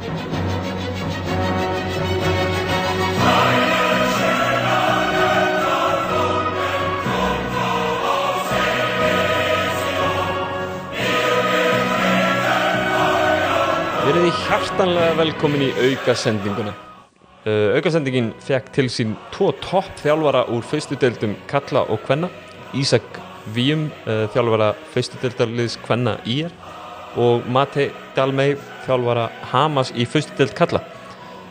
Verið þið hjartanlega velkomin í aukasendinguna. Uh, aukasendingin fekk til sín tvo topp þjálfara úr fyrstu deildum Kalla og Kvenna. Ísak Víum, uh, þjálfara fyrstu deildarliðs Kvenna IR og Mate Dalmei, þjálfara Hamas í fyrstu deild Kalla.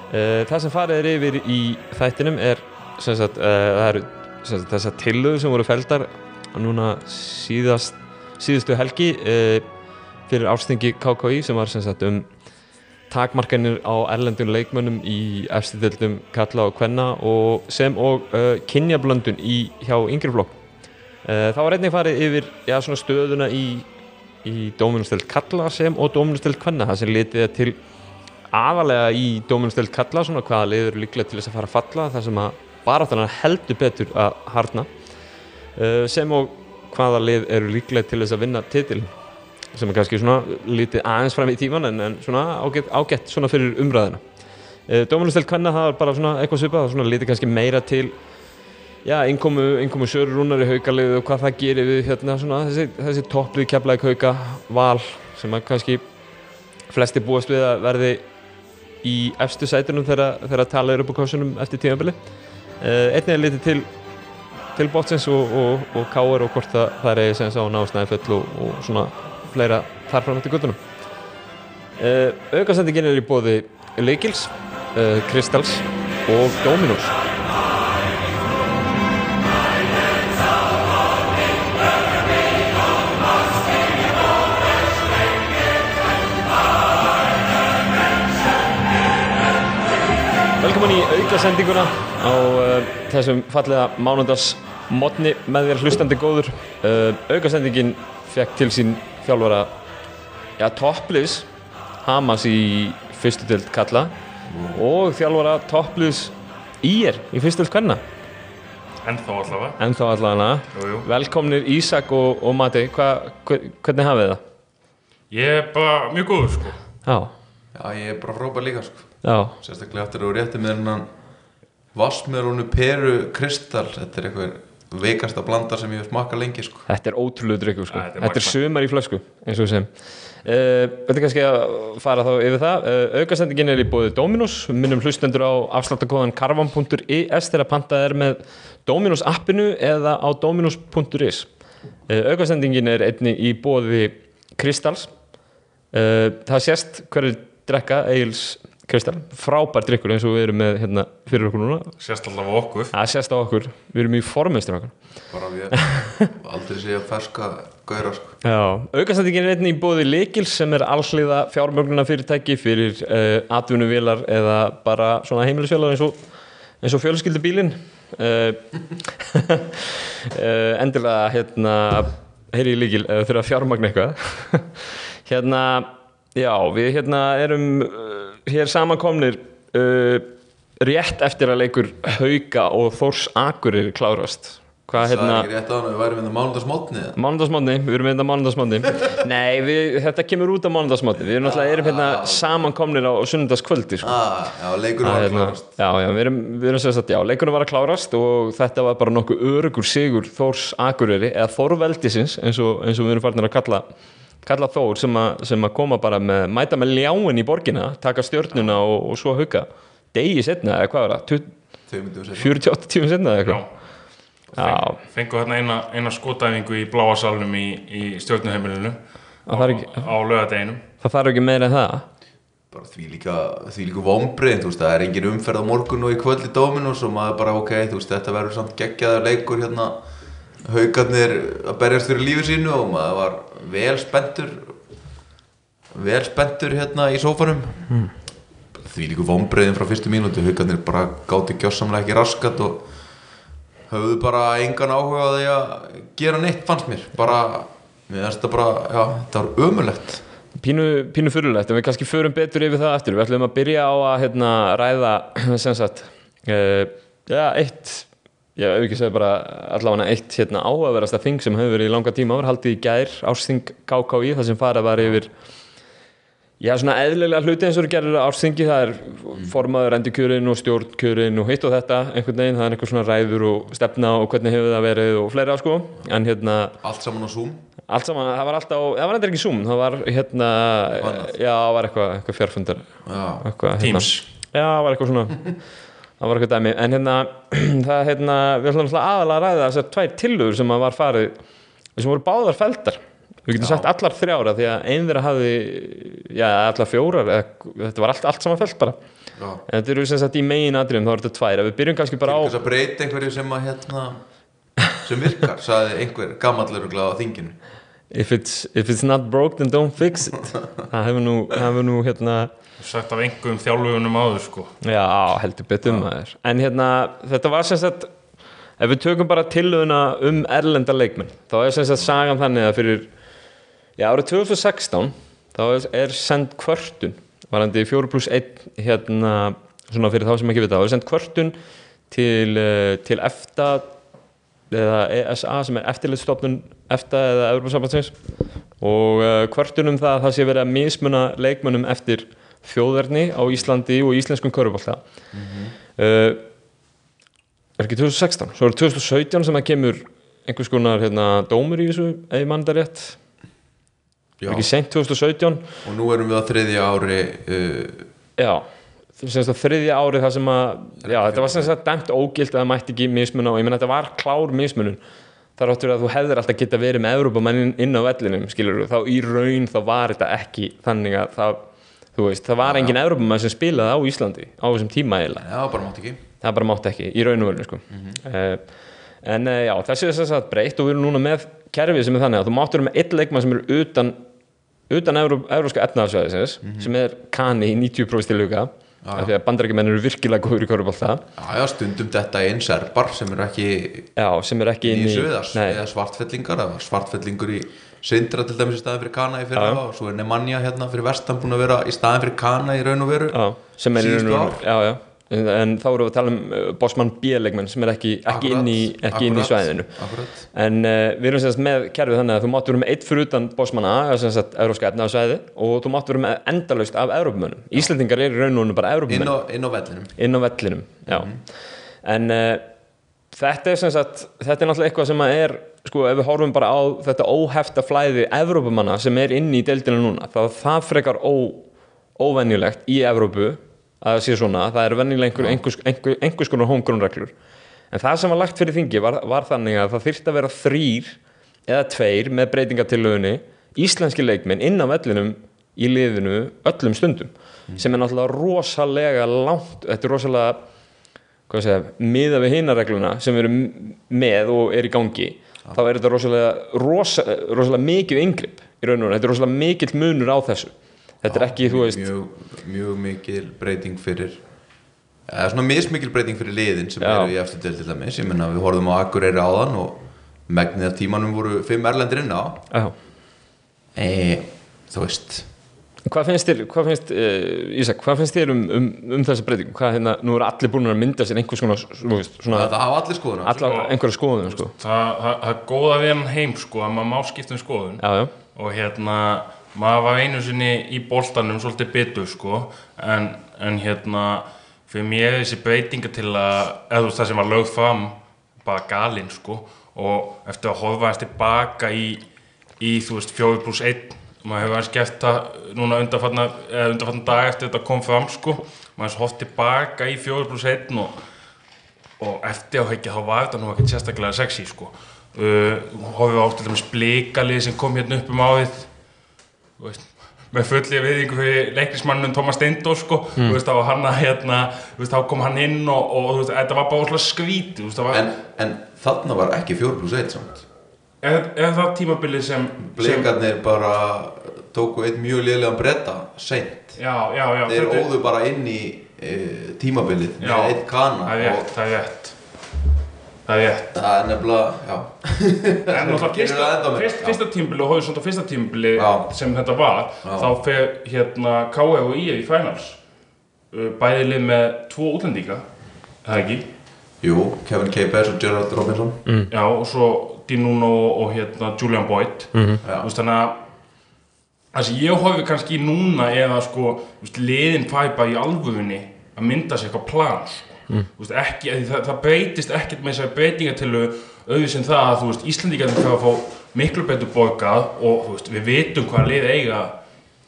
Uh, það sem farið er yfir í þættinum er sagt, uh, það eru þessar tillögur sem voru feldar núna síðast, síðustu helgi uh, fyrir ástingi KKI sem var sagt um takmarkanir á erlendun leikmönnum í efstidöldum kalla og kvenna og sem og uh, kynjablöndun í hjá yngri flokk. Uh, það var einnig farið yfir já, stöðuna í, í dóminustöld kalla sem og dóminustöld kvenna. Það sem litið er til aðalega í dóminustöld kalla svona hvaða lið eru líklega til þess að fara að falla þar sem að baráttan heldur betur að harna uh, sem og hvaða lið eru líklega til þess að vinna titilin sem er kannski svona lítið aðeins fram í tíman en, en svona ágætt, ágætt svona fyrir umræðina e, Dóminustel Kvenna það var bara svona eitthvað svipað svona lítið kannski meira til já, innkomu, innkomu Sörur Rúnar í haukalið og hvað það gerir við hérna svona þessi, þessi topplið keflaði hauka val sem að kannski flesti búast við að verði í efstu sætunum þegar, þegar tala er upp á kossunum eftir tímabili e, einnig er lítið til til bótsins og, og, og káur og hvort það, það er sem sá nástæði full og, og svona fleira þar fram eftir guttunum uh, aukasendingin er í bóði Leikils, uh, Kristals og Dominos í aukasendinguna á uh, þessum fallega mánundas modni með þér hlustandi góður. Uh, aukasendingin fekk til sín þjálfara ja, toppliðs Hamas í fyrstu deild kalla og þjálfara toppliðs Ír í fyrstu deild kvenna. Ennþá allavega. En þá allavega velkomnir Ísak og, og Mati. Hva, hver, hvernig hafið það? Ég er bara mjög góður sko. Já, Já, ég er bara frábær líka sko já, Sérstaklega eftir að þú rétti með hennan Vassmerúnu Peru Kristall Þetta er eitthvað veikasta blanda sem ég hef smakað lengi sko. Þetta er ótrúlega drikkur sko. Þetta er er sumar í flösku eins og Uh, Þetta er kannski að fara þá yfir það? Uh, Aukasendingin er í bóði Dominos Við minnum hlustendur á afsláttakóðan karvan.is þegar pantað er með Dominos appinu eða á dominos.is uh, Aukasendingin er einni í bóði Kristals. Uh, Það sést hverju drekka Egil's Kristall, frábær drikkur eins og við erum með hérna, fyrir okkur núna. Sérst allavega okkur. Sést á okkur, við erum í formistur okkur Bara við aldrei segja ferska gauðra sko. Já, aukastættingin er einnig í bóði Lekils sem er allsliða fjármögnuna fyrirtæki fyrir uh, atvinnuvélar eða bara svona heimilisvélar eins og, og fjölskyldubílin uh, uh, endilega hérna heyri í Lekil eða þurfa að fjármagna eitthvað. Hérna, já, við hérna erum hér samankomnir uh, rétt eftir að leikur Hauka og Þórs Akurir klárast. Hvað Það hérna er ekki rétt á hann við værum við mánundagsmótni Mánundagsmótni, við erum hérna mánundagsmótni Nei, við, þetta kemur út á mánundagsmótni Við erum náttúrulega erum hérna samankomnir á sunnundagskvöldi sko. ah, Já, leikur Það var að hérna, klárast. Já, já, við erum, við erum sagt, já, leikunum var að klárast og þetta var bara nokkuð örugur sigur Þórs Akureyri, eða Þórveldisins eins og, eins og við erum farin að kalla kalla Þór sem, að- sem að koma bara með mæta með ljáin í borgina taka stjörnuna og, og svo hauka. Degi setna, eða hvað var það? 20 Þau myndum við segja 48 tíma setna eða eitthvað? Já, Fengu hérna eina, eina skotæfingu í bláa salnum í, í stjórnuheimilinu á, á lögadeginum það þarf ekki meira en það? Bara því líka, því líka vombrið, þú veist, það er engin umferð á morgun og í kvöld í Dominus og maður bara, ok, þú veist, þetta verður samt geggjaður leikur hérna, haugarnir að berjast fyrir lífi sínu og maður var vel spenntur, vel spenntur hérna í sófanum. Því líka vombriðin frá fyrstu mínúti, haugarnir bara gáti gjössamlega ekki raskat og höfðu bara engan áhuga á því að gera neitt, fannst mér. Bara, mér finnst þetta bara, já, þetta var ömulegt. Pínu, pínu fyrirlegt, en við kannski förum betur yfir það eftir. Við ætlum að byrja á að hérna, ræða, sem sagt, uh, já, eitt, já, ef ekki segja bara allavega eitt hérna, áhugaverasta þing sem hefur verið í langa tíma. Var haldið í gær, ársþing KKI, þar sem farið var yfir, Já, svona eðlilega hluti eins og eru gerir ársþingi, það er formaður endurkjörin og stjórnkjörin og hitt og þetta einhvern veginn, það er einhver svona ræður og stefna og hvernig hefur það verið og fleira sko. En hérna, Allt saman á Zoom? Allt saman, það var alltaf það var eitthvað ekki Zoom, það var hérna Annað. já, það var eitthvað, eitthvað fjárfundar Já, eitthvað, hérna, Teams. Já, það var eitthvað svona það var eitthvað dæmi, en hérna það hérna, við ætlum aðalega að ræða þessar tvær tillögur sem að var farið sem voru báðar feldar við getum Já. sagt allar þrjára því að ein þeirra hafði já, allar fjórar eða, þetta var allt, allt saman feld bara. Já. En þetta eru sem sagt í megin atriðum þá er þetta tvær, við byrjum kannski bara á þess að breyta einhverju sem að hérna sem virkar, sagði einhver gammallega á þinginu if it's, if it's not broke then don't fix it. Það hefur nú, hefur nú hérna sagt af einhverjum þjálfugunum áður sko. Já, heldur betur maður. En hérna, þetta var sem sagt Ef við tökum bara tillöguna um erlenda leikmenn þá er sem sagt sagan þannig að fyrir Já, árið 2016 þá er, er send kvörtun varandi 4 pluss 1 hérna, svona fyrir þá sem ekki vita þá er send kvörtun til, eh, til EFTA eða ESA sem er eftirlitstofnun EFTA eða Európa-sambandsins og uh, kvörtun um það að það sé verið að mismuna leikmönnum eftir þjóðverni á Íslandi og íslenskum körubólta uh, er ekki 2016 svo er 2017 sem að kemur einhvers konar hérna, dómur í þessu ef ég mann það rétt. Já, ekki seint 2017 og nú erum við á þriðja ári uh, já þriðja árið það sem að já, þetta var semst að dæmt ógilt að það mætti ekki mismuna og ég menn þetta var klár mismunun þar áttur að þú hefðir alltaf geta verið með Evrópumenn inn, á vellinum skilur þá í raun þá var þetta ekki þannig að það, þú veist, það var engin Evrópumenn sem spilaði á Íslandi á þessum tíma eiginlega. Já, bara mátt ekki. Það bara mátti ekki í raun og veru sko. uh, en uh, já, þessi er þess að breytt og við erum núna með kerfið sem er þannig að þú máttur með einn leikmann sem er utan utan Evró, Evróska efnaðarsvæðisins sem er kani í 90% tilhuga af því að bandarækjumenn eru virkilega góður í korfbólta Já, stundum þetta einn serbar sem eru ekki já, sem er ekki inn í eða svartfellingar. Eða svartfellingur í Sindra til dæmis í staðin fyrir Kana í fyrra Já. og svo er Nemanja hérna fyrir vestan búin að vera í staðin fyrir Kana í raun og veru já, sem er í raun og veru En, þá erum við að tala um uh, Bosman B-leikmenn sem er ekki, ekki inn í, ekki inn í svæðinu akkurat. En uh, við erum semst með kerfið þannig að þú máttu vera með eitt fyrir utan Bosman A, eða semst Európska efnaðarsvæði og þú máttu vera með endalaust af Európumönnum. Íslendingar eru raun og veru bara á, inn á vellinum inn á vellinum, já. En uh, þetta er semst þetta er náttúrulega eitthvað sem að er, sko, ef við horfum bara á þetta óhefta flæði Európumanna sem er inn í deildinu núna, þá það frekar ó, óvenjulegt í Evrópu að sé svona, það er venjulega einhver, einhvers, einhver, einhvers konar homegrown reglur en það sem var lagt fyrir þingi var, var þannig að það þyrfti að vera þrýr eða tveir með breytingatillögunni íslenski leikminn inn á vellinum í liðinu öllum stundum sem er náttúrulega rosalega langt, þetta er rosalega segja, miða við hinaregluna sem erum með og er í gangi. Þá er þetta rosalega, rosa, rosalega mikið yngripp í raun og raun, þetta er rosalega mikill munur á þessu þetta er ekki, þú veist mjög, mjög mikil breyting fyrir eða svona mismikil breyting fyrir liðin sem Já. eru í eftir til til dæmis ég menna við horfum á Akureyri áðan og megnið af tímanum voru fimm erlendir inn á e, þú veist Hvað finnst þér, hvað finnst, uh, Ísak, hvað finnst þér um, um, um þessa breytingu? Hvað hérna, nú eru allir búin að mynda sér einhvers konar, veist, svona, það hafa allir skoðun á þessu. allar einhverja skoðunum, sko. það, það, það er góða við hann heim sko að maður má skipta um skoðun Já, já, og hérna maður var einu sinni í boltanum svolítið bitur sko en, en hérna fyrir mér er þessi breytinga til að eða þú veist það sem var lögð fram bara galinn sko og eftir að horfa hans tilbaka í, í þú veist 4 pluss 1 maður hefur hans gert það núna undanfarna, eða undanfarna dag eftir þetta kom fram sko maður hans hótt tilbaka í 4 pluss 1 og og eftir á ekki þá var þetta nú ekkert sérstaklega sexy sko. Uh, horfum við á til dæmis blikalið sem kom hérna upp um ávið þú veist með fulli viðingu fyrir leiknismannum Thomas Steindor sko, þú veist, var hann að hérna, þá kom hann inn og, og þetta var bara það var en, en þarna var ekki 4 pluss 1 samt. Er það tímabilið sem, sem Blikarnir bara tóku einn mjög liðlegan bretta seint. Já, já, já, þeir óðu bara inn í e, tímabilið með einn kana það er og rétt, það er rétt það er rétt það er nefnilega, já náttúrulega fyrsta, það ennþá meira, fyrst, já. fyrsta tímbili og hóðið svona fyrsta tímbili sem þetta var Já. þá fer hérna K.E. og I.E. í finals Uh, bæði lið með tvo útlendinga það ekki Jú, Kevin Capes og Gerard Robinson Mm. Já, og svo Dinuno og hérna Julian Boyd Já. Þú veist, þannig að sem ég horfi kannski núna eða sko, liðin fæ bara í alvöfunni að mynda sér eitthvað plan sko. Mm. veist, ekki, það, það breytist ekkert með þessari breytingatillu auðvitað sem það að veist, Íslandíkarnir fyrir að fá miklu betur borgað og veist, við vitum hvað lið eiga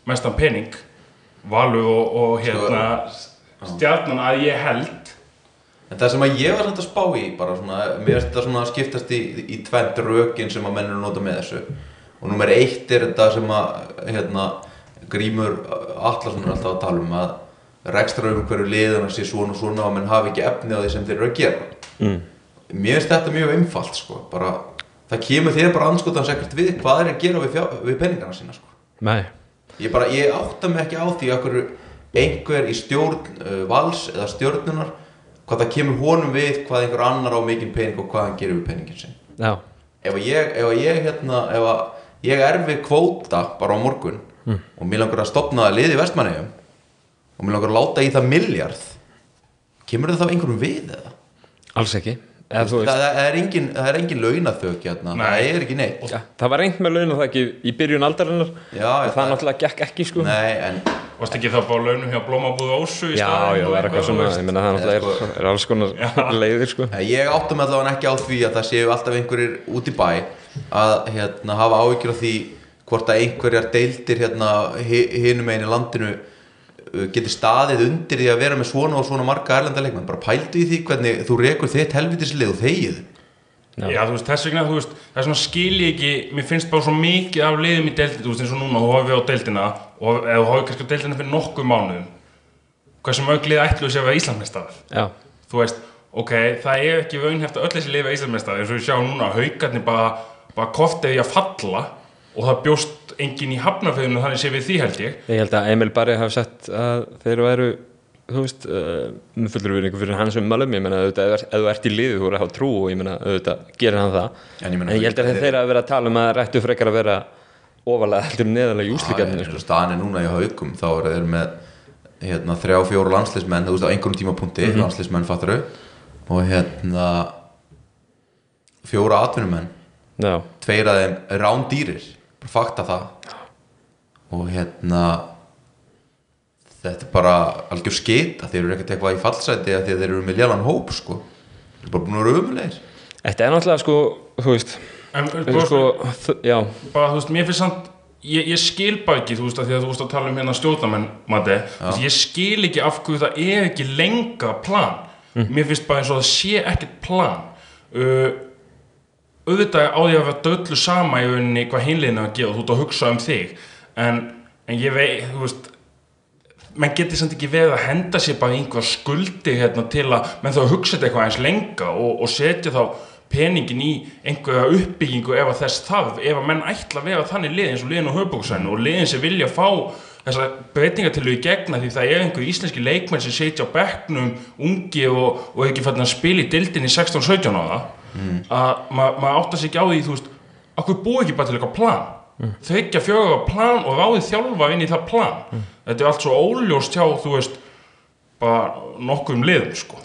mestan pening Valur og, og hérna stjarnan að ég held. En það sem að ég var samt að spá í bara svona, mér finnst þetta svona að skiptast í, í tvent rökin sem að menn eru nota með þessu. Og nummer eitt er þetta sem að hérna, Grímur Allarsson er alltaf að tala um að rekstra um hverju liðan sé svona og svona og menn hafi ekki efni á því sem þeir eru að gera. Mm. Mér finnst þetta mjög einfalt sko, bara, það kemur þér bara anskotan sekkert við hvað er að gera við, við penningarna sína sko. Ég, bara, ég átta mig ekki á því að einhver í stjórn uh, vals eða stjórnunar hvað það kemur honum við hvað einhver annar á mikinn pening og hvað hann gerir við peningin sin já, ef ég, ef ég hérna ef ég er við kvóta bara á morgun og mér langar að stopna að liði vestmannegjum og mér langar að láta í það miljard kemur það þá einhverjum við eða? alls ekki. Eða, þú Það, það, er engin, það er engin launaþök hérna, það er ekki neitt. Já, það var reynd með laun og það ekki í byrjun aldarinnar. Já, og já, það náttúrulega gekk ekki sko. Nei, en Varst ekki þá bara launum hjá Blómabúðu Ósu í Já, staðinn já, það er eitthvað svona, veist? ég meina það náttúrulega Eða, er, er alls konar leiðir sko. Ég áttum allavega ekki á því að það séu alltaf einhverjir út í bæ að hérna, hafa áhyggjur af því hvort að einhverjar deildir hérna, hi- hinum einu landinu uh, geti staðið undir því að vera með svona og svona marga erlenda leikmann bara pældu í því hvernig þú rekur þitt helvitislið og þegið Já. Já, þú veist, þess vegna, þú veist, það er svona skil ég ekki, mér finnst bara svo mikið af liðum í deildina, þú veist, eins og núna, þú horfið á deildina og ef þú horfið kannski á deildina fyrir nokkuð mánuðum, hversu mörg lið ætlu sér að vera Íslandsmeistar? Já, Þú veist, ok, það er ekki raunhæft að öll þessi lið vera Íslandsmeistar, eins og við sjáum núna, haugarnir bara, bara kortið í að falla og það bjóst enginn í hafnaföðinu þannig sé við því held ég. ég held að Emil Barri hafi sett að þeir væru þú veist, uh, fullur vinningu fyrir hans ummælum, ég meina auðvitað ef, þú ert í liði þú eru að hafa trú og ég meina auðvitað gerir hann það, En ég en ég held að þeir- þeir að vera að tala um að rættu frekar að vera ofalega heldur neðalega eins sko. er núna í haugum þá eru þeir með hérna, þrjá, fjóru landslismenn þú veist á einhverjum tímapunkti Mhm. landslismenn fattur og hérna fjóra atvinnumenn Já, tveir af þeim rándýrir bara fakta það. Og hérna þetta er bara algjör skita þeir eru ekkert eitthvað í fallsæti af því að þeir eru með lélan hóp sko. Þeir eru bara búin að vera umulegir þetta er náttúrulega sko, þú veist En, sko, sko, já, bara, þú veist, mér finnst samt ég, ég skil bara ekki, þú veist, að því að þú veist að tala um hérna stjórnamenn, Matti, ég skil ekki af hverju það er ekki lengra plan, mér finnst bara eins og það sé ekkert plan. Uh, auðvitað á því að vera döllu sama í rauninni hvað hinliðinu að gera, þú ert að hugsa um þig. En, en ég veit, þú veist menn geti samt ekki verið að henda sér bara einhver skuldi hérna til að menn þá hugsa þetta eitthvað eins lenga og, og setja þá peningin í einhverja uppbyggingu ef að þess þarf ef að menn ætla að vera þannig lið eins og liðin á höfbóksvæðinu og liðin sem vilja fá þessa breytingartilu í gegna því það er einhver íslenski leikmenn sem setja á bekknum ungi og, og ekki fættin að spila í dildin í 16-17 ára. Að ma maður átta sig ekki á því þú veist, okkur búið ekki bara til eitthvað plan? Mm. þryggja fjögur plan og ráðið þjálfa inn í það plan. Þetta er allt svo óljóst hjá þú veist bara nokkuðum liðum sko.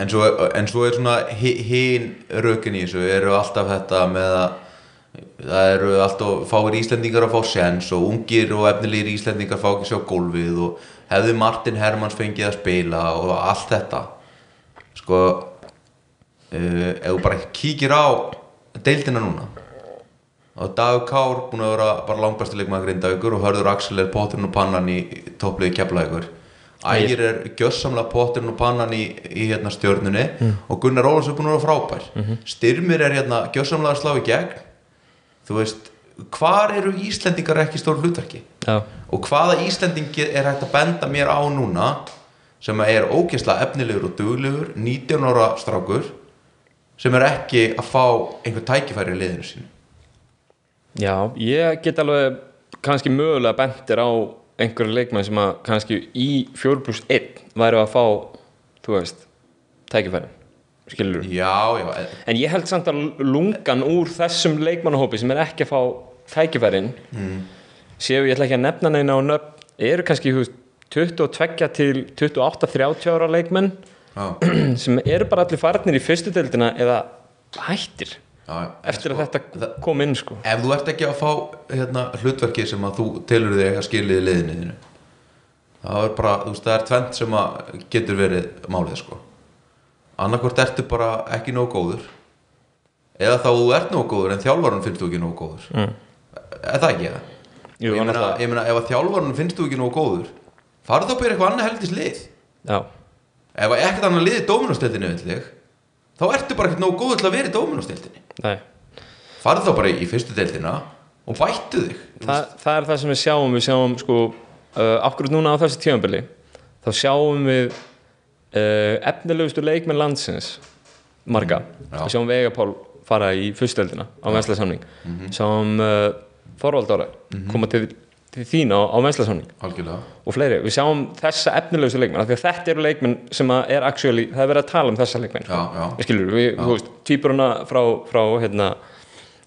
En svo, en svo er svona hi- hinn rökin í þessu eru alltaf þetta með að það eru alltaf fáir Íslendingar að fá sens og ungir og efnilegir Íslendingar fá ekki sjá gólfið og hefði Martin Hermanns fengið að spila og allt þetta. Sko uh, ef þú bara kíkir á deildina núna og Dagur Kár búin að vera bara langbæstu leikmaður grindavíkur og hörður Axel er potturinn og pannan í toppliði keflavíkur. Ægir er gjössamlega potturinn og pannan í, í hérna stjörnunni og Gunnar Ólafs er búin að vera frábær. Styrmir er hérna gjössamlega að slá í gegn þú veist, hvar eru Íslendingar ekki stór hlutverki? Já, og hvaða Íslendingi er hægt að benda mér á núna sem er ógeðslega efnilegur og duglegur 19 ára strákur sem er ekki að fá einhver tækifæri í liðinu sínu? Já, ég get alveg kannski mögulega bentir á einhverju leikmenn sem að kannski í 4 pluss 1 væri að fá þú veist, tækifærin skilur já, já, en- ég held samt að lungan úr þessum leikmannahópi sem er ekki að fá tækifærin mm. séu ég ætla ekki að nefna neina á nöfn eru kannski veist, 22 til 28-30 ára leikmenn já. sem eru bara allir farnir í fyrstu deildina eða hættir Já, en eftir sko, að þetta kom inn sko ef þú ert ekki að fá hérna, hlutverki sem að þú telur þig að skilja í liðinu það er bara, þú veist, það er tvent sem að getur verið málið sko annarkvort ertu bara ekki nógu góður eða þá þú ert nógu góður en þjálfarun finnst þú ekki nógu góður. Mm. er það ekki það? Jú, ég, meina, ég meina ef að þjálfarun finnst þú ekki nógu góður farðu þá bara eitthvað annað heldis lið Já, ef ekkert annað liði dóminustildinu vill þig þá ertu bara ekkert nógu góður til að vera í dóminustildinu nei. Farðu þá bara í fyrstu deildina og bættu þig Þa, það er það sem við sjáum við sjáum sko uh, akkurat núna á þessi tíðanbili þá sjáum við efnilegustu leikmenn landsins marga, Já. við sjáum Vegapál fara í fyrstöldina á venslasamning sjáum uh, Þorvald Ára koma til, til þín á, á venslasamning og fleiri, við sjáum þessa efnilegustu leikmenn af því að þetta eru leikmenn sem er actually, það er verið að tala um þessa leikmenn. Já, já, Ég skilur, við, þú veist, týpuruna frá, frá hérna,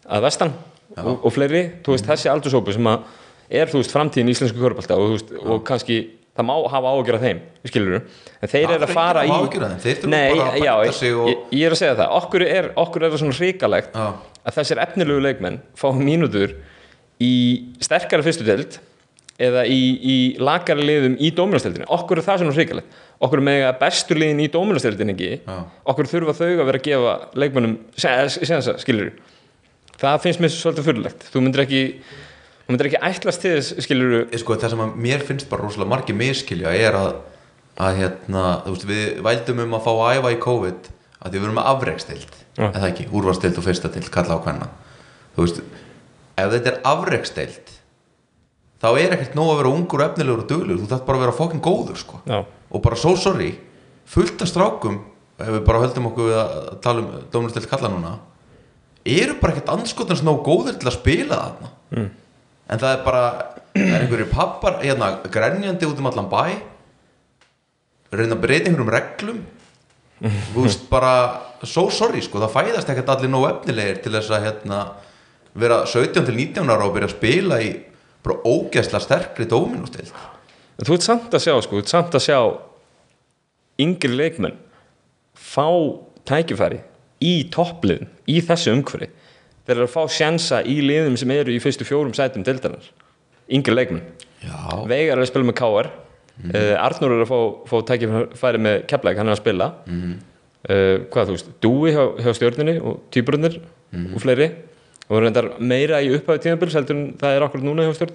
að vestan og, og fleiri, þú veist, þessi aldursópu sem að er, þú veist, framtíðin í íslensku körbálta og, og kannski það má hafa ágjör af þeim, ég skilur en þeir eru að fara í þeir Nei, bara að já, sig og- ég, ég er að segja það, okkur er, okkur er það svona hrikalegt Já. að þessir efnilegu leikmenn fá mínútur í sterkari fyrstu deild eða í, í lakari liðum í dóminasteldinni, okkur er það svona hrikalegt. Okkur er með bestu liðin í dóminasteldinni ekki, Já. okkur þurfa þau að vera að gefa leikmennum sensa, skilur það finnst mér svolítið fyrirlegt þú myndir ekki þú myndir ekki ætlast til þess, skilur Ég sko, það sem að mér finnst bara rosalega margir miskilja er að, að hérna, þú veist, við vældum um að fá að æfa í COVID að því við erum með afrekstild Já. eða ekki, úrvarstild og fyrstatild, kalla á hvenna þú veist, ef þetta er afrekstild þá er ekkert nóg að vera ungur efnilegur og duglegur, þú þarf bara að vera fokkin góður sko, Já. og bara so sorry fullt af strákum ef við bara höldum okkur við að tala um dómuristild kalla núna eru bara ekkert anskotans nóg góður til að spila þarna mm. En það er bara er einhverju pappar hérna, grenjandi út um allan bæ reyna að breyta einhverjum reglum. Þú veist bara so sorry sko, það fæðast ekkert allir nóg efnilegir til þess að hérna, vera 17 til 19 ára og byrja að spila í bara ógeðsla sterkri dóminustild En þú ert samt að sjá, sko, þú ert samt að sjá yngri leikmenn fá tækifæri í toppliðum, í þessu umhverfi þeir eru að fá sjansa í liðum sem eru í fyrstu fjórum sætum dildarinnar yngri leikmenn. Veigar er að spila með KR mm. Arnur er að fá, fá tækifæri með Keflæk, hann er að spila. Mm. hvað þú veist, Dúi hjá, hjá stjórninni og týpurunir og fleiri. Og reyndar meira í upphæðu tímabils heldur en það er okkur núna hjá svo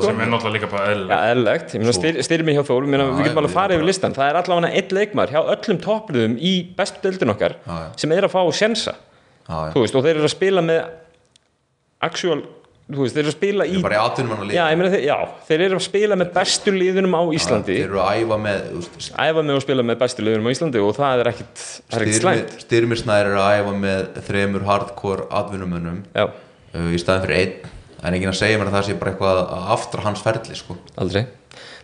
sko. sem er náttúrulega líka bara eðlilegt. Eðlilegt, ég meina Svo- styr, styrmi hjá meina Já, við getum alveg að fara yfir listan, það er allavega einn leikmar hjá öllum toppliðum í bestu deildin okkar Já, já. sem er að fá sjensa, já, veist, og þeir eru að spila með actual, veist, þeir eru að spila í, bara í atvinnum hann meina þeir, já, þeir eru að spila með bestu liðunum á Íslandi, þeir eru að æfa með veist, æfa með að spila með bestu liðunum á Íslandi og það er ekkit, ekkit slæmt, styrmisnær eru að æfa með þremur hardcore atvinnumönnum. Já, uh, í staðin fyrir einn. En enginn að segja mér að það sé bara eitthvað að aftra hans ferli sko. aldrei.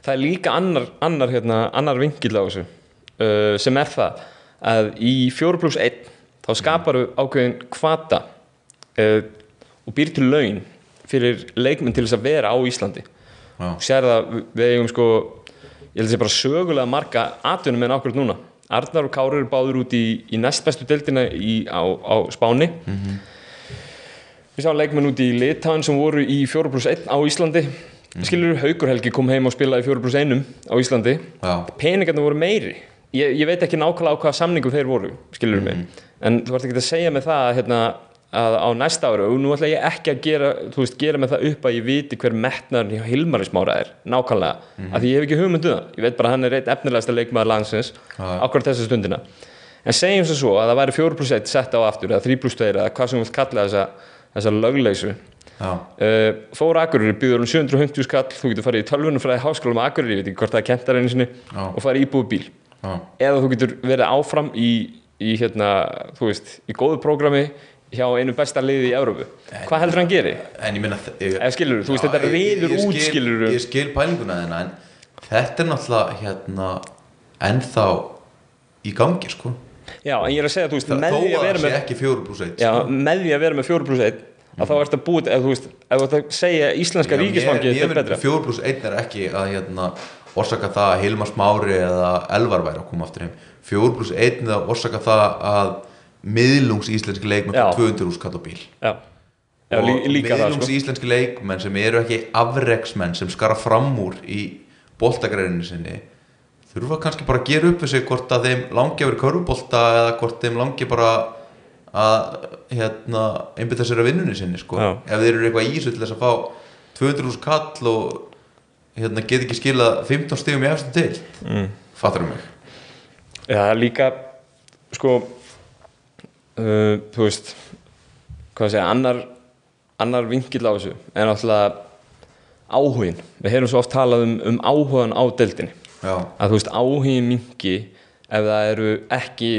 Það er líka annar, annar, hérna, annar vingill á þessu uh, sem er það að í 4 plus 1 þá skapar ákveðin kvata uh, og býr til laun fyrir leikmenn til þess að vera á Íslandi. Já. sér það við- við eigum sko ég held að sé bara sögulega marga atvinnum en ákveð núna. Arnar og Kári eru báður út í, í næstbestu deildina í, á, á Spáni. Við sáum leikmenn út í Litáin sem voru í 4 plus 1 á Íslandi. Skilur Haukur Helgi kom heim og spilaði 4 plus 1 á Íslandi. Já. peningarnir voru meiri. Ég, ég veit ekki nákvæmlega á hvaða samningum þeir voru skilur mig, en þú vart ekki að segja með það hérna, að á næsta ára og nú ætla ég ekki að gera, þú veist, gera með það upp að ég viti hver metnaðurinn hjá Hilmari Smára er nákvæmlega, af því ég hef ekki hugmyndu það. Ég veit bara hann er eitt efnilegasta leikmaður landsins Já. akkurat þessa stundina. En segjum sem svo að það væri 4 plus 1 sett á aftur eða 3 plus 2 eða hvað sem við vilt kalla þessa, þessa lögleysu. Já. Uh, fór Akureyri býður um 750 skall þú getur farið í tölvunum fræði háskóla með Akureyri ég veit ekki hvort það er í, hérna, þú veist, í góðu prógrami hjá einu besta liði í Európu hvað heldur hann geri? en ég minna Eða skilurðu, þú veist, þetta riður út, skilurðu. ég skil pælinguna þennan en þetta er náttúrulega hérna ennþá í gangi sko. Já, en ég er að segja, þú veist, Þó með því að vera með fjóru pluss eitt já, með því að vera með 4 plus 1 að þá ertu að búið, eða þú veist, ef þú ert að segja íslenska ríkisfangi, þetta er betra. fjóru pluss einn er ekki að hérna orsaka það að Hilmar Smári eða Elvar væri að koma aftur heim. Fjóru pluss einn að orsaka það að miðlungs íslenski leikmenn fyrir 200 úrskall á bíl. Já, já og miðlungs sko. íslenski leikmenn sem eru ekki afreksmenn sem skara fram úr í boltagreinu sinni þurfa kannski bara að gera upp sig hvort að þeim langi að vera körfubolta eða hvort þeim langi bara að hérna, einbytta sér að vinnunni sinni sko. Ef þeir eru eitthvað í þessu til þess að fá 200 úr kall og hérna, get ekki skilað 15 stigum í eftir til mm. fattur mig? Já, er líka sko uh, þú veist hvað að segja, annar annar vinkill á þessu er náttúrulega áhugin við heyrum svo oft talað um, um áhugan á deildinni. Já, að þú veist áhugin mingi ef það eru ekki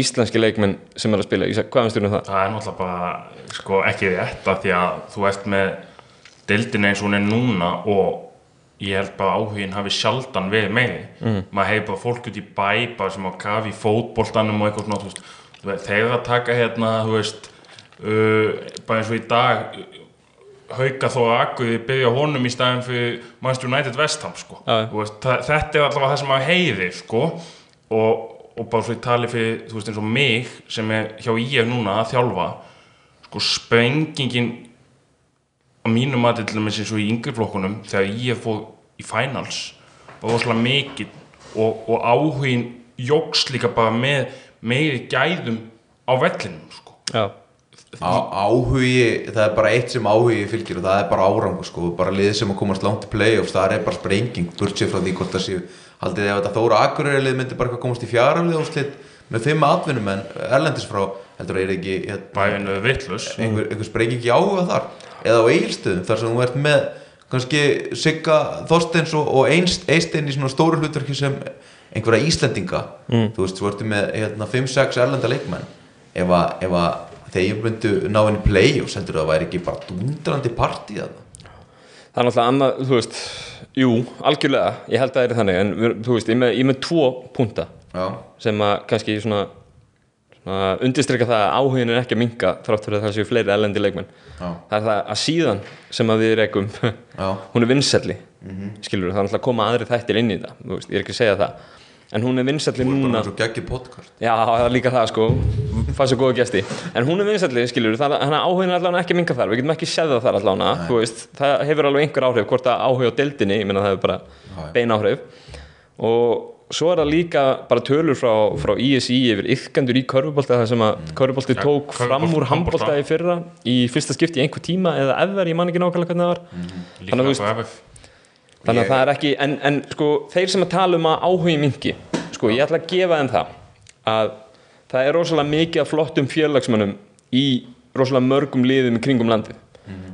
íslenski leikmenn sem er að spila. Hvað finnst þú um það? Það er náttúrulega bara sko, ekki rétt af því að þú ert með deildin eins og hún er núna og ég held bara áhugin hafi sjaldan verið meiri mm. maður hefur bara fólk út í bæ bara sem á kafi í fótboltanum og eitthvað svona þú veist, þú veist, þeir eru að taka hérna þú veist uh, bara eins og í dag hauka þó að akkuði byrja honum í staðin fyrir Manchester United West Ham sko. Veist, það, þetta er allavega það sem maður heyrir sko. og, og bara svo ég tali fyrir þú veist eins og mig sem er hjá ég núna að þjálfa sko sprengingin á mínum að til dæmis eins og í yngri flokkunum þegar ég fór í finals var rosalega mikið og, og áhugin jóks líka bara með meiri gæðum á vellinum sko. Já, áhugi, það er bara eitt sem áhugi fylgir og það er bara árangur sko, bara lið sem að komast langt til playoffs, það er bara sprenging burt sér frá því hvort það séu haldið ef þetta þóra akureyri lið myndi bara komast í fjaraflið og slitt með fimm atvinnum en erlendis frá heldur að er ekki hérna, bæðinu vittlus einhver, einhver sprenging í áhuga þar eða á eigilstöðum þar sem þú ert með kannski Sigga Þorsteins og, og einst, Eistein í svona stóru hlutverki sem einhverja Íslendinga. Mm. þú veist, þú ertu með hérna, 5-6 erlenda leikmenn. Ef að, að þeir myndu ná henni play og sendur það væri ekki bara dundrandi partí að það er náttúrulega annað, þú veist jú, algjörlega, ég held að það er þannig en þú veist, ég með, ég með tvo punta já, sem að kannski svona, svona undirstrykka það að áhugin er ekki að minka þrátt fyrir að það séu fleiri ellendi leikmenn. Já, það er það að síðan sem að við rekum hún er vinsælli skilur það er náttúrulega að koma aðri þættir inn í það þú veist, ég er ekki að segja það. En hún er vinsælli bara núna. já, það er líka það sko. Fannst svo góða gesti. En hún er vinsælli, skilur það þannig að áhugin er allavega ekki að minka þar. Við getum ekki séð það þar allavega þú það hefur alveg einhver áhrif hvort að áhuga á deildinni, ég meina það svo er það líka bara tölur frá, frá ISI yfir ykkandur í körfubolta það sem að körfubolti Ja, tók fram úr handbolta í fyrra í fyrsta skipti í einhver tíma eða ever, ég man ekki nákvæmlega hvernig það var. Líka Þannig að veist- þannig að það er ekki en, en sko, þeir sem að tala um að áhugi mingi sko, ég ætla að gefa þeim það að það er rosalega mikið af flottum félagsmönnum í rosalega mörgum liðum kringum landið.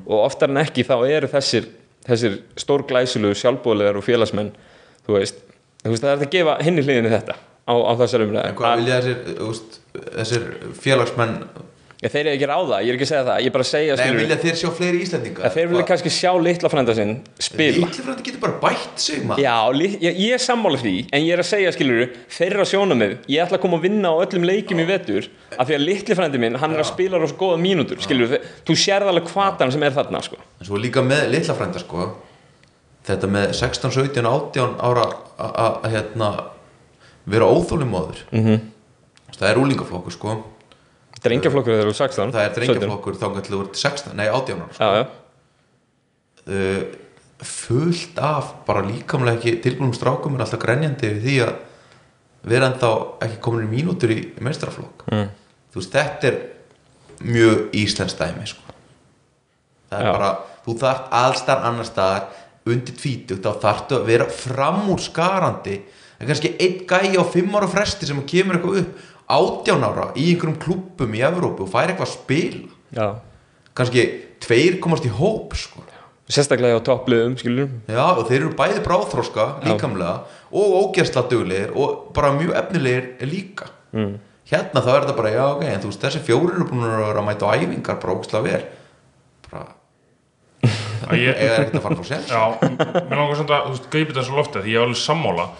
Og oftar en ekki þá eru þessir þessir stórglæsilegu sjálfbóðlegar og félagsmenn þú veist, veist það er að gefa hinni hliðinni þetta á, á þessar en umræði hvað vilja þessir, þessir félagsmenn? Ég, þeir eru ekki ráða, ég er ekki að segja það ég er bara að segja nei, vilja þeir sjá fleiri Íslendinga? Að þeir vilja kannski sjá litla frænda sinn spila. Lítið frændi getur bara bætt sig Já, li- ég, ég er sammála því en ég er að segja, skilur þeirra sjónamið, ég ætla að koma að vinna á öllum leikjum í vetur, af því að litli frændi minn hann er að spila rosa góða mínútur, skilur þú sérð alveg hvatan sem er þarna sko. en svo líka með litla frænda sko þetta með 16, 17, 18 ára að- hérna vera óþólimóður mm. -hmm. það er úlingaflokkur sko Drengjaflokkur þegar þú sagst það er drengjaflokkur þá til þú ert 16, nei 18 ára sko. Já, já, uh, fullt af bara líkamlega ekki tilbúinum strákum er alltaf grenjandi við því að vera ennþá ekki komin í mínútur í meistraflokk Mm. þú veist þetta er mjög íslensk dæmi sko. það er Já. bara þú þarft allstar annar staðar undir tvítugt þá þarftu að vera framúrskarandi það er kannski einn gæi á fimm ára fresti sem kemur eitthvað upp átján ára í einhverjum klubbum í Evrópu og fær eitthvað að spila. Já. Kannski tveir komast í hóp sko. Sérstaklega á toppliðum, Já, og þeir eru bæði bráþróska líkamlega og ógeðsla duglegir og bara mjög efnilegir líka. Mm. hérna þá er þetta bara, já ok en þú veist, þessi fjórir eru búin að vera að mæta á æfingar bara ógeðsla vel. Bara, ég, eiga ekkert að fara frá sér já, mér langar samt að, þú veist, greipið þessu loftið því ég er alveg sammála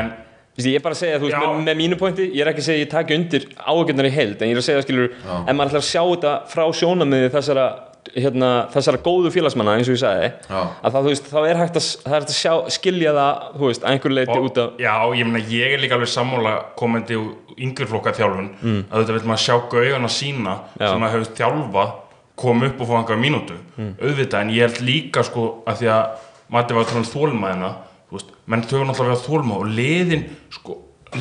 en Vist, ég er bara að segja, þú veist, með, með mínu pointi ég er ekki að segja að ég taki undir ágjörnar í held en ég er að segja, skilur, Já. en maður ætlar að sjá þetta frá sjónamiði þessara hérna, þessara góðu félagsmanna eins og ég sagði Já. að það, þú veist, þá er hægt að, það er hægt að sjá, skilja það þú veist, að einhver leiti út af Já, ég meina, ég er líka alveg sammála komandi úr yngurflokka þjálfun mm. að þetta vil maður sjá gaugana sína Já. sem maður hefur þjálfað koma upp og fá einhverja mínútu. Auðvitað, en ég held líka sko að því að Matti var tala um þólmaðina menn þau náttúrulega við að þólma og liðin, sko,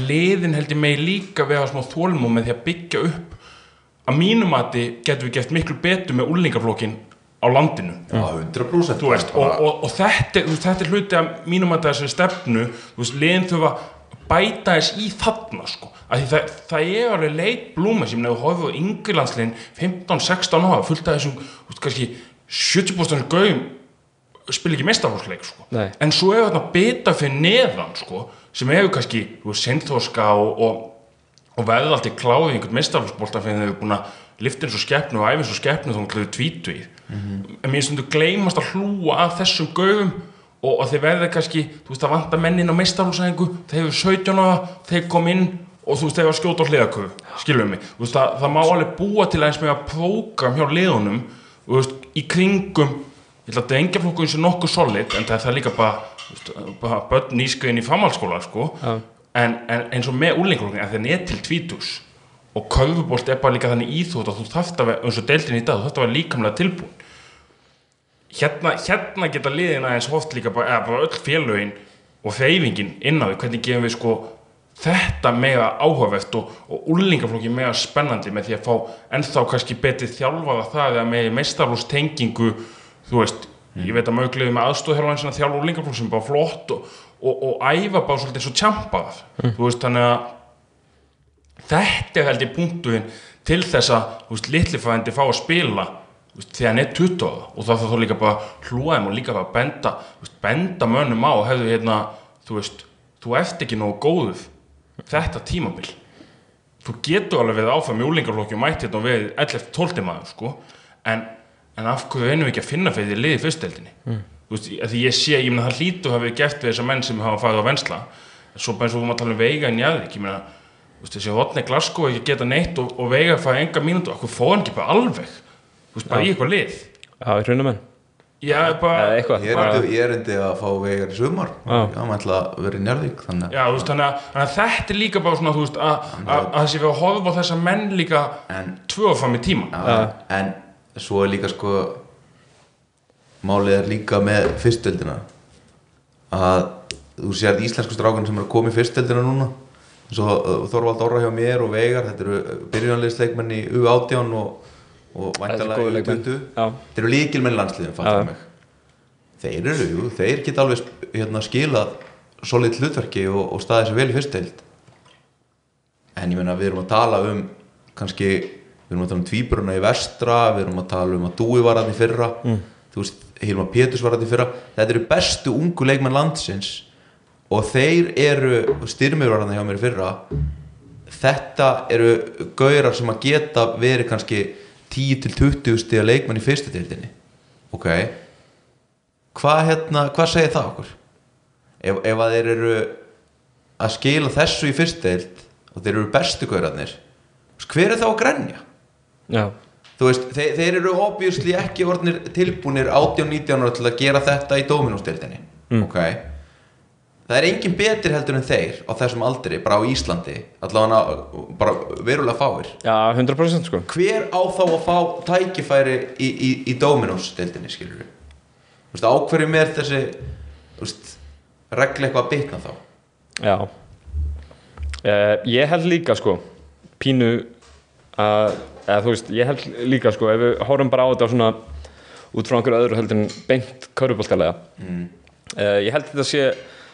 liðin held ég megi líka að smá þólma með því að byggja upp. Að mínum mati getum við gert miklu betur með úlingaflokkin á landinu. Já, 100% þú veist, og, og, og þetta, þetta er hluti að þessari stefnu. Þú veist, liðin þurfa að bæta þess í þarna sko, það, það er alveg leit blúma sem nefnir hófið á yngirlandsliðin 15-16 ára, fullt af þessum veist, kannski 70% gauðum spila ekki mestafólksleik sko. Nei. en svo er þarna bita fyrir neðan sko, sem hefur kannski, seinþóska og, og, og alltaf kláðið í einhvern mestafólksbólta fyrir þeir eru búin að lifta eins og skeppnu og æfa eins og skeppnu þá hann klæður tvítuð en mér stundu gleymast að hlúa að þessum gauðum og, og þeir verða kannski þú veist að vanta mennin á meistarhúsæðingu þeir hefur 17 ára, þeir kom inn og þú veist þeir var skjóta á hliðaköfu skilum mig, þú veist það, það má alveg búa til aðeins með að prógram hjá liðunum þú veist, í kringum ég ætla að drengjaflokkurinn sé nokkuð solid en það er það líka bara, veist, bara börn nýskriðin í framhaldsskóla sko. Já. en, en eins og með úlingaflokkurinn að það er til tvítus og köfubolt er bara líka þannig íþótt að þú þarft að vera, eins og deildin í dag, þú þarft að vera líkamlega tilbúin hérna, hérna geta liðin aðeins hoft líka bara, eða bara öll félögin og hreyfingin inn á því. Hvernig gefum við sko þetta mega áhugavert og, og úlingaflokki mega spennandi með því að fá ennþá kannski betri þjálfaða það eða með meistarlús tengingu þú veist, ég veit að mögulegum með aðstofþjálfan sinna þjálfa úlingaflokk sem bara flott og, og, og æfa bara svolítið eins og tjampað þú veist, þannig að þetta held ég punktuðin til þess að þú veist, litlifæðandi fá að spila þegar hann er 20 ára og það þarf þá líka bara hlúaðum og líka bara að benda þú veist, benda mönnum á hefðu hérna, þú veist, þú ert ekki nógu góður þetta tímabil. Þú getur alveg við áfram í úlingarflokki og mætt hérna og við 11-12 maður sko. En, en af hverju einu ekki að finna fyrir því liði fyrsteldinni mm. þú veist, að því ég sé, ég meina það hlýtu hafi gert við þessa menn sem hafa farið á vensla svo eins og við maður tala um veiga en jáðvík ég meina, þú þessi hotni Glasgow ekki geta neitt og, og veiga fæði enga mínútu. Okkur fóð hann ekki bara alveg? þú veist, bara í eitthvað lið. Já, í hrunum enn já, bara, Eða eitthvað. Ég er, endi, er að fá vegar í sumar. Já. Já, maður ætla að vera í Njárvík þannig já, að, þetta er líka bara svona, þú veist, að, að, að þessi við að horfa á þessa menn líka En- tvö fram í tíma. Að En svo er líka sko Málið er líka með fyrstöldina að þú sér íslensku strákan sem er að koma í fyrstöldina núna. Og uh, Þorvald Orra hjá mér og Veigar þetta eru byrjunarliðsleikmenn í U18 og, og væntalega. U20 Já. Þeir eru líkilmenn landsliðin, Já. fattar mig Þeir eru, jú, þeir geta alveg hérna, skilað solid hlutverki og, og staðið sér vel í fyrstdeild en ég meina við erum að tala um kannski, við erum að tala um tvíburuna í vestra, við erum að tala um að Dúi var í fyrra, mm. þú veist Hilma Péturs var í fyrra, þetta eru bestu ungu leikmenn landsins og þeir eru, styrmir var hann hjá mér fyrra þetta eru gaurar sem að geta verið kannski 10-20 stiga leikmenn í fyrstu deildinni. Ok. Hvað hérna, hvað segir það okkur? Ef, ef að þeir eru að skila þessu í fyrstu deild og þeir eru bestu gaurarnir hver er þá að grenja? Já, veist, þeir, þeir eru obviously ekki orðnir tilbúnir 18-19 ára til að gera þetta í Dominósteildinni Mm. ok það er engin betur heldur en þeir á þessum aldri, bara á Íslandi allavega bara verulega fáir. Já 100% sko. Hver á þá að fá tækifæri í, í, í Dominós-deildinni skilur við þú veist, á hverjum er þessi veist, regla eitthvað að bitna þá? Já. Uh, Ég held líka sko pínu að eða þú veist, ég held líka sko ef við horfum bara á þetta svona út frá einhverju öðru heldur en beint köruboltalega mm. ég held þetta sé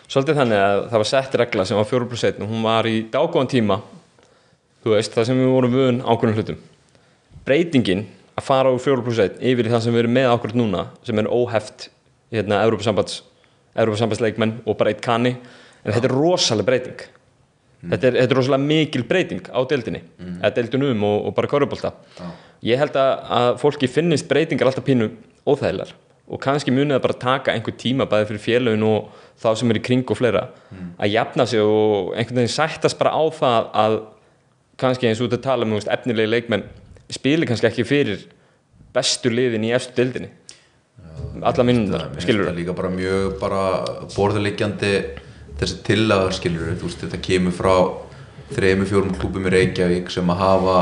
svolítið þannig að það var sett regla sem var 4 plus 1 og hún var í dágóðan tíma þú veist, það sem við vorum vön ákveðnum hlutum. Breytingin að fara úr 4 plus 1 yfir í það sem við erum með ákveð núna sem er óheft hérna, Európa-sambands Európa-sambandsleikmenn og bara eitt kanni en þetta er rosalega breyting. Þetta, er, þetta er rosalega mikil breyting á deildinni mm. eða deildunum og, og bara korubólta ég held að, að fólki finnist breytingar alltaf pínu óþægilegar og kannski munið að bara taka einhver tíma bæði fyrir félagin og þá sem er í kring og fleira að jafna sig og einhvern veginn sættast bara á það að kannski eins og að tala um efnilegi leikmenn spili kannski ekki fyrir bestu liðin í efstu deildinni. Alla Mér finnst skilur það líka bara mjög bara borðuleikjandi þessi tillagar skilur veist þetta kemur frá þrejum fjórum klúbum í Reykjavík sem að hafa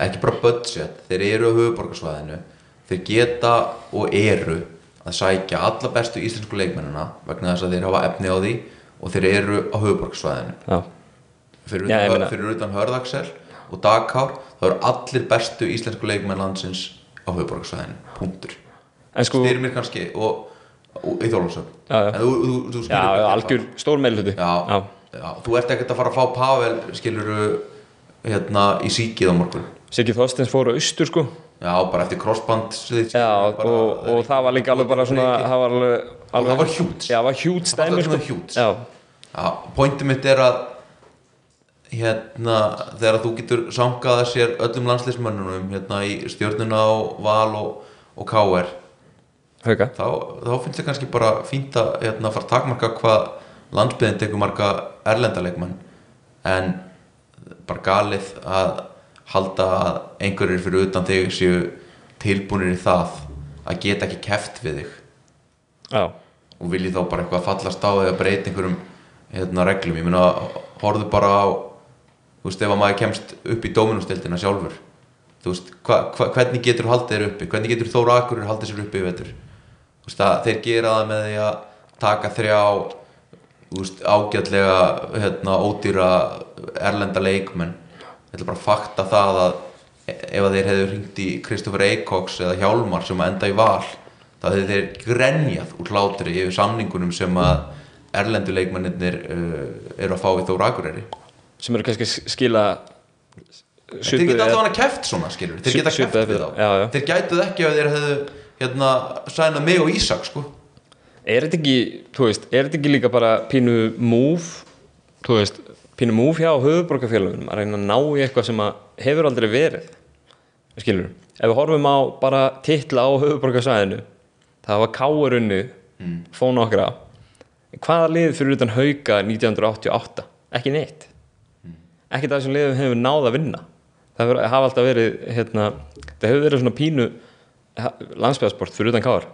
ekki bara budget. Þeir eru á höfuborgarsvæðinu þeir geta og eru að sækja alla bestu íslensku leikmennina vegna þess að þeir hafa efni á því og þeir eru á höfuborgarsvæðinu Já, fyrir utan, fyrir utan Hörðaksel og Dagkár þá eru allir bestu íslensku leikmenn landsins á höfuborgarsvæðinu, punktur. Sko, styrir mér kannski og, og í mig algjör stór já, þú ert ekkert að fara að fá Pavel skilur hérna í síkið á morgun? Siggi Þorsteins fór á austur sko já, bara eftir crossband Já, bara, og, og það var líka alveg bara svona það var alveg, alveg það var hjút. Já, það var hjút stæmi var sko svona huge. Já, já, pointið mitt er að hérna, þegar þú getur sangaða sér öllum landslismönnunum hérna í stjörnuna og Val og, og KR þá, þá finnst það kannski bara fínt að hérna, fara að takmarka hvað landsbyðin tekur marga erlendaleikmenn en bara galið að halda að einhverjir fyrir utan þig séu tilbúinir í það að geta ekki keft við þig. Já, og vilji þá bara eitthvað fallast á eða breyta einhverjum hérna, reglum. Ég meina, horfðu bara á þú veist, ef að maður kemst upp í dóminustildina sjálfur. Þú veist, hva, hva, hvernig getur haldið þér uppi? Hvernig getur Þóra Akurur haldið sér uppi þú veist, að þeir gera það með því að taka þrjá þú veist, ágætlega hérna, ódýra erlenda leikmenn þetta er bara að fakta það að ef að þeir hefðu hringt í Kristoffer Eikoks eða Hjálmar sem að enda í val þá hefðu þeir grenjað úr hlátri yfir samningunum sem að erlendu leikmennir uh, eru að fá við Þóra Akureyri. Sem eru kannski að skila þeir geta alltaf hann að keft svona skilur þeir geta eftir- þá. Já, já. þeir gætuð ekki ef þeir hefðu hérna sænað mig og Ísak sko. Er þetta ekki, veist, er þetta ekki líka bara pínu move þú veist, pínu move hjá höfuborgarfélagunum að reyna að ná í eitthvað sem hefur aldrei verið skilur, ef við horfum á bara titla á höfuborgarsvæðinu það var káur unni mm. fóna okkar á hvaða lið fyrir utan hauka 1988 ekki neitt. Ekki það sem liðum hefur náð að vinna. Það hefur, hafa alltaf verið hérna, það hefur verið svona pínu landsbæðasport fyrir utan káar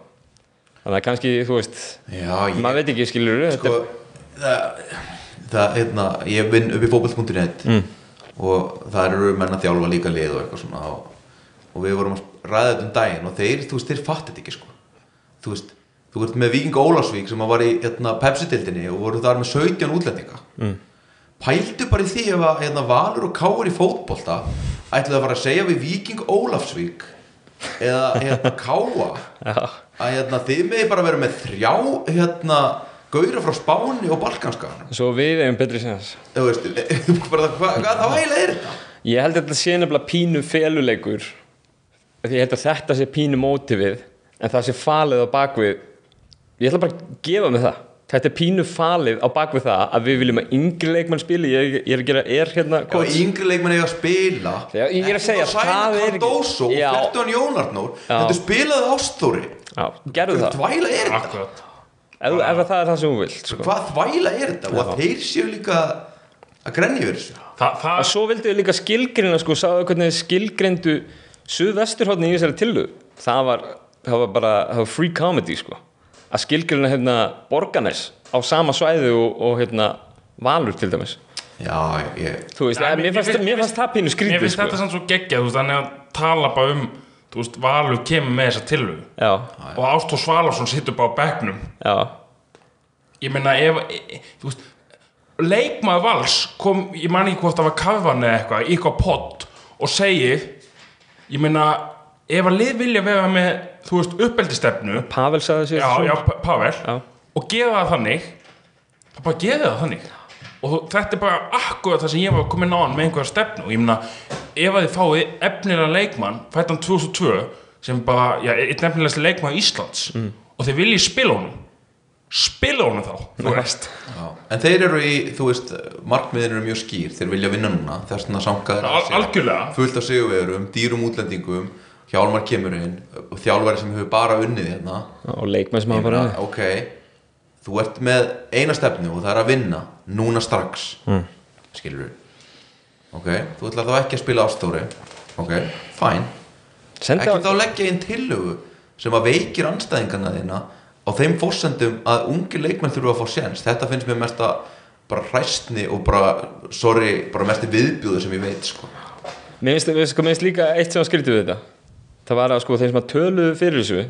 þannig að kannski, þú veist já, ég, maður veit ekki skilur sko það, það, hérna, ég vinn upp í fókbalt.net mm. og það eru menn að þjálfa líka lið og eitthvað svona og, og við vorum að ræða þetta um daginn og þeir, þú veist, þeir fattu þetta ekki sko þú veist, þú ert með Víking Ólafsvík sem var í hérna, Pepsi-dildinni og voru þar með 17 útlendinga mm. pældu bara í því ef að hérna, Valur og Káur í fótbolta ætlaðu að fara að segja við Víking Ólafsvík eða hérna Káa að hérna, þið meði bara vera með þrjá hérna, gauðra frá Spáni og Balkanskaganum svo við hefum betri séns. Þú veist, hvað, hvað það væla er þetta? ég held að þetta sé nefnilega pínu feluleikur. Ég held að þetta sé pínu mótivið en það sé falið á bakvið ég ætla bara að gefa mig það. Þetta er pínu falið á bakvið það að við viljum að yngri leikmann spili. Ég, ég er að gera, er hérna Já, yngri leikmenn eiga að spila. Já, ég er að segja, það það er Cardoso og Já. Jónarnór. Þetta spilaði Ástóri gerðu það. er? Akkurat ef, ef það er það sem þú vilt sko. hvað þvæla er þetta? og að þeir séu líka að yfir þessu Þa, það, og svo vildu við líka skilgreina sko, sáðu hvernig þið skilgreindu suðvesturhóttni í þessari tillu það var, það var bara það var free comedy sko að skilgreina hérna Borganes á sama svæði og, og hérna Valur til dæmis já, ég þú veist, ja, mér, fannst, mér fannst það pínu Mér skrítið finnst sko. þetta samt svo geggjað, þú veist, þannig að tala bara um Þú veist, Valur kemur með þessa tilhug já, Og Ástó Svalarsson sittur bara á bekknum. Já, Ég meina, ef, e, e, þú veist Leikmaður Vals kom, ég man ekki hvort það var kafan eða eitthvað, eitthvað pott Og segi, ég meina Ef að lið vilja vera með, þú veist, uppeldistefnu Pavel sagði sér Já, já, Pa- Pavel. Já. Og gefa það þannig Það bara gefa það þannig Og þetta er bara akkurat það sem ég var komin á hann með einhverja stefnu. Og ég meina, ef að þið fáið efnilega leikmann Fættan 2002 Sem bara, já, einn efnilegasti leikmann Íslands Mm. Og þið viljið spila honum Spila honum þá, þú veist. En þeir eru í, þú veist, markmiðin eru mjög skýr, þeir vilja vinna núna, þess vegna sankaður Al algjörlega. fullt af sigurvegurum, dýrum útlendingum, hjálmar kemur inn. Og þjálfari sem hefur bara unnið hérna. og leikmenn sem hafa bara ok, þú ert með eina stefnu og það er að vinna núna strax, mm. skilur ok, þú ætlar þá ekki að spila ástóri, ok, fæn, ekki á- þá leggja inn tillögu sem að veikir anstæðingana þína á þeim fórsendum að ungi leikmenn þurfa að fá séns. Þetta finnst mér mest að bara hræstni og bara, sorry, bara mest viðbjóðu sem ég veit sko. Mér finnst, sko, líka eitt sem var skrítið við þetta. Það var að sko þeir sem að töluðu fyrir þessu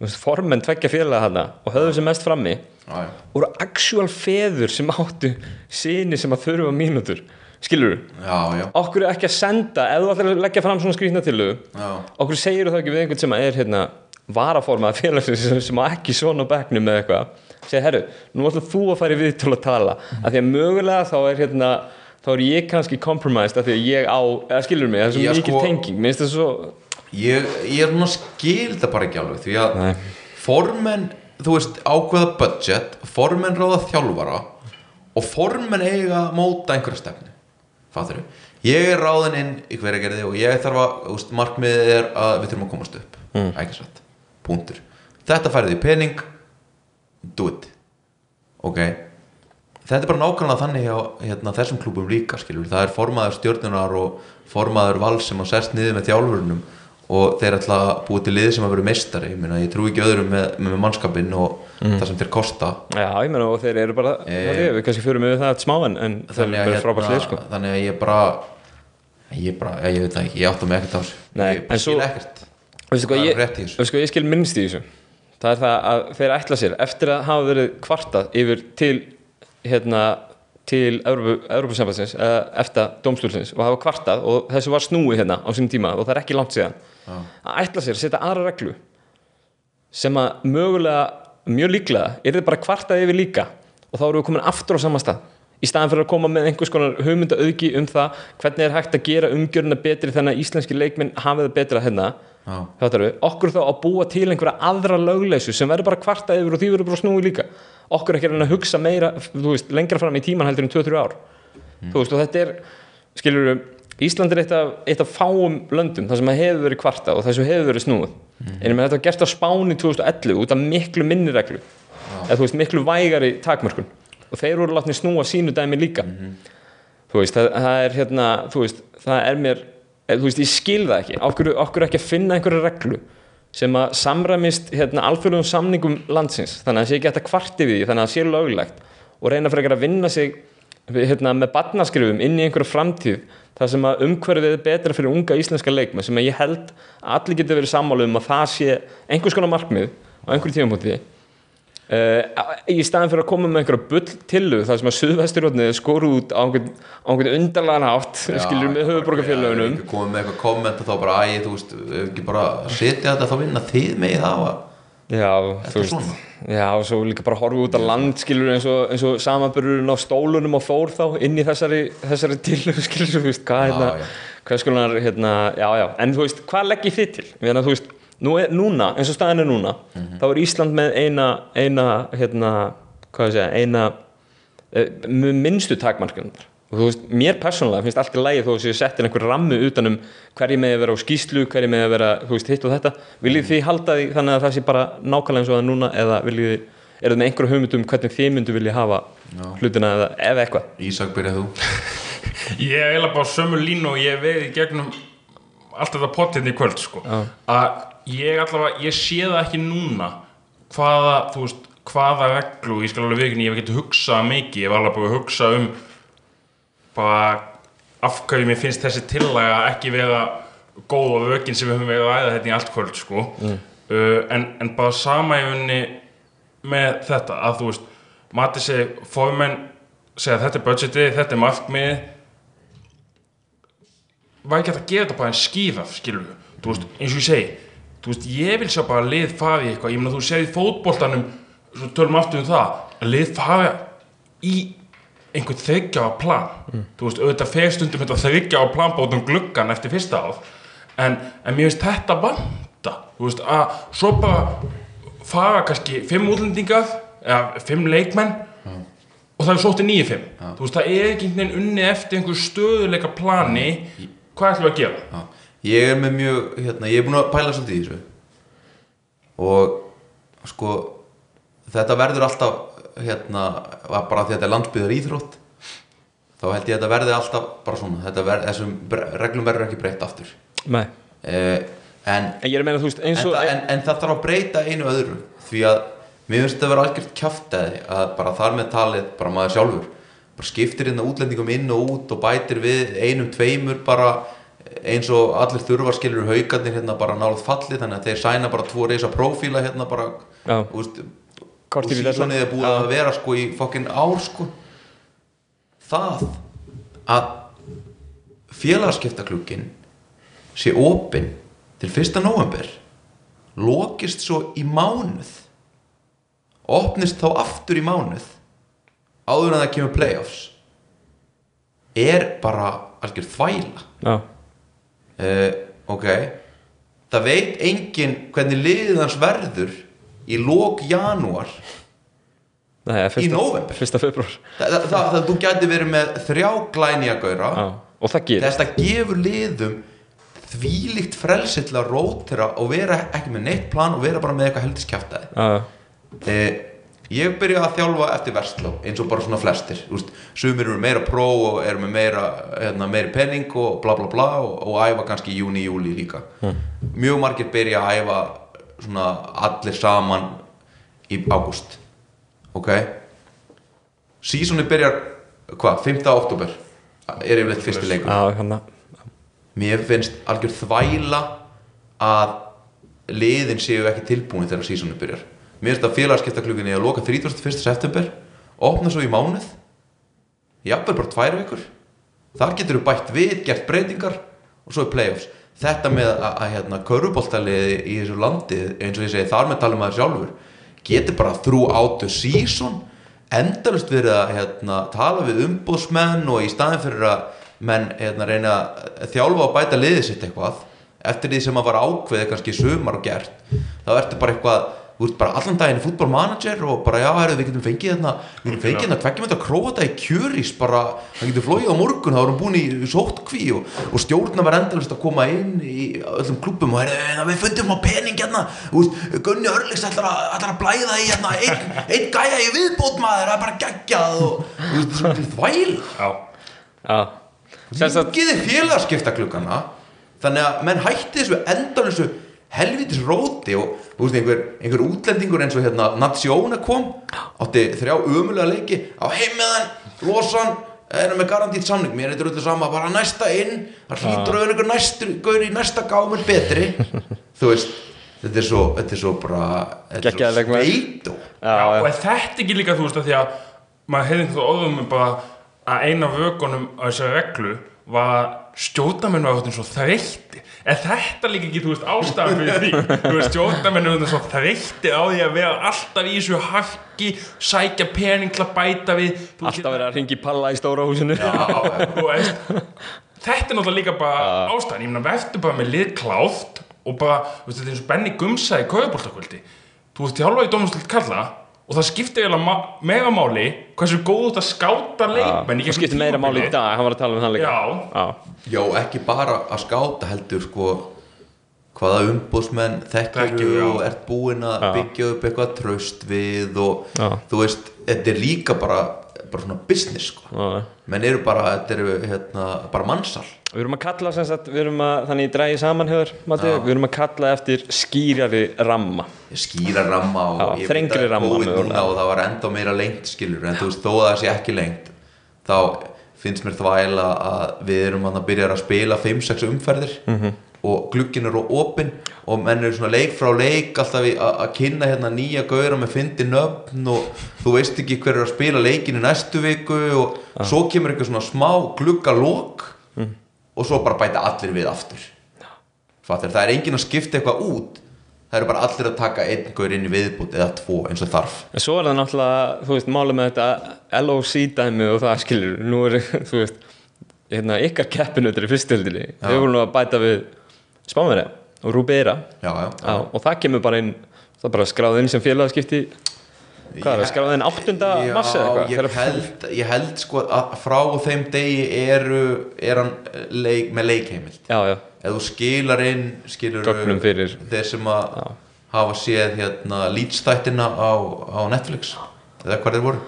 þú formenn tveggja félaga hana og höfðu sem mest frammi Já. voru actual feður sem áttu síni sem að þurfa mínútur skilur já, já, okkur er ekki að senda ef þú ætlar að leggja fram svona skrýtna tillögu já. okkur segir það ekki við einhvern sem er hérna varaformað félagsins sem, sem ekki svona á bekknum með eitthvað segir, herru, nú ætlar þú að fara í viðtöl að tala af því að mögulega þá er hérna þá er ég kannski compromised af því að ég á, eða skilur mig, það er svo Já, mikil sko- tenging mér finnst það svo, Ég, ég er núna skil þetta bara ekki alveg því að Nei. Þú veist, ákveða budget formenn ráða þjálfara og formenn eiga að móta einhverja stefnu. Fattur ég er ráðin inn í hverja gerði og ég þarf að, þú veist, markmiðið er að við þurfum að komast upp. Mm. satt, punktur. Þetta færið í pening. Do it. Ok. Þetta er bara nákvæmlega þannig hjá hérna, þessum klúbum líka skilur, það er formaður stjórnunar og formaður vals sem á sest niður með þjálfurinnum og þeir ætla að búa til lið sem að vera meistari. Ég, ég trú ekki öðrum með, með mannskapinn og það sem þeir kosta. Já, ég meina og þeir eru bara, Eh, það er, við kannski fyrir með það eftir smá en, er að, bara frábært lið sko. þannig að ég bara ég bara, ég, ég veit ekki, ég átta mig ekkert á þessu. Nei, ég skil ekkert. Það er ég, rétt í þessu. ég skil minnst í þessu? Það er það að þeir ætla sér eftir að hafa verið kvartað yfir til hérna til Európa-sambandsins eða eftir dómstúlsins og hafa kvartað og þessu var snúi hérna á sínum tíma og það er ekki langt síðan að ætla sér að setja aðra reglu sem að mögulega mjög líklega er þið bara kvartað yfir líka. Og þá erum við komin aftur á sama stað. Í staðan fyrir að koma með einhvers konar hugmynda auðgi um það hvernig er hægt að gera umgjöruna betri þannig að íslenski leikminn hafi það betra hérna. Okkur þá að búa til einhverja aðra lögleysu sem verður bara kvartað yfir og því verður bara snúið líka. Okkur ekki að hugsa meira veist, lengra fram í tíman heldur en 2-3 ár. Þú veist og þetta er skilur Ísland er eitt af, eitt af fáum löndum þar sem að hefur verið kvartað og þessu hefur verið snúið. En ég með þetta var gert á Spáni 2011 út af miklu minni reglu eða þú veist miklu vægari takmörkun. Og þeir voru látni snúa sínu dæmi líka. Þú veist, það, það er hérna þú veist, það er mér eða, þú veist, ég skil það ekki, okkur, okkur ekki að finna einhverja reglu sem að samræmist hérna alþjóðlegum samningum landsins? Þannig að það sé ekki að kvarti við því þannig að það sé löglegt. Og reyna fyrir að vinna sig hérna, með barnaskrifum inn í einhverju framtíð þar sem að umhverfið er betra fyrir unga íslenska leikma sem að ég held að allir getur verið sammála um að það sé einhvers konar markmið á einhverju tímapunkti uh, í staðin fyrir að koma með einhverja bull tillu þar sem að Suðvesturjóðnið skoru út á einhvern, á einhvern undarlegan átt skilur með höfuborgarfélögunum Já, komið með eitthvað komment og þá bara æ, þú veist, ekki bara setja þetta þá vinna þið með það Já, þú veist. Já, og svo líka bara horfa út á land skilur eins og, og samanbörurinn á stólunum og Þór þá inn í þessari, þessari tilöf skilur, þú veist, hvað hérna hvað skonar, hérna, já, já en þú veist, hvað legg ég þið til? Þannig að þú veist, nú er, núna, eins og staðin er núna Mhm. þá er Ísland með eina, eina hérna, hvað ég segja, eina eh, minnstu takmarkunar og þú veist, mér persónulega finnst allt í lægi þó að séu sett inn einhver rammu utanum hverju með að vera á skýslu, hverju með að vera þú veist, hitt og þetta, viljið þið halda því þannig að það sé bara nákvæmlega eins og það núna eða viljið þið, er það með einhverju hugmyndum hvernig þið myndu vilja hafa hlutina eða, eða eitthvað? Ísak byrjað þú. Ég er eiginlega bara á sömu línu og ég veið í gegnum allt þetta pottirni í kvöld sko. að ég allavega, ég sé það ekki núna hvaða, hvaða reglu, ég skal alveg viðkynni, ég hef getið hugsað mikið, ég var alveg að hugsa um bara af hverju mér finnst þessi tillaga ekki vera góð og vökin sem við höfum verið að ræða þetta í allt kvöld sko. uh, en, en bara sama í unni með þetta að þú veist, Mati segi formenn segja þetta er budgetið, þetta er markmiðið. Var ekki hægt að gera þetta bara en skýrað skilur við, þú veist, eins og ég segi þú veist, ég vil sjá bara lið fari í eitthvað. Ég meina þú segir í fótboltanum svo tölum aftur um það, að lið fari í einhvern þryggjára plan, þú veist, auðvitað fer stundum þetta þryggjára plan bótum gluggan eftir fyrsta ár, en, en mér finnst þetta vanda, þú veist, að svo bara fara kannski fimm útlendingar, eða fimm leikmenn og það er sóttið 9-5 þú veist, það er ekki einhvern veginn unni eftir einhver stöðuleika plani. Hvað ætlum við að gera? Já. Ég er með mjög, hérna, ég er búin að pæla svolítið í þessu. Og sko þetta verður alltaf hérna, var bara því að þetta er landsbyðar íþrótt þá held ég að þetta verði alltaf bara svona, þetta verð, þessum reglum verður ekki breytt aftur. Nei, eh, en, En ég er að meina, þú veist, en, það, en, en það þarf að breyta einu öðru því að mér finnst þetta að vera algjört kjaftaði að bara þar með talið bara maður sjálfur bara skiptir hérna útlendingum inn og út og bætir við einum tveimur bara eins og allir þurfa skilur haugarnir hérna bara nálaðt falli þannig að þeir sæna bara tvo reysa prófíla hérna bara þú veist, og sísonið er búið að vera sko í fokkin ár sko. Það að félagaskiptaklukkin sé opinn til 1. november lokist svo í mánuð opnist þá aftur í mánuð áður en það kemur playoffs er bara algjör þvæla. Já, uh, ok. Það veit enginn hvernig liðið hans verður í lok janúar Nei, fyrsta, nóvember? Fyrsta februar það, það, það, þú gæti verið með þrjá gerist. Þetta gefur liðum þvílíkt frelsi til að rótera og vera ekki með neitt plan og vera bara með eitthvað heldis kjaftaði Já, eh, ég byrja að þjálfa eftir versló eins og bara svona flestir. Úst, sumir eru meira pró og eru með meira, hérna, meiri penning og bla bla bla og, og æfa kannski í júni, júli líka. Mjög margir byrja að æfa svona allir saman í ágúst ok? Sísoni byrjar hvað, 5. oktober er yfirleitt fyrsti leikur. Já, hann mér finnst algjör þvæla að liðin séu ekki tilbúin þegar sísoni byrjar. Mér finnst að félagskiptakluginni að loka 31. september opna svo í mánuð jafnvel bara tvær vikur. Þar getur við bætt við, gert breytingar og svo er playoffs þetta með að, að hérna, köruboltaliði í þessu landi eins og ég segi þar með talum maður sjálfur getur bara throughout the season endalust verið að hérna, tala við umbúðsmenn og í staðin fyrir að menn hérna, reyna að þjálfa og bæta liðið sitt eitthvað eftir því sem að var ákveðið kannski sumar og gert þá ertu bara eitthvað þú ert bara allan daginn í fútbolmanager og bara já, herru, við getum fengið hérna við getum fengið hérna tveggjum þetta króata í kjörís bara, hann getur flóið á morgun þá erum búin í sóttkví og, og stjórna var endalist að koma inn í öllum klubum og herru, við fundum á pening hérna, þú veist, Gunni Örliks ætlar að, ætlar að blæða í hérna einn ein gæja í viðbótmaður, það er bara geggjað og þú veist, það er þvæl Já, Já. Ringiði félagaskiptaklukkana Þannig að menn hætti þessu endan þessu helvitis róti og þú veist einhver, einhver útlendingur eins og hérna Natsjóna kom átti þrjá umulega leiki á heimiðan, losan erum með garantít samning, mér er þetta öllu sama bara næsta inn, það hlýtur að vera einhver næstur gaur í næsta gámur betri. Þú veist, þetta er svo þetta er svo bara, þetta er svo sveit og já, og já, er þetta ekki líka þú veist að því að maður hefði einhverju óðum með bara að eina af vökunum á þessari reglu var að stjórnamennu var svo þreytti er þetta líka ekki, þú veist, ástæðan fyrir því? Þú veist, stjórnamennu var svo þreytti á því að vera alltaf í þessu harki sækja pening til að bæta við þú alltaf verið að ringi palla í stóra húsinu. Já, þú veist þetta er náttúrulega líka bara ástæðan. Ég meina, verður bara með lið kláft og bara, þú veist, þetta er eins og Benny Gumsa í kauðbóltakvöldi þú veist, þjálfa í dómstöld kalla og það skiptir eiginlega meira máli hversu góð þetta skáta leikmenn það gegnum skiptir meira máli í dag, hann var að tala um það líka Já. já, Já, ekki bara að skáta heldur sko hvaða Þekkjur, já. og ert búinn að byggja upp eitthvað tröst við og Já. þú veist, þetta er líka bara, bara svona business sko já. menn eru bara, þetta eru hérna, bara mannsal Við erum að kalla sem sagt, við erum að, þannig ég drægi saman höfur, Matti, við erum að kalla eftir skýrari ramma. skýra ramma og Já, ég þrengri veit að mögulega. núna og það var enda meira lengt skilur en þú veist, þó að það sé ekki lengt þá finnst mér þvæla að við erum að byrja að spila 5-6 umferðir Mhm. Og glugginn eru opinn og menn eru svona leik frá leik alltaf að kynna hérna nýja gauðra með fyndi nöfn og þú veist ekki hver er að spila leikin í næstu viku og svo kemur eitthvað svona smá gluggalok Mhm. og svo bara bæta allir við aftur. Fattir, það er enginn að skipta eitthvað út. Það eru bara allir að taka einn gaur inn í viðbútt eða tvo eins og þarf. En svo er það náttúrulega, þú veist, málið með þetta LOC dæmi og það skilur, nú er, þú veist, hérna, ykkar keppinutur í fyrstöldinni, við vorum nú að bæta við Spánverja og Rúbeira og það kemur bara inn, það bara skráð inn sem félagaskipti, hvað er það, skráð inn 8. mars eða eitthvað? ég held, ég held sko að frá þeim degi eru er hann leik, með leikheimild. Já, já, ef þú skilar inn skilur þeir sem að hafa séð hérna lítstættina á, á Netflix eða hvað þeir voru.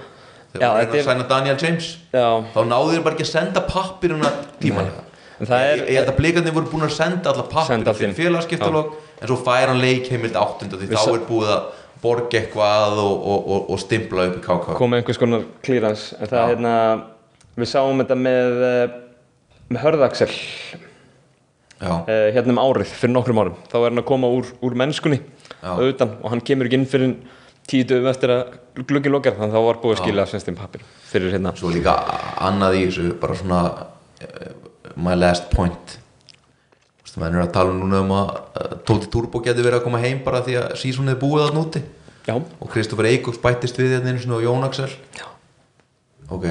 Þeir voru að sæna Daniel James. Já, þá náðu þeir bara ekki að senda pappiruna tímanlega er, ég, held að blikarnir voru búin að senda alla pappir inn. félagskiptalog en svo fær hann leik heimild áttund því þá er búið að borga eitthvað og, og, og, og stimpla upp í KK kom einhvers konar klírans en það er hérna við sáum þetta með eh, með hörðaksel uh, hérna um árið fyrir nokkrum árum. Þá er hann að koma úr, úr mennskunni auðvitað og hann kemur ekki inn fyrir tíu dögum eftir að glugginn lokar þannig að þá var búið að skilja semst um pappir fyrir hérna. Svo líka annað í þessu bara svona uh, my last point maður er að tala núna um að uh, Tóti Turbo getur verið að koma heim bara því að sísón er búið að núti já, og Kristoffer Eikóks bættist við hérna sinni og Jón Axel Já. ok,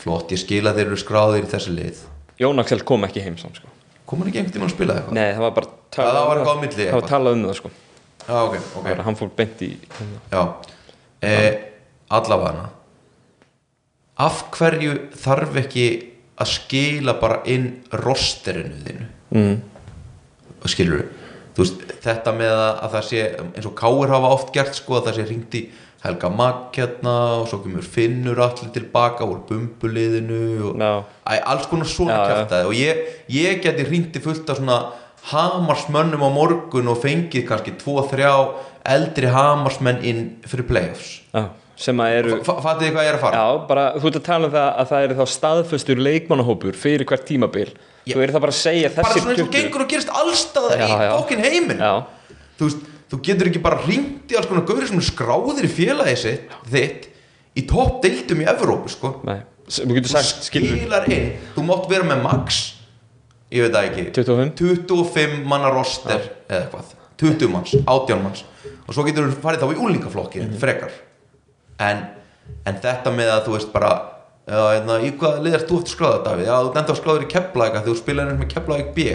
flott, ég skil að þeir eru skráðir í þessi lið Jón Axel kom ekki heim saman sko. kom hann ekki einhvern tímann að spila eitthvað? nei, það var bara Já, það var eitthvað á milli það var talað um það sko. já, ok, ok okay. hann fór beint í. Já, eh, allavega Af hverju þarf ekki að skila bara inn rosterinu þínu mm. skilur þú veist, þetta með að, að það sé eins og Káir hafa oft gert sko að það sé ringt í Helga Magg hérna og svo kemur Finnur allir tilbaka úr bumbuliðinu og Já. Æ, alls konar svona Já, já. kjaftaði og ég, ég geti ringt í fullt af svona hamarsmönnum á morgun og fengið kannski 2-3 eldri hamarsmenn inn fyrir playoffs já, sem að eru F- Fattið þið hvað ég er að fara? Já, bara, þú ert að tala um það að það er þá staðföstur leikmannahópur fyrir hvert tímabil. Já. Þú er það bara að segja bara þessi svona eins og gengur og gerist allstaðar í heiminn Já, þú veist, þú getur ekki bara ringt í alls konar gauðir sem eru skráðir í félagi sitt þitt í topp deildum í Evrópu sko. Nei, þú getur sagt, skilur skilar inn, þú mátt vera með max ég veit það ekki 25 25 manna roster eða eitthvað, 20 manns, 18 manns. Og svo getur þú farið þá í úlingaflokki Mhm. frekar en, en þetta með að þú veist bara já, hérna, í hvað liðast þú eftir skráða Davíð? Já, þú enda á skráður í Keflavík þegar þú spilar eins með Keflavík B.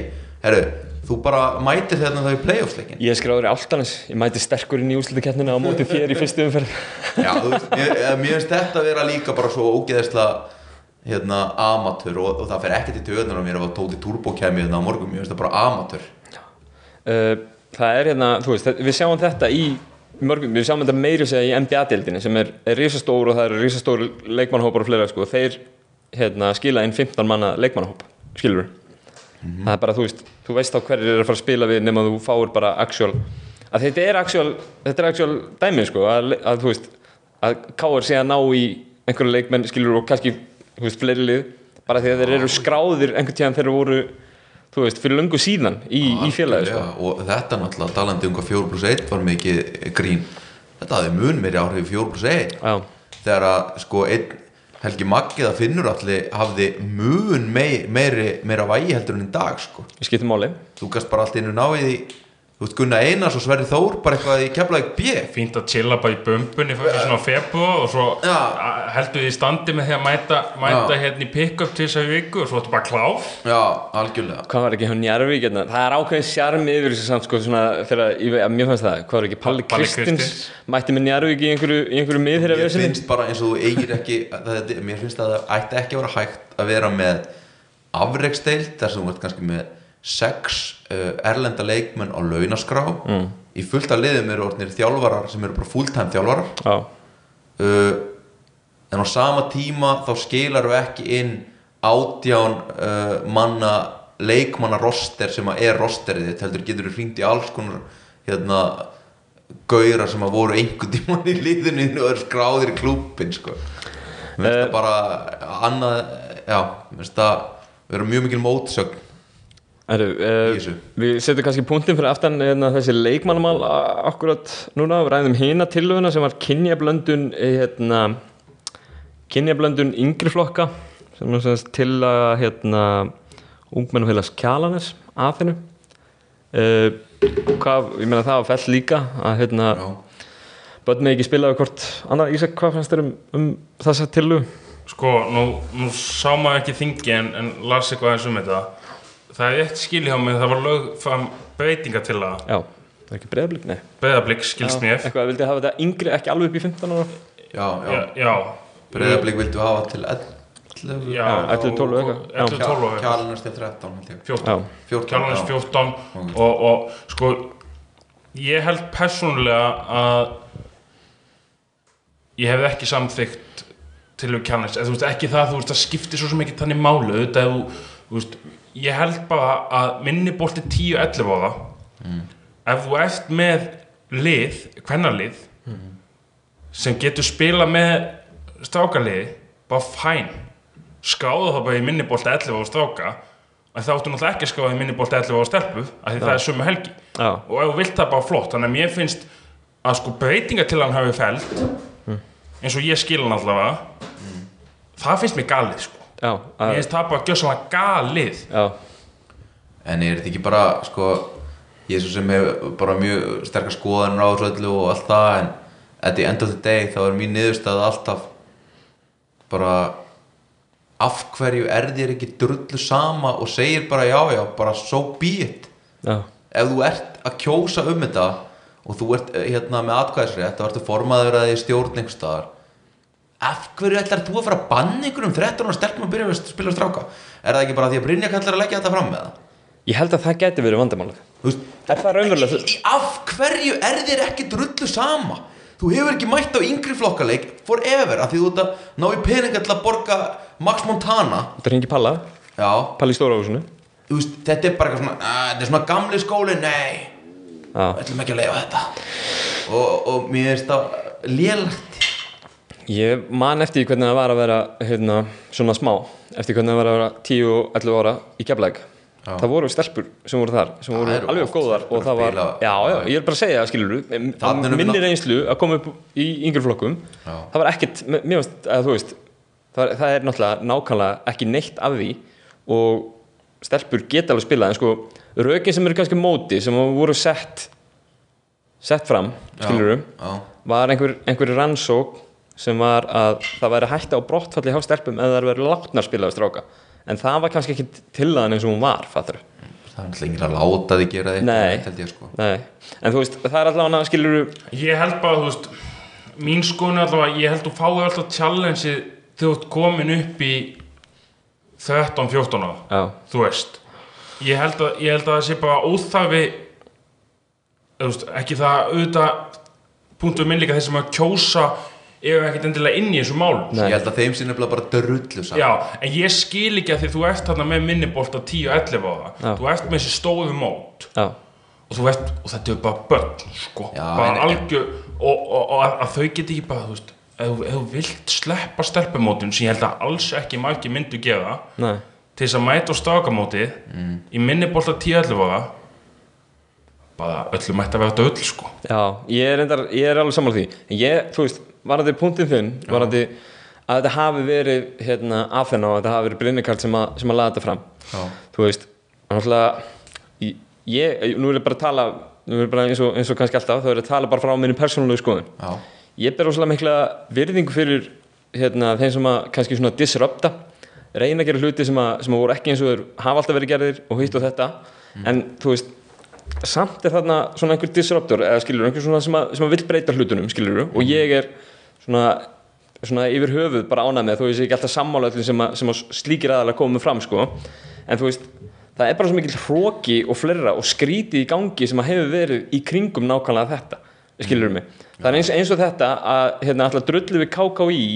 Herru, þú bara mætir hérna þá í playoffsleikin Ég er skráður í Áltanes, ég mæti sterkur inn í úrslutakeppnina á móti þér í fyrstu umferð. Já, þú veist, mér, eh, finnst þetta að vera líka bara svo ógeðislega hérna, amatör og, og það fer ekki til töðunar á mér ef að Tóti Turbo kemi hérna á morgun, mér finnst það bara amatör uh, Það er hérna, þú veist, við sjáum þetta í mörgum, við sjáum þetta meiri segja í NBA-deildinni sem er, er risastór og það eru risastór leikmannahópar og fleira sko, þeir hérna, skila inn 15 manna leikmannahóp, skilur það er bara, þú veist, þú veist á hverjir er að fara að spila við nema þú fáir bara actual að þetta er actual, þetta er actual dæmi sko, að, að þú veist að sé að ná í einhverju leikmenn skilur og kannski, þú veist, fleiri lið bara því að þeir eru skráðir einhvern tíðan þeir voru, þú veist, fyrir löngu síðan í, í félagi sko. Og þetta náttúrulega talandi um hvað 4 plus 1 var mikið grín þetta hafði mun meiri áhrif í 4 plus 1 Já, þegar að sko einn Helgi Maggi það finnur allir hafði mun mei, meiri, meira vægi heldur en í dag sko. Ég skipti máli. Þú gast bara allt einu náið í þú veist Gunnar Einars og Sverri Þór bara eitthvað í keflaðið B fínt að chilla bara í bumbunni fyrir svona februar og svo Já. a- heldur því í standi með því að mæta, mæta Já. hérna í pick-up til þess að viku og svo ertu bara klár já, algjörlega hvað var ekki hjá Njarvík hérna? það er ákveðin sjarmi yfir þessu samt sko, svona, þegar, ég, mér fannst það, hvað var ekki Palli, Palli Kristins, mætti með Njarvík í einhverju, í einhverju miðherra mér vesinni finnst bara eins og þú eigir ekki að þetta, mér finnst að það ætti ekki að vera hægt að vera með afreksteild þar sem þú ert kannski með sex uh, erlenda leikmenn á launaskrá mm. í fullt af liðum eru orðnir þjálfarar sem eru bara fulltime þjálfarar Já, uh, en á sama tíma þá skilar við ekki inn átján uh, manna leikmanna roster sem að er rosterið þitt heldur getur þú hringt í alls konar hérna gauðra sem að voru einhvern tímann í liðinu og er skráðir í klúbbin sko. mér finnst Eh. það bara annað, já, mér finnst það vera mjög mikil mótsögn Í uh, þessu. við setjum kannski punktin fyrir aftan hérna, þessi leikmannamál akkurat núna, við ræðum hina tillöguna sem var kynjablöndun eh, hérna, kynjablöndun yngri flokka sem er til að hérna, ungmennufélags kjalanes af hennu uh, hvað, ég meina það var fell líka að hérna, já, börn með ekki spilaðu hvort annað. Ísak, hvað fannst þér um, um þessa tillögu? sko, nú, nú sá maður ekki þingi en, en las eitthvað eins um þetta það er eitt skil hjá mig, það var lög fram breytinga til að Já, það er ekki breyðablík, nei breyðablík skilst mér Eitthvað, vildi hafa þetta yngri, ekki alveg upp í 15 ára já, já. já, breyðablík vildu hafa til 11 já, Já, 11, 12 eitthvað. Já. 11, 12 eitthvað. kjálunast til 13 held ég. 14 Já, 14 Kjálunins já. 14 Ok. og, og sko ég held persónulega að ég hef ekki samþykkt til við kjálunins, eða þú veist ekki það þú veist það skiptir svo ekki þannig málu ef þú, þú veist ég held bara að minni bolti 10-11 ára ef þú ert með lið, hvernarlið sem getur spila með strákaliði bara fæn. Skráðu það bara í minni bolti 11 ára stráka en þá áttu náttúrulega ekki að skráða í minni bolti 11 ára stelpu af því það er sömu helgi. Já. og ef þú vilt það bara flott. Þannig að mér finnst að sko breytinga til hann hafi fælt eins og ég skil hann allavega. Það finnst mér galið sko Já, að, finnst það bara svona galið. Já, En er þetta ekki bara, sko, ég er svo sem hef bara mjög sterkar þessu öllu og allt það, en at the end of the day þá er mín niðurstað alltaf bara af hverju er þér ekki drullu sama og segir bara já, já, bara so be it. já, Ef þú ert að kjósa um þetta og þú ert eh, hérna með atkvæðisrétt, þá ertu formaður að því stjórn einhvers staðar, af hverju ætlar þú að fara að banna einhverjum 13 ára stelpum að byrja að spila stráka? Er það ekki bara því að Brynja kallar að leggja þetta fram með það? ég held að það geti verið veist, Er það raunverulega af hverju er þér ekki drullu sama? Þú hefur ekki mætt á yngri flokkaleik forever af því þú ert að ná í peninga til að borga Max Montana. Þetta ringi Palla, já, Palla í stóra húsinu. Þú veist, þetta er bara svona að, þetta er svona gamli skóli, nei. Við ætlum ekki að leifa þetta. Og, og mér finnst það lélagt ég man eftir hvernig það var að vera hérna, svona smá eftir hvernig það var að vera 10 og 11 ára í Keflæk Já. það voru stelpur sem voru þar sem voru Það alveg góðar og það að var, já, já, ég er bara að segja skilur Þarna erum við minni ná- reynslu að koma upp í yngri flokkum Já. það var ekkert, veist, að þú veist það, það er náttúrulega nákvæmlega ekki neitt af því og stelpur geta alveg spilað en sko, rökin sem eru kannski móti sem voru sett sett fram, skilur var einhver, einhver rannsók sem var að það væri hætta á brottfalli hjá stelpum eða það væri látnar spilaði stráka. En það var kannski ekki tillaðan eins og hún var fattur. Það er náttúrulega enginn að láta því gera þetta sko. Nei. en þú veist, það er allavega skilur Ég held bara, þú veist mín skoðun er allavega, ég held þú fáið alltaf challenge þegar þú ert komin upp í 13-14 ára já, þú veist. Ég held að, ég held að það sé bara óþafi þú veist, ekki það auðvitað punktum minn líka þeir sem að kjósa eru ekkert endilega inn í þessu málum. Nei. ég held að þeim sinni bara drullu saman. Já, en ég skil ekki að því þú ert þarna með minnibolt á 10-11 ára Já. þú ert með þessi stóðu mót. Já, og þú ert, og þetta er bara börn sko, Já, bara en- algjör og, og, og að, að þau geti ekki bara þú veist, ef, þú- ef þú vilt sleppa stelpumótin sem ég held að alls ekki margir myndu gera nei. til þess að mæta á stákamótið Mm. í minni bolta 10-11 ára bara öllu mætti að vera döll sko. Já, ég er, reyndar, ég er alveg sammála því. En ég, þú veist, varandi punktin þinn varandi að þetta hafi verið hérna, aðfenn og þetta hafi verið Brynnikard sem, að- sem að laða þetta fram. Já. þú veist, náttúrulega ég, ég, nú er ég bara að tala nú er ég bara eins og, eins og kannski alltaf þá er ég að tala bara frá minni persónulegu skoðun. Já, ég ber óslega mikla virðingu fyrir hérna, þeim sem að kannski svona disrupta reyna að gera hluti sem að, sem að voru ekki eins og þeir hafa alltaf verið gerðir og hitt og þetta. En þú veist samt er þarna svona einhver disruptor eða skilur, einhver svona sem að, sem að vill breyta hlutunum skilur, og ég er svona, svona yfir höfuð bara ánað með ég sé ekki alltaf sammála öllum sem að, sem að slíkir aðalega komið fram sko. en þú veist, það er bara svo mikil hróki og fleira og skrítið í gangi sem að hefur verið í kringum nákvæmlega þetta skilur mig, það er eins, eins og þetta að hérna alltaf drullu við KKÍ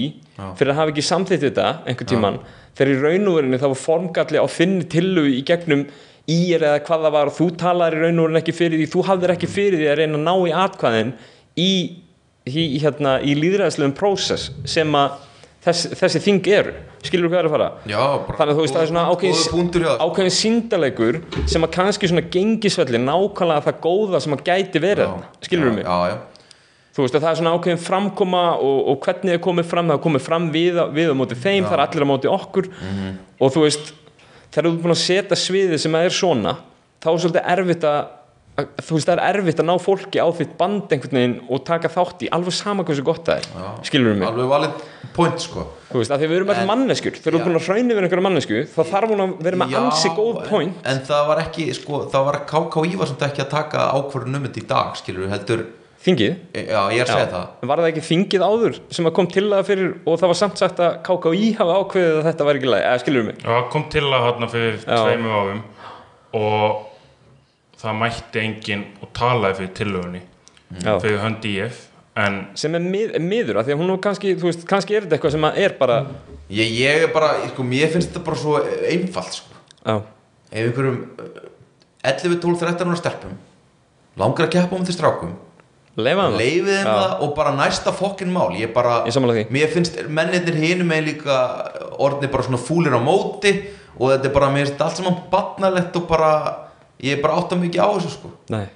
fyrir að hafa ekki samþýtt þetta einhvern tíman, þegar í raunúverinu það var formgalli á finni tillu í gegnum ír eða hvað það var og þú talar í raunúverinu ekki fyrir því, þú hafðir ekki fyrir því að reyna að ná í atkvæðin í, í, hérna, í líðræðslegum prósess sem að þess, þessi þing eru. Skilur hvað er að fara? Já þannig að þú veist það er svona ákveðin, síndalegur sem að kannski svona gengisvelli nákvæmlega það góða sem að gæti verið skilur mig, já, já, þú veist að það er svona ákveðin framkoma og, og hvernig það er komið fram það er komið fram við, við á móti þeim það er allir á móti okkur. Og þú veist þegar þú er búin að setja sviðið sem að er svona þá er svolítið erfitt að að- þú veist það er erfitt að ná fólki á þitt band einhvern veginn og taka þátt í alveg sama hversu gott það er, skilur mig? alveg valið point sko. Þú veist að því við erum allir manneskjur þegar þú Já. er búin að hraunni við einhverja mannesku þá þarf hún að vera með Já, ansi góð en- point. en það var ekki sko, það var KKÍ var samt ekki að taka ákvörðun um þetta í dag skilur heldur, þingið? Já ég er að segja það. Var það ekki þingið áður sem að kom til það fyrir og það var samt sagt að KKÍ hafa ákveðið að þetta var ekki læg, eða skilur mig? Og það kom til að hérna fyrir Já. tveimur árum og það mætti enginn og talaði fyrir tillögunni Já. fyrir hönd IF en sem er mið, miður, af því að hún kannski þú veist, kannski er þetta eitthvað sem að er bara ég, ég er bara, sko, mér finnst þetta bara svo einfalt sko. já, ef einhverjum uh, 11, 12, 13 ára stelpum langar að keppa um til strákum leifið þeim það og bara næsta fokkin mál ég bara, Ég því. mér finnst mennirnir hinum með líka orðni bara svona fúlir á móti og þetta er bara, mér finnst allt saman barnalegt og bara, ég er bara átt að mikið á þessu sko, Nei,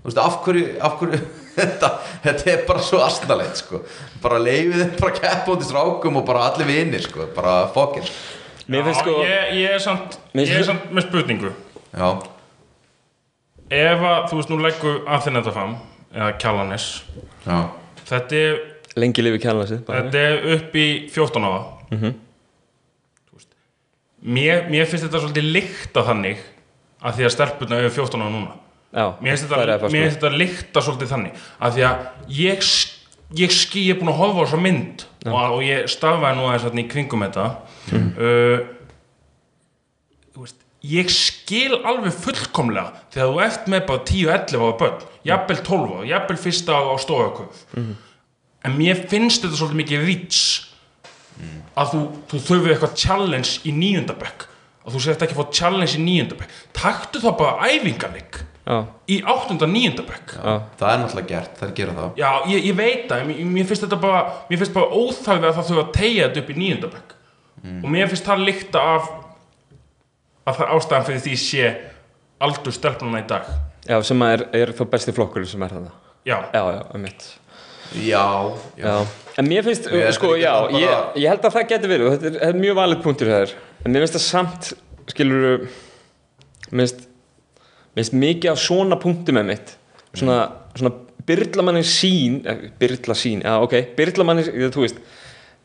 þú veist, af hverju af hverju, þetta, þetta er bara svo astnalegt sko, bara leifið þeim bara keppa út í strákum og bara allir vinir sko, bara finnst sko ég, ég er samt, ég er samt með spurningu. Já, ef að, þú veist, nú leggur Aþena þetta fram eða Kjallanes já, þetta er, lengi lifi kjærlega sig þetta er upp í 14 ára. Mhm. Þú veist, mér, mér finnst þetta svolítið líkta þannig að því að stelpurna eru 14 ára núna. Já, mér finnst þetta, sko. þetta líkta svolítið þannig. Að því að ég, ég ský ég er búin að horfa á þessa mynd og, og ég starfaði nú aðeins í kringum þetta. Uh, þú veist ég skil alveg fullkomlega þegar þú ert með bara 10-11 ára börn jafnvel 12 ára, jafnvel fyrsta á, stóðaköf en mér finnst þetta svolítið mikið ríts að þú, þú þurfið eitthvað challenge í níundabekk að þú sért ekki að fá challenge í níundabekk taktu þá bara æfingarleik Já, í áttunda níundabekk já, það er náttúrulega gert, það er að gera það. Já, ég, ég veit það, mér, mér finnst þetta bara mér finnst bara óþarfi að það þurfa að tegja þetta upp í níundabekk og mér finnst það líkta af að það ástæðan fyrir því sé aldur stelpnuna í dag. Já, sem er, er þá besti flokkur sem er það já, Já, já, um mitt já, já, Já, en mér finnst, Ég- sko, já, bara- ég, ég held að það geti verið og þetta er, þetta er mjög valið punktur það er en mér finnst það samt, skilur mér finnst mikið af svona punktum með mitt. Svona, svona byrlamannin sín eh, byrla sín, já, ok byrlamannin, þú veist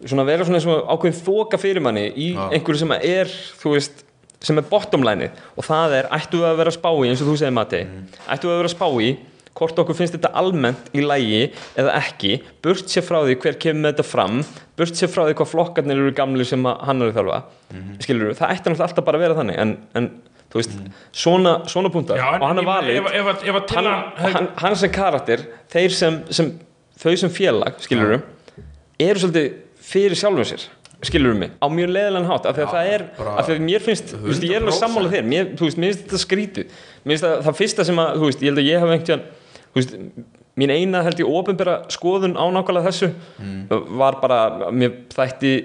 svona vera svona eins og ákveðin þoka fyrir manni í Já. einhverju sem er, þú veist sem er bottomline og það er, ættu við að vera að spá í eins og þú segir Mati, ættu við að vera að spá í hvort okkur finnst þetta almennt í lægi eða ekki, burt sér frá því hver kemur með þetta fram, burt sér frá því hvað flokkarnir eru gamli sem að hann eru þjálfa. Skilur það ætti náttúrulega alltaf bara að vera þannig en, en þú veist, svona, svona punta já og hann er valið. ef, ef, ef, ef að til hann, hann hann, hann sem karakter þeir sem, sem þau sem félag skilur eru svolítið fyrir sjálfum sér skilur mig, á mjög leðilegan hátt af því að Já, það er, af því að mér finnst þú veist, ég er alveg 100%. sammála þér, mér, þú veist, mér finnst þetta skrítið. Mér finnst það, það fyrsta sem að, þú veist, ég held að ég hafa einhvern þú veist, mín eina held ég ofinbera skoðun á nákvæmlega þessu Mm. var bara, mér þætti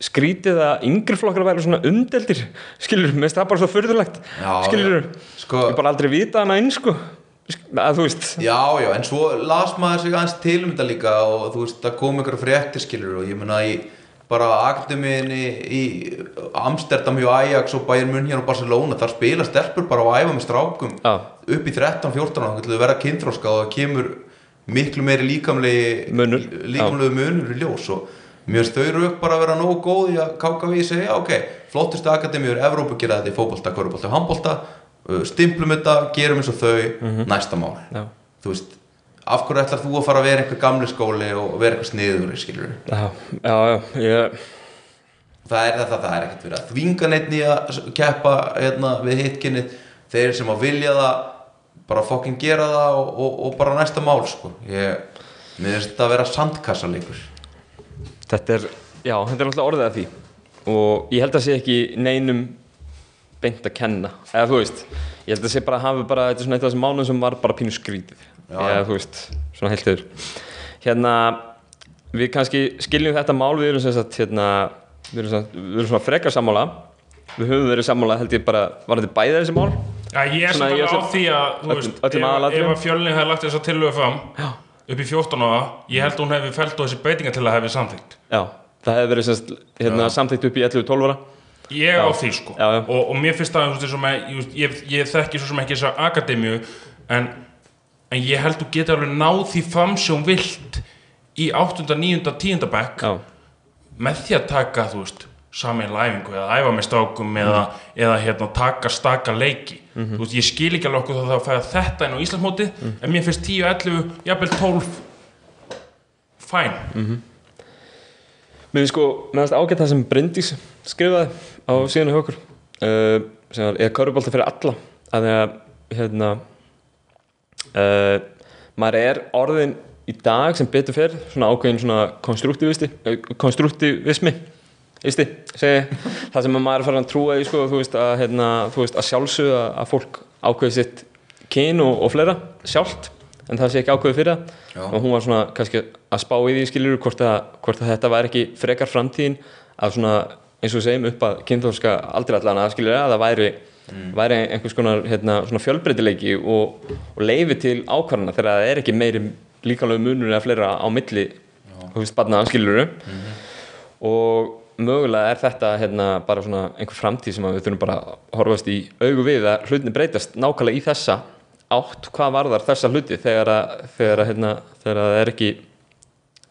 skrítið að yngri flokkar væri svona umdeldir, skilur, mér finnst það bara svo furðulegt, Já, skilur Sko- ég bara aldrei vita hana inn, sko. Að þú veist, Já, já, en svo las maður sig aðeins til um þetta líka og þú veist, það kom ykkur fréttir skilur og ég meina í bara akademiðinni í Amsterdam hjá Ajax og Bayern München og Barcelona þar spila stelpur bara á æfa með strákum. Já. Upp í 13-14 ára, þá verða kynþróska og það kemur miklu meiri líkamlegi Munur. líkamlegu munur í ljós og mér finnst þau rauk bara að vera nógu góð í að KKV segja, ok, flottustu akademíur Evrópu gera þetta í fótbolta, körubólta og handbolta uh, stimplum þetta, gerum eins og þau næsta mál. Já, þú veist, af hverju ætlar þú að fara að vera einhver gamli skóli og vera eitthvað sniður skilur já, já, já ég, það er þetta, það er ekkert verið að þvinga neitt í að keppa hérna, við hitkinnið, þeir sem að vilja það bara fokkin gera það og, og, og bara næsta mál sko. Ég, mér finnst þetta að vera sandkassaleikur. Þetta er já, þetta er náttúrulega orðið að því. Og ég held að sé ekki neinum beint að kenna, eða þú veist ég held að sé bara að hafa bara, þetta er svona eitt af þessum mánuðum sem var bara pínu skrítið eða þú veist, svona heilt yfir hérna, við kannski skiljum þetta mál, við erum sem sagt hérna, við erum svona, svona frekar sammála. Við höfum verið sammála held ég bara, var þetta bæðið þessi mál? Já, ég er Svona, alveg á því að veist, ef, ef að fjölni hefði lagt þess að tillögu fram Já. upp í 14 ára, ég held að hún hefði fælt á þessi breytinga til að hefði samþykkt Já, það hefði verið sem sagt, hérna, samþykkt upp í 11-12 ára ég á því sko. Og, og mér finnst það veist, með, ég, ég, ég þekki svo sem ekki þessa akademíu en, en ég held þú geti alveg náð því fram sem vilt í 8. 9. 10. bekk með því að taka þú veist samin læfingu eða æfa með stákum eða, eða hérna, taka staka leiki. Þú veist, ég skil ekki alveg okkur þá það að fæða þetta inn á Íslandsmóti en mér finnst 10, 11, jafnvel 12 fæn. Mér finnst sko, finnst ágætt það sem Bryndís skrifaði á síðan hjá okkur uh, sem var, eða körubólta fyrir alla? Að því að hérna uh, maður er orðin í dag sem betur fer svona ákveðin svona konstruktivisti konstruktivismi Ísti, segi það sem að maður er farin að trúa í sko, þú veist að, hérna, að sjálfsögðu að, fólk ákveði sitt kyn og, og fleira sjálft, en það sé ekki ákveði fyrir það. Og hún var svona kannski að spá í því skilur hvort hvort að þetta væri ekki frekar framtíðin að svona eins og segjum upp að kynþórska aldrei allan að skilur að það væri væri einhvers konar hérna, svona fjölbreytileiki og, og leifi til ákvarðana þegar það er ekki meiri líkanlega munur eða fleira á milli þú veist, barna skiluru og mögulega er þetta hérna, bara svona einhver framtíð sem við þurfum bara að horfast í augu við að hlutin breytast nákvæmlega í þessa átt hvað varðar þessa hluti þegar að, þegar að, hérna, þegar að það er ekki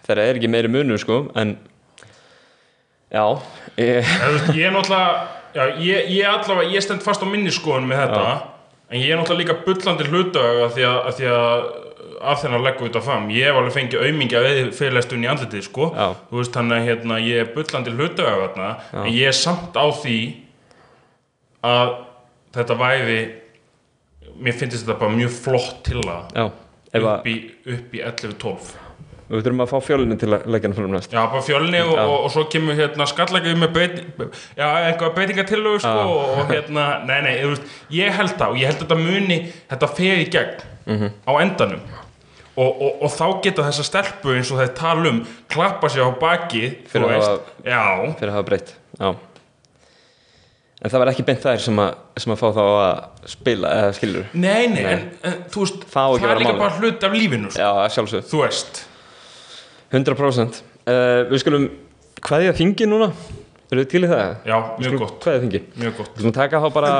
þegar það er ekki meiri munur sko en já ég, ég er náttúrulega já, ég, ég allavega, ég stend fast á minni skoðun með þetta en ég er náttúrulega líka bullandi hlutaga því að, að því að af þennan leggur við þetta fram. Ég hef alveg fengið aumingja við fyrirlestun í andlitið sko, Já. þú veist þannig að hérna, ég er bullandi þarna en ég er samt á því að þetta væri mér finnst þetta bara mjög flott til að upp í, upp í 11-12 við þurfum að fá fjölinu til að leggja hann fyrir næst. Já, bara fjölni og, og, og svo kemur hérna skallækið með breyting, já, einhvað breytingatillögu sko, og, og hérna, nei, nei, veist, ég held það og ég held þetta muni, þetta fer í gegn Mhm. á endanum og, og, og þá geta þessa stelpu eins og þeir tala um, klappa sér á baki, Fyrir að veist, já, fyrir að hafa breytt en það var ekki beint þær sem að, sem að fá þá að spila eða skilur nei, nei, Nei. En, en þú veist, Það að það er líka málið. bara hlut af lífinu, sko, já, að sjálfsög þú veist. 100% uh, við skulum hvaðja þingi núna. Eru þið til í það? Já, mjög gott, hvaðja þingi mjög gott. Við að taka þá bara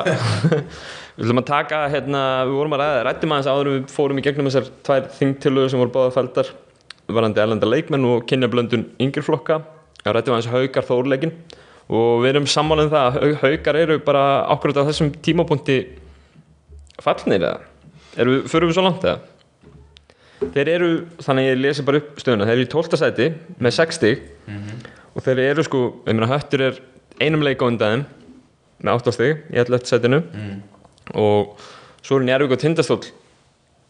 við ætlum að taka hérna við vorum að ræða, rættum aðeins áður við fórum í gegnum þessar tvær þingtilögur sem voru báða fældar varandi erlenda leikmenn og kynjablöndun yngri flokka og rættum aðeins haukar þórleikin og við erum sammálið um það að hau- haukar eru bara ákveður á þessum tímapunkti fallnir eða eru við, svo langt eða þeir eru, þannig ég lesi bara upp stöðuna þeir eru í 12. sæti með 6 stig og þeir eru sko, ég meina höttur er einum leik á undan með 8 stig í 11. sætinu og svo eru Njárvík og Tindastóll.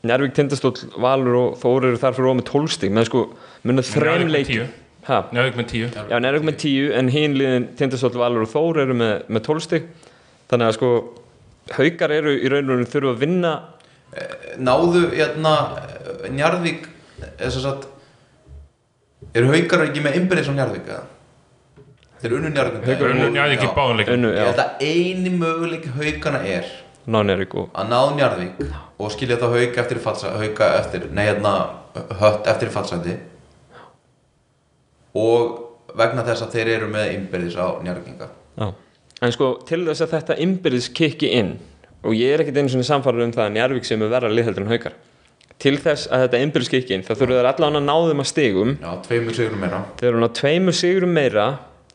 Njárvík, Tindastóll, Valur og Þór eru þar fyrir ofan með 12 stig. Með sko, munið þrem Njarðvík með leik 10. ha, Njárvík með tíu. Já, Njárvík með 10 en hinn liðin Tindastóll, Valur og Þór eru með, með 12 stig. Þannig að sko haukar eru í raun og raun þurfa að vinna. Náðu hérna Njarðvík þess að sagt eru haukar ekki með innbyrðis á Njarðvík eða? þeir unnu Njarðvík. Haukar Unnu Njarðvík í unnu, ég held að eini möguleik haukana er ná Njárvík og að ná Njarðvík og skilja þá hauka eftir fallsa, hauka eftir, nei hérna hött eftir fallsæti og vegna þess að þeir eru með innbyrðis á Njarðvíkinga. Já, en sko til þess að þetta innbyrðis kikki inn og ég er ekkert einu svona samfarið um það að Njarvík sem er verra liðheldur en haukar. Til þess að þetta innbyrðis kikki inn þá þurfa þeir allan að ná þeim að stigum. Já, tveimur sigurum meira. Þeir eru ná tveimur sigurum meira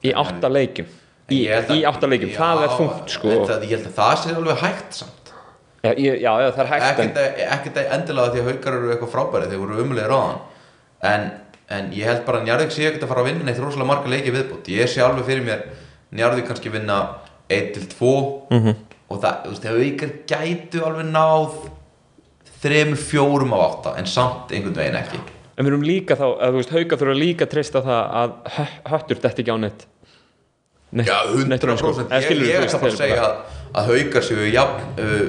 í átta leikjum í, í átta leikjum, það er þungt sko. en það, ég held að það sé alveg hægt samt. Já, ég, já, það er hægt en, ekkert, ekkert endilega því að haukar eru eitthvað frábæri þeir voru umulegir á hann en, en ég held bara að Njarðvík sé ekkert að fara að vinna neitt rosalega marga leiki viðbútt ég sé alveg fyrir mér Njarðvík kannski vinna 1-2 Mhm. og það, þú veist, haukar gætu alveg náð 3-4 á 8 en samt einhvern veginn ekki. En við erum líka þá, að þú veist, haukar þurfa líka að treysta á það að hö- höttur þetta ekki á neitt neitt, Já, 100% neitt raun, sko. Ég, ég veist, það bara að segja að, að haukar séu jafn uh,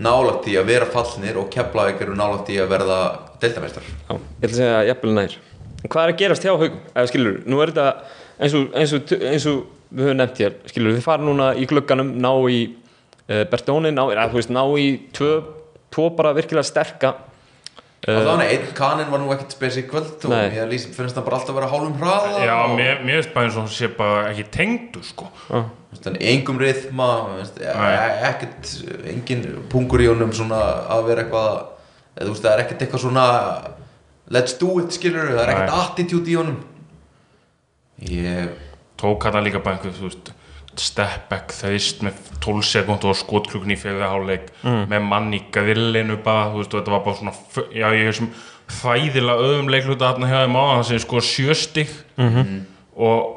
nálægt í að vera fallnir og keflaðik eru nálægt í að verða deildameistar Já, ég ætla að segja jafnvel nær. Hvað er að gerast hjá haugum, eða skilur nú er þetta eins og, eins og, eins og við höfum nefnt hér, skilur þið fara núna í glugganum, ná í uh, Bertóni, ná, eða, veist, ná í tvö, tvo bara virkilega sterka og þá er einn kanin var nú ekkert spes í kvöld og Nei. lýst, finnst það bara alltaf að vera hálfum hraða Já, og, mér, finnst bara eins og hann sé bara ekki tengdu sko Þannig engum rithma e- Nei. ekkert, engin pungur í honum svona að vera eitthvað eða, veist, það er ekkert eitthvað svona let's do it skilur það er ekkert attitude í honum ég tók hann líka bara einhver, þú veist step back þaust með 12 sekund og skotklukni í fyrir háleik Mm. með mann í grillinu bara, þú veist, þetta var bara svona já, ég hef sem fæðilega öðum leikluta þarna hjá þeim á, það sem sko sjöstig Mhm. og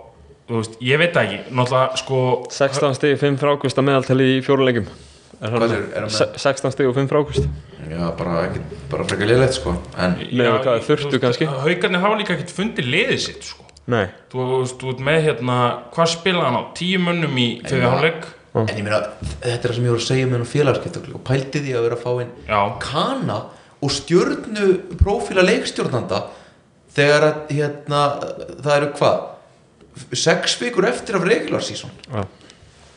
þú veist, ég veit ekki náttúrulega sko 16 stig, 5 frákvist að meðaltali í fjóruleikum Hvað er- er hann með? 16 stig og 5 frákvist já, bara ekkert, bara frekar liðlegt sko en Með hvað, 40 kannski? haugarnir hafa líka ekkert fundið liðið sitt sko Nei þú veist, með hérna hvað spilaði hann á, tíu mönnum í fyrir Já. hálfleik En ég meina, þetta er það sem ég voru að segja með hann félagskiptakli og pælti því að vera að fá inn Já. kana og stjörnu prófíla leikstjórnanda þegar að hérna, það eru hvað sex vikur eftir af regular season Já.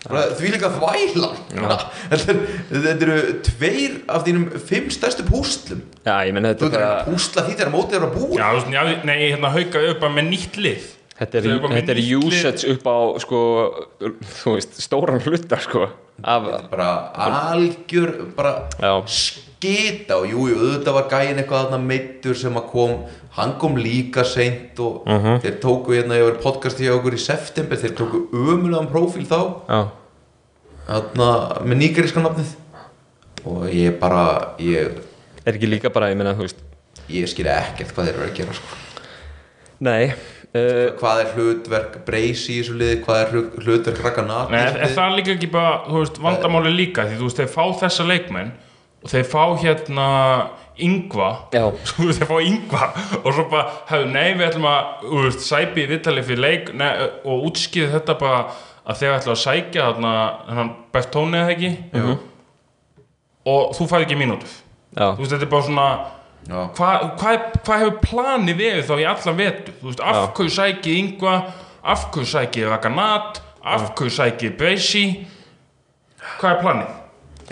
Því líka þvælan þetta, er- þetta eru tveir af þínum fimm stærstu pústlum Já, ég menn þú þetta veit er að pústla því þegar mótið er að búa. Já, þú nei, hérna hauka upp að með nýtt lið Þetta er, þetta er usage upp á sko, þú veist, stóran hluta sko, af, bara algjör bara já, skita og jú, jú, auðvitað var gæin eitthvað þarna meittur sem að kom hann kom líka seint og þeir tóku hérna, ég var podcast hjá okkur í september, þeir tóku ömulegan prófíl þá. Þarna með nýgeríska nafnið. Og ég bara ég, er ekki líka bara, ég menna, þú veist ég skil ekkert hvað þeir eru að gera sko. Nei, uh, hvað er hlutverk breysi í þessu liði, hvað er hlu- hlutverk Rakanat Nei, er, er það líka ekki bara, þú veist, vandamáli líka því þú veist, þeir fá þessa leikmenn og þeir fá hérna yngva já, þú veist, þeir fá yngva og svo bara, hefur, nei, við ætlum að þú veist, sæpi í viðtali fyrir leik nei, og útskýði þetta bara að þeir ætla að sækja þarna hennan Bertóni eða ekki? Jú. og þú fær ekki mínútu já, þú veist, þetta er bara svona. Hvað hva, hva hefur planið verið þá í allan vetu þú veist, af Já. hverju sækið yngva af hverju sækið Rakanat af hverju sækið Breysi hvað er planið?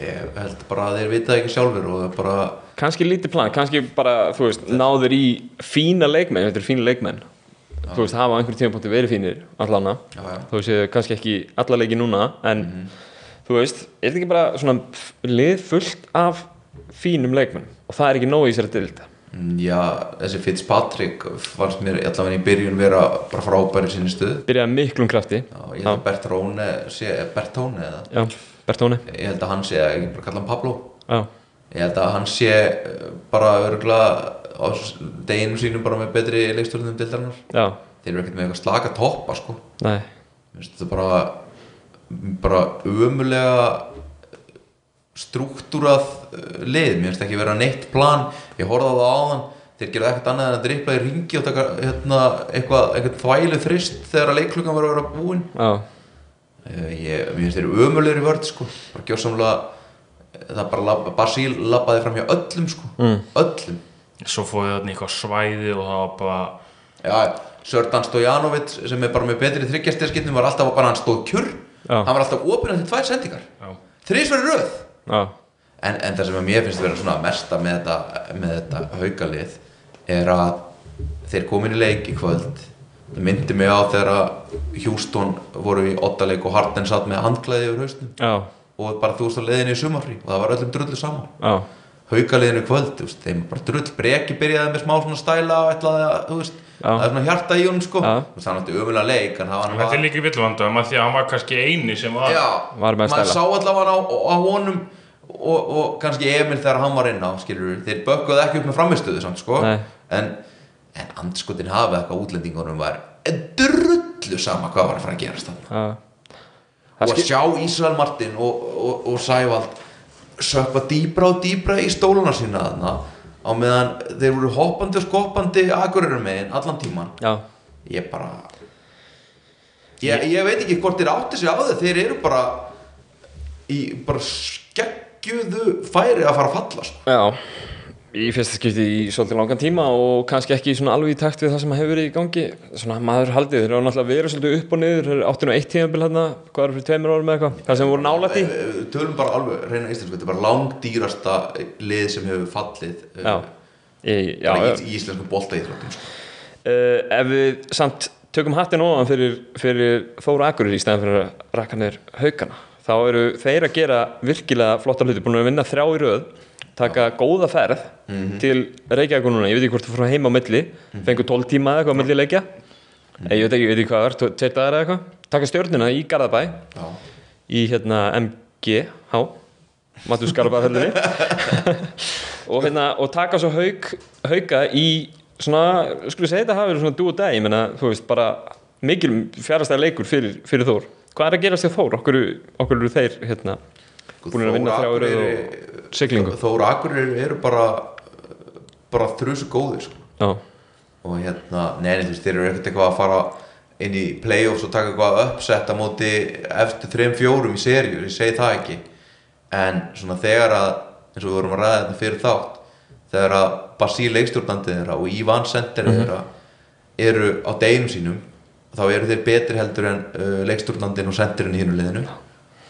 ég held bara að þeir vita ekki sjálfur og það bara kannski lítið plan, kannski bara, þú veist, náður í fína leikmenn, þetta er fína leikmenn. Þú veist, hafa á einhverjum tímapunkti verið fínir allana, Já, já. þú veist, kannski ekki alla leiki núna, en þú veist, er þetta ekki bara svona lið fullt af fínum leikmenn og það er ekki nóg í sér að Mm, Já, þessi Fitzpatrick fannst mér allavega í byrjun vera bara frábæri sinni stuð byrjaði miklum krafti. Já, ég held að Bertone sé, Bertone eða? Já, Bertóni ég held að hann sé, ekki bara kalla hann Pablo. Já, ég held að hann sé eh, bara örgulega á deginum sínum bara með betri leikstjórnum dildarinnar já, þeir eru ekkert með eitthvað slaka toppa sko. Nei. Þetta bara bara ömulega struktúrað eh, lið, mér finnst ekki vera neitt plan. Ég horfði á það áðan. Þeir gerðu ekkert annað en að dripla í ringi og taka hérna, eitthvað, eitthvað þvælu þrist þegar að leiklungan var að vera búin. Já, Eh, ég, mér finnst þeir ömulegri vörð sko, bara gjörsamlega það bara lab, Basíl labbaði fram hjá öllum sko, mm. öllum. Svo fóðu þarna eitthvað svæði og það var bara já, Sördan Stojanovic sem er bara með betri þryggjastirskipnum var alltaf bara hann stóð kjur. Já. hann var alltaf opinn eftir tvær sendingar. Já, þrísverði röð. Já, en, en það sem að mér finnst vera svona mesta með þetta, með þetta haukalið er að þeir komin í leik í kvöld. Það myndi mig á þegar að Houston voru í ottaleik og Harden satt með handklæði yfir haustum já, og bara þú veist á leiðinni í sumafrí og það var öllum drullu saman já, haukaliðinu í kvöld, þú veist, þeim bara drull breki byrjaði með smá svona stæla og ætlaði að, þú veist, Já. það er svona hjarta í honum sko, þú veist, hann átti ömulega leik þetta er líka villvandum að því að hann var kannski eini sem var já, Var með maður stæla. sá allavega á, á honum og, og kannski Emil þegar hann var inn á skilur, þeir bökkuðu ekki upp með framistöðu samt, sko, Nei. en en andskotin hafa eitthvað útlendingunum var drullu sama hvað var að fara að gerast já. Og að sjá Ísrael Martin og, og, og Sævald sökva dýbra og dýbra í stóluna sína þarna á meðan þeir voru hoppandi og skoppandi akkurir megin allan tíman já, ég bara ég, ég veit ekki hvort þeir átti sig á þau þeir eru bara í bara skeggjuðu færi að fara að falla sko. Já, í fyrsta skipti í svolítið langan tíma og kannski ekki alveg í takt við það sem hefur verið í gangi svona maður haldið, þeir eru náttúrulega verið svolítið upp og niður þeir áttu nú eitt tímabil hérna, hvað er fyrir tveimur árum eða eitthvað, það sem voru nálætt í Eh, eh, tölum bara alveg reyna íslensku þetta er bara langdýrasta lið sem hefur fallið eh, Já, í, já, í, í íslensku bolta íþróttum sko. Uh, ef við samt tökum hattin ofan fyrir, fyrir Þá eru þeir að gera virkilega flotta hluti, búin að vinna þrjá í röð taka góða ferð til Reykjavík núna, ég veit ekki hvort þú fór heim á milli. Fengur 12 tíma eða eitthvað á milli leikja. Ég veit ekki, ég veit ekki hvað er, tveir dagar eða eitthvað. Taka stjórnina í Garðabæ. Já. í hérna MGH Matus Garðabæðhöllinni og hérna og taka svo haug, hauga í svona, skulle segja þetta hafi verið svona dú og dag, ég menna, þú veist, bara mikil fjárastæða leikur fyrir, fyrir Þór hvað er að gerast þér Þór? Okkur, okkur eru þeir hérna búin að vinna þrjá röð og siglingu Þóra Akureyri eru bara bara þrjusu góðir sko. Og hérna, neini, þú veist, þeir eru ekkert eitthvað að fara inn í playoffs og taka eitthvað uppsett á móti eftir þreim fjórum í seríu, ég segi það ekki en svona þegar að eins og við vorum að ræða þetta fyrir þátt þegar að Basíl leikstjórnandi þeirra og Ívan Sender þeirra eru á deginum sínum þá eru þeir betri heldur en uh, leikstjórnandinn og sendirinn í hinu liðinu.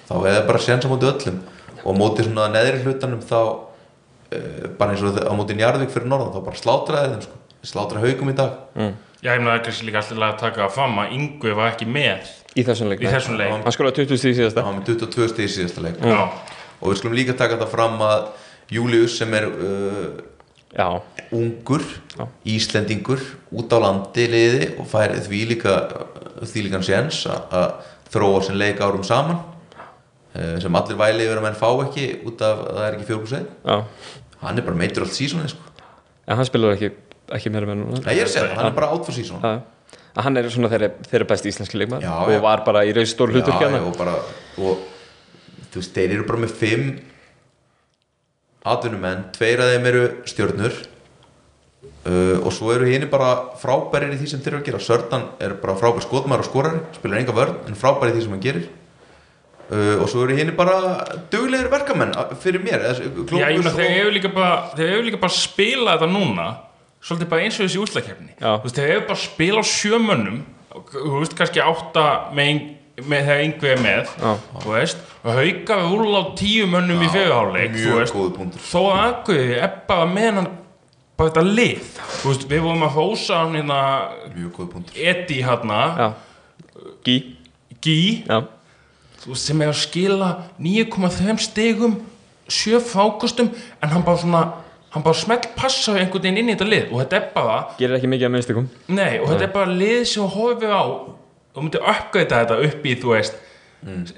Þá er það bara séns á móti öllum. Og móti svona neðri hlutanum þá uh, bara eins og á móti Njarðvík fyrir norðan þá bara slátraði þeim sko. Slátra haugum í dag. Já, ég meina það er kannski líka alltaf að taka að fama að Yngvi var ekki með í þessum leik í þessum leik. Hann skolaði 20 stíð síðasta. Það var með 22 stíð í síðasta leik. Já, og við skulum líka taka þetta fram að Július sem er uh, já, ungur Já. Íslendingur út á landi liði og fær því líka því líkan séns að að þróa sem leik árum saman uh, sem allir væli yfir að menn fá ekki út af að það er ekki fjórkursveið já. Hann er bara meitur allt sísonið sko. en hann spilaði ekki, ekki meira með núna. Nei, ég er að segja hann er bara átt fyrir að hann er svona þeirra, besti íslenski leikmaður. Já, og var bara í rauð stór hlutur hérna. og bara og, þú veist, þeir eru bara með fimm atvinnumenn, tveir af þeim eru stjörnur uh, og svo eru hini bara frábærir í því sem þeir eru að gera. Sördan er bara frábær skotmar og skorari spilar enga vörn, en frábær í því sem hann gerir. Uh, og svo eru hini bara duglegir verkamenn uh, fyrir mér eða, Klókus Já, ég meina og- þeir hefur líka bara þeir hefur líka bara spilað þetta núna svolítið bara eins og þessi veist, þeir hefur bara spilað á sjömönnum þú veist, kannski átta með, ein- með þegar yngvi er með Já. þú veist, og hauka við úrl á tíu mönnum í fjöguháleik þó að er bara með hann bara þetta lið þú veist, við vorum að hósa hann hérna hérna, já, gí Gí já, þú veist, sem er að skila 9,5 stigum 7 fákustum en hann bara svona hann bara smelt passa við einhvern veginn inn í þetta lið. Og þetta er bara, gerir ekki mikið að minnstikum nei, og þetta er bara lið sem horfir á og myndi uppgöta þetta upp í, þú veist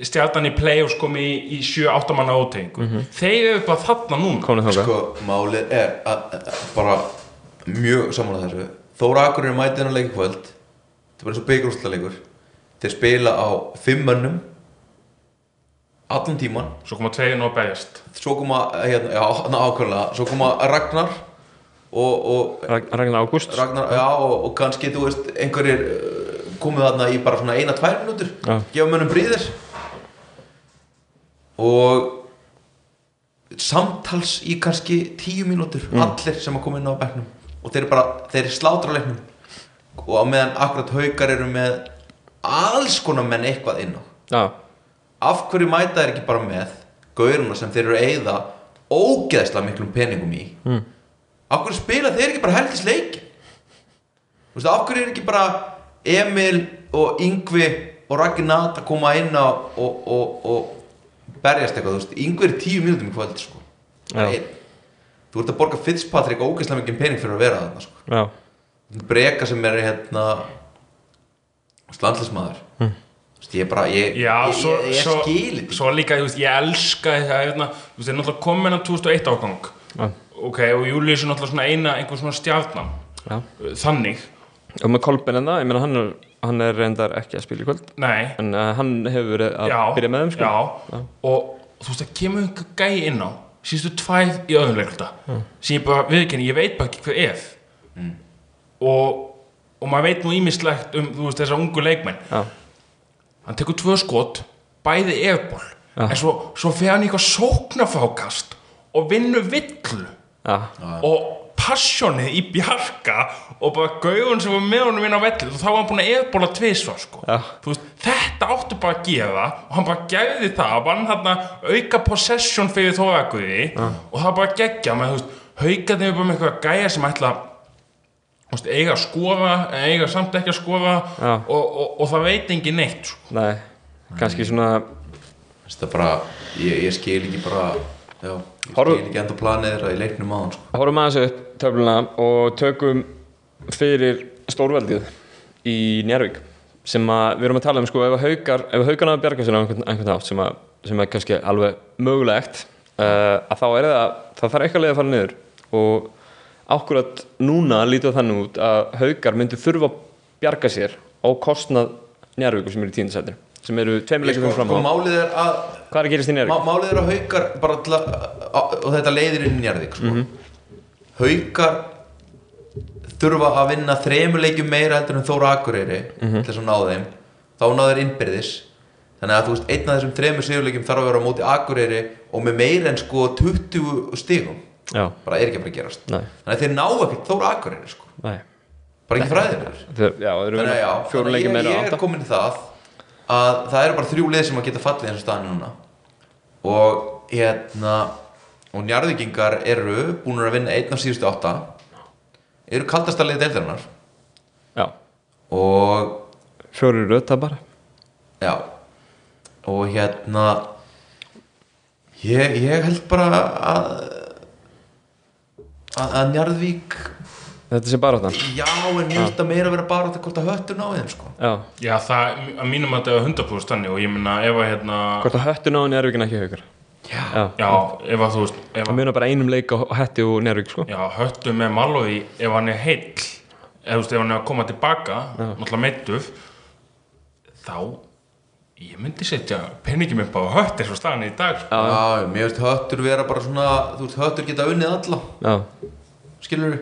stjartan í play-offs komi í, í 7-8 manna ótegingu þeir eru bara þarna núna. Sko, málið er að, að, að bara mjög samanlega þessu. Þóra Akurinn er mætið hennar leikvöld. Þetta er bara eins og byggjurúsleikur þeir spila á fimm mönnum. Allan tíman svo koma tvegin og berjast. Svo koma, hérna, já, ná, ákveðlega. Svo koma Ragnar og, og Ragnar Ágúst. Og, og kannski, þú veist, einhverjir komið þarna í bara svona eina, tvær minútur Já. gefa mönnum bríðir og samtals í kannski tíu mínútur allir sem að koma inn á bekknum. Og þeir eru bara, þeir eru slátra leiknum. Og á meðan akkurat haukar eru með alls konar menn eitthvað inn á. Já, af hverju mæta þeir ekki bara með gauruna sem þeir eru að eyða ógeðslega miklum peningum í? Mm. af hverju spila þeir ekki bara helgis leikin þú veist, af hverju er ekki bara Emil og Yngvi og Raggi Nat að koma inn á og, og, og berjast eitthvað, Yngvi er tíu mínútum í kvöld sko. Þú ert að borga Fitzpatrick ógeðslega mikið pening fyrir að vera þarna sko. já, breka sem er hérna slandlismæður mm. ég er bara, ég, Já, ég, svo, ég, skil svo líka, þú veist, ég elska það hérna, þeir náttúrulega komin að 2001 ágang. Já, ok, og Július er náttúrulega svona eina, einhver svona stjarnan. Já. þannig, og með Kolben en það, ég meina hann er, hann er reyndar ekki að spila í kvöld. Nei. En uh, hann hefur verið að já, byrja með þeim sko. já, og þú veist, það kemur einhver gæi inn á síðustu tvær í öðrum leikluta sem ég bara, viðkenni, ég veit bara ekki hver ef og, og maður veit nú ímislegt um, þú veist, þessar ungu leikmenn. Já, hann tekur tvö skot bæði efból Já. en svo, svo fer hann í eitthvað sóknarfákast og vinnur villu. Já, og passjónið í bjarga og bara gauðun sem var með honum inn á velli og þá var hann búin að eðbóla tvisvar sko. Veist, þetta áttu bara að gera og hann bara gerði það vann þarna auka possession fyrir þóraguði og það bara geggja með þú veist, haugarnir er bara með eitthvað gæja sem ætla þú veist, eiga að skora eiga samt ekki að skora og, og, og það veit engin neitt sko. nei kannski svona, þetta bara, ég, ég skil ekki bara já, ég skil ekki enda planið þeirra í leiknum hann sko. horfum aðeins upp töfluna og tökum fyrir stórveldið í Njárvík sem að við erum að tala um sko ef að haukar, ef að haukarna bjarga sér á einhvern, einhvern átt sem, að, sem er kannski alveg mögulegt uh, að þá er það það þarf eitthvað leið að fara niður og ákkurat núna lítið þannig út að haukar myndi þurfa að bjarga sér á kostnað Njárvíku sem eru í tíndasættir sem eru leikum sko, fram sko, á málið er að hvað er að gerast í Njárvík? má, málið er að haukar bara til að, að og þetta leiðir inn í Njarðvík sko. haukar þurfa að vinna þremur leikjum meira heldur en Þóra Akureyri Mhm. til þess að ná þeim. Þá ná þeir innbyrðis. Þannig að þú veist, einn af þessum þremur sigurleikjum þarf að vera á móti Akureyri og með meira en sko 20 stigum. Já, bara er ekki að fara að gerast. Nei, þannig að þeir ná ekki Þóra Akureyri sko. Nei. Bara ekki Þeir, Já, þeir eru þannig að já, fjóru leikir ég, meira ég er átta. komin í það að það eru bara þrjú lið sem að geta fallið eins og staðan núna. Og hérna og njarðvíkingar eru búin að vinna einn af síðustu átta. Eru kaldasta lið deildarinnar. Já, og fjóru röta bara já. Og hérna ég, ég held bara að að, að Njarðvík Þetta sé bara áttan já en mér finnst það meira að vera bara að hvort að höttur náði þeim sko. Já, Já, það, að mínum að þetta er 100% þannig og ég minna ef að hérna hvort að höttu náðan er ekki haugur já, Já, Já, ef að þú veist ef það að, munar bara einum leik á hætti og Nervík sko. Já, höttu með Malói ef hann er heill ef, þú veist, ef hann er að koma tilbaka náttúrulega meittuð þá ég myndi setja peningum upp á hött eins og staðan í dag sko. Já, Já, mér finnst höttur vera bara svona Þú veist, höttur geta unnið alla. Já, Skilur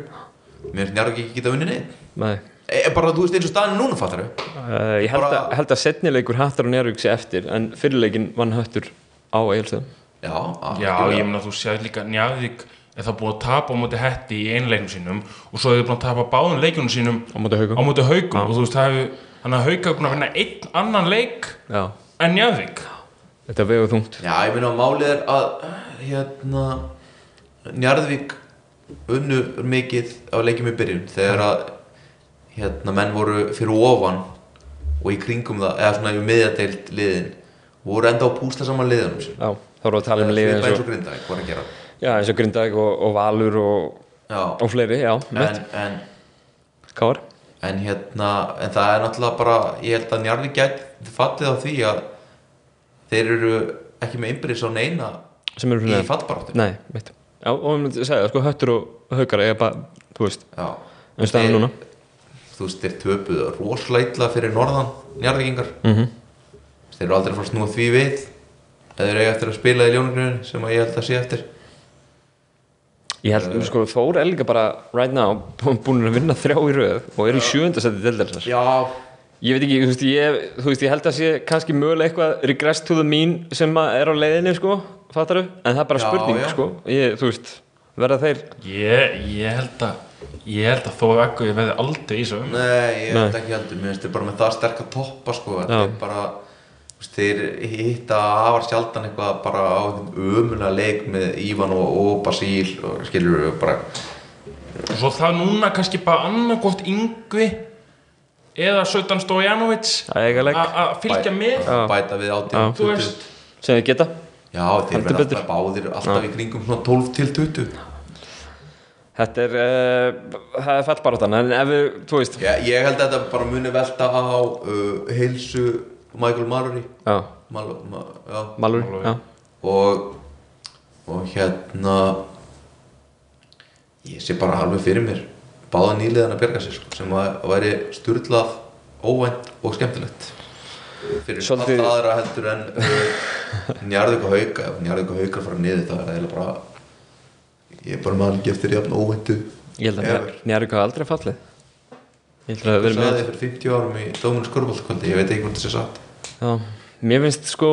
Mér finnst njárvík ekki geta unnið neitt nei. E, Bara, þú veist, eins og staðan er núna fattar uh, Ég held, Bara- að, held að setnileikur hattar og Nervík sé eftir en fyrirleikin vann höttur á Egilstöðum Já, Já, ég að þú séð líka Njarðvík er það búið að tapa á móti hetti í einleiknum sínum og svo er þið búin að tapa báðum leikunum sínum á móti á haugum móti haugum og þú veist, það hefur þannig að hauga búin að vinna einn annan leik Já, en Njarðvík. Þetta vegur þungt. Já, ég meina málið er að Hérna Njarðvík unnu mikið á leikjum í byrjun Þegar að Hérna, menn voru fyrir ofan Og í kringum það, eða svona í miðjadeild liðin Voru enda á púsla saman liðunum sín Já, þá við að tala um Svipað eins og hvað er að gera? Já, eins og Grindag og, og Valur og, og fleiri, já, mitt, en, en en hérna, en það er náttúrulega bara ég held að Njarvík gæti fallið á því að þeir eru ekki með innbyrðis á neina sem í fyrir fallbaráttu Nei, mitt Já, og við myndum segja, sko, höttur og haukar eiga bara, þú veist, en staðan núna. þú veist, þeir töpuðu rosalega illa fyrir norðan Njarvíkingar mm þeir eru aldrei að fara að því við eða þeir eiga eftir að spila í ljónugrunni sem að ég held að sé eftir. Ég held, sko, Þór er líka bara right now búin að vinna þrjá í röð og er í sjöndasætti deildarinnar. Já, Ég veit ekki, þú veist, ég, þú veist, ég held að sé kannski mögulega eitthvað regress to the mean sem að er á leiðinni, sko, fattaru en það er bara Já, spurning, já. sko. Ég, þú veist, verða þeir ég, ég held að ég held að þó ekki ég veði aldrei í um nei, ég held Nei. ekki heldur. Mér finnst þeir bara með það sterk að toppa sko, bara veist, þeir hitta afar sjaldan eitthvað bara á ömulega leik með Ívan og, og Basíl og skilur við bara og svo það núna kannski bara annarkvort yngvi eða Sötan Stojanovic að eiga leik, að fylgja með. Já. bæta við veist. Sem þið geta Já, þeir verða alltaf báðir alltaf í kringum svona 12 til 20 Þetta er, uh, það er fallbarátan en ef við, þú veist. Ég, ég held að þetta bara muni velta á uh, heilsu Michael Mallory. Já, Mal, ma, já, Malur, Mallory. já. Og og hérna ég sé bara alveg fyrir mér báða nýliðan að berga sér sko, sem að væri sturlað óvænt og skemmtilegt fyrir Svolítið- allt aðra heldur en og hauka. Og hauka fara niður það er það eiginlega bara ég er bara maður ekki eftir jafn óvæntu Ég held að Njárvík hafa aldrei fallið. Ég held að það Þú sagði með þið fyrir 50 árum í Dóminu Skorboltakvöldi, ég veit ekki hvort það sé satt. Já, mér finnst sko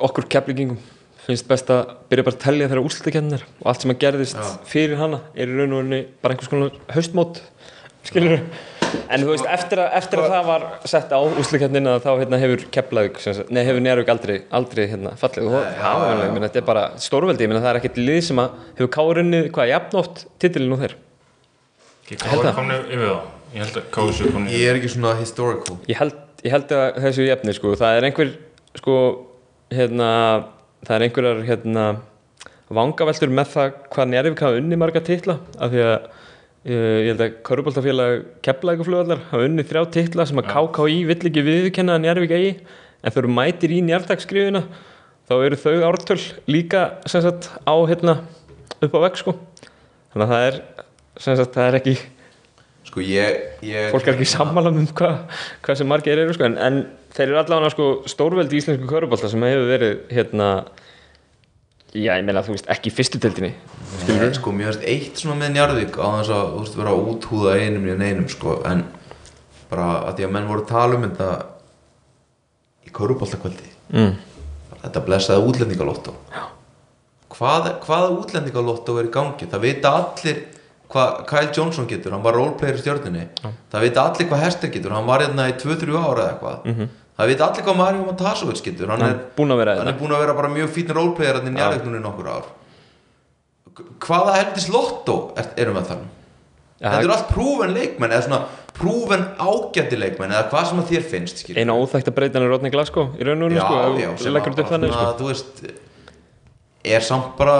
okkur keflingingum finnst best að byrja bara að tellja þeirra úrslutakennir og allt sem að gerðist Já. fyrir hana er í raun og raunni bara einhvers konar haustmót skilur en þú veist, eftir að, eftir að það var sett á úrslutakennina þá hérna, hefur keflaug, nei hefur Njárvík aldrei, aldrei hérna, fallið og þetta er bara stórveldi, ég meina það er ekkert lið sem að hefur kárunnið hvað jafnótt titilin og þeir? Kári komni yfir það Ég held að Kári séu komni Ég er ekki svona historical. Ég held, ég held að þessu jefni sko, það er einhver sko, hérna, það er einhverjar hérna, vangaveltur með það hvað Njárvík hafa unni marga titla af því að ég held að Köruboltafélag Keflækuflugvallar hafa unni þrjá titla sem að KKÍ vill ekki viðkenna Njárvík eigi. En þau eru mætir í njárdagskrifina þá eru þau ártöl líka sagt á hérna upp á vegg sko. Þannig að það er sagt það er ekki Sko ég, ég fólk er ekki sammála um hvað hva sem margir eru sko, en, en þeir eru allavega sko, stórveldi í íslensku körubólta sem hefur verið hérna, Já, ég meina þú veist, ekki í fyrstu deildinni Nei, sko, mér finnst eitt svona með Njarðvík á þess að, þú veist, vera úthúða einum í einum, sko, en bara að því að menn voru að tala um þetta í köruboltakvöldi mm. þetta blessaði útlendingalóttó hvað, hvaða útlendingalóttó er í gangi? Það vita allir hvað Kyle Johnson getur, hann var roleplayer í stjórninni það vita allir hvað Hester getur hann var hérna í 2-3 ára eða eitthvað það vita allir hvað Mario Montasovic getur hann, Hann er, búinn að vera hann er búin að vera bara mjög fítn roleplayer hann í njárveiknunni nokkur ár. Hvaða heldis lottó er, erum við að tala um? Þetta eru allt prúven leikmenn eða svona prúven ágæti leikmenn eða hvað sem að þér finnst. Eina óþægt að breyta hann er Rodney Glasgow í raun og já, sko, að- þannig, sko. er samt bara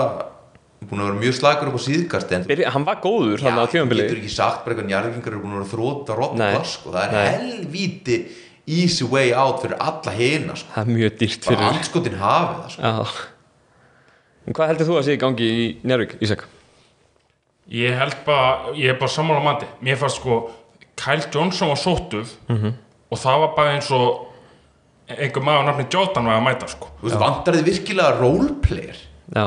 búin að vera mjög slagur upp á síðkast en Hann var góður hann á þú tjónbili getur ekki sagt bara eitthvað njárvíkingar eru búin að vera þróta rótt Nei. sko. það er helvíti easy way out fyrir alla hina sko. Það er mjög dýrt bara fyrir anskotin hafið það sko. Já. En hvað heldur þú að sé í gangi í Njárvík, Ísak? Ég held bara, ég er bara sammála mati. Mér fannst sko, Kyle Johnson var sóttuð og það var bara eins og einhver maður nafni Jordan var að mæta sko. Þú veist, vantar þið virkilega roleplayer? Já.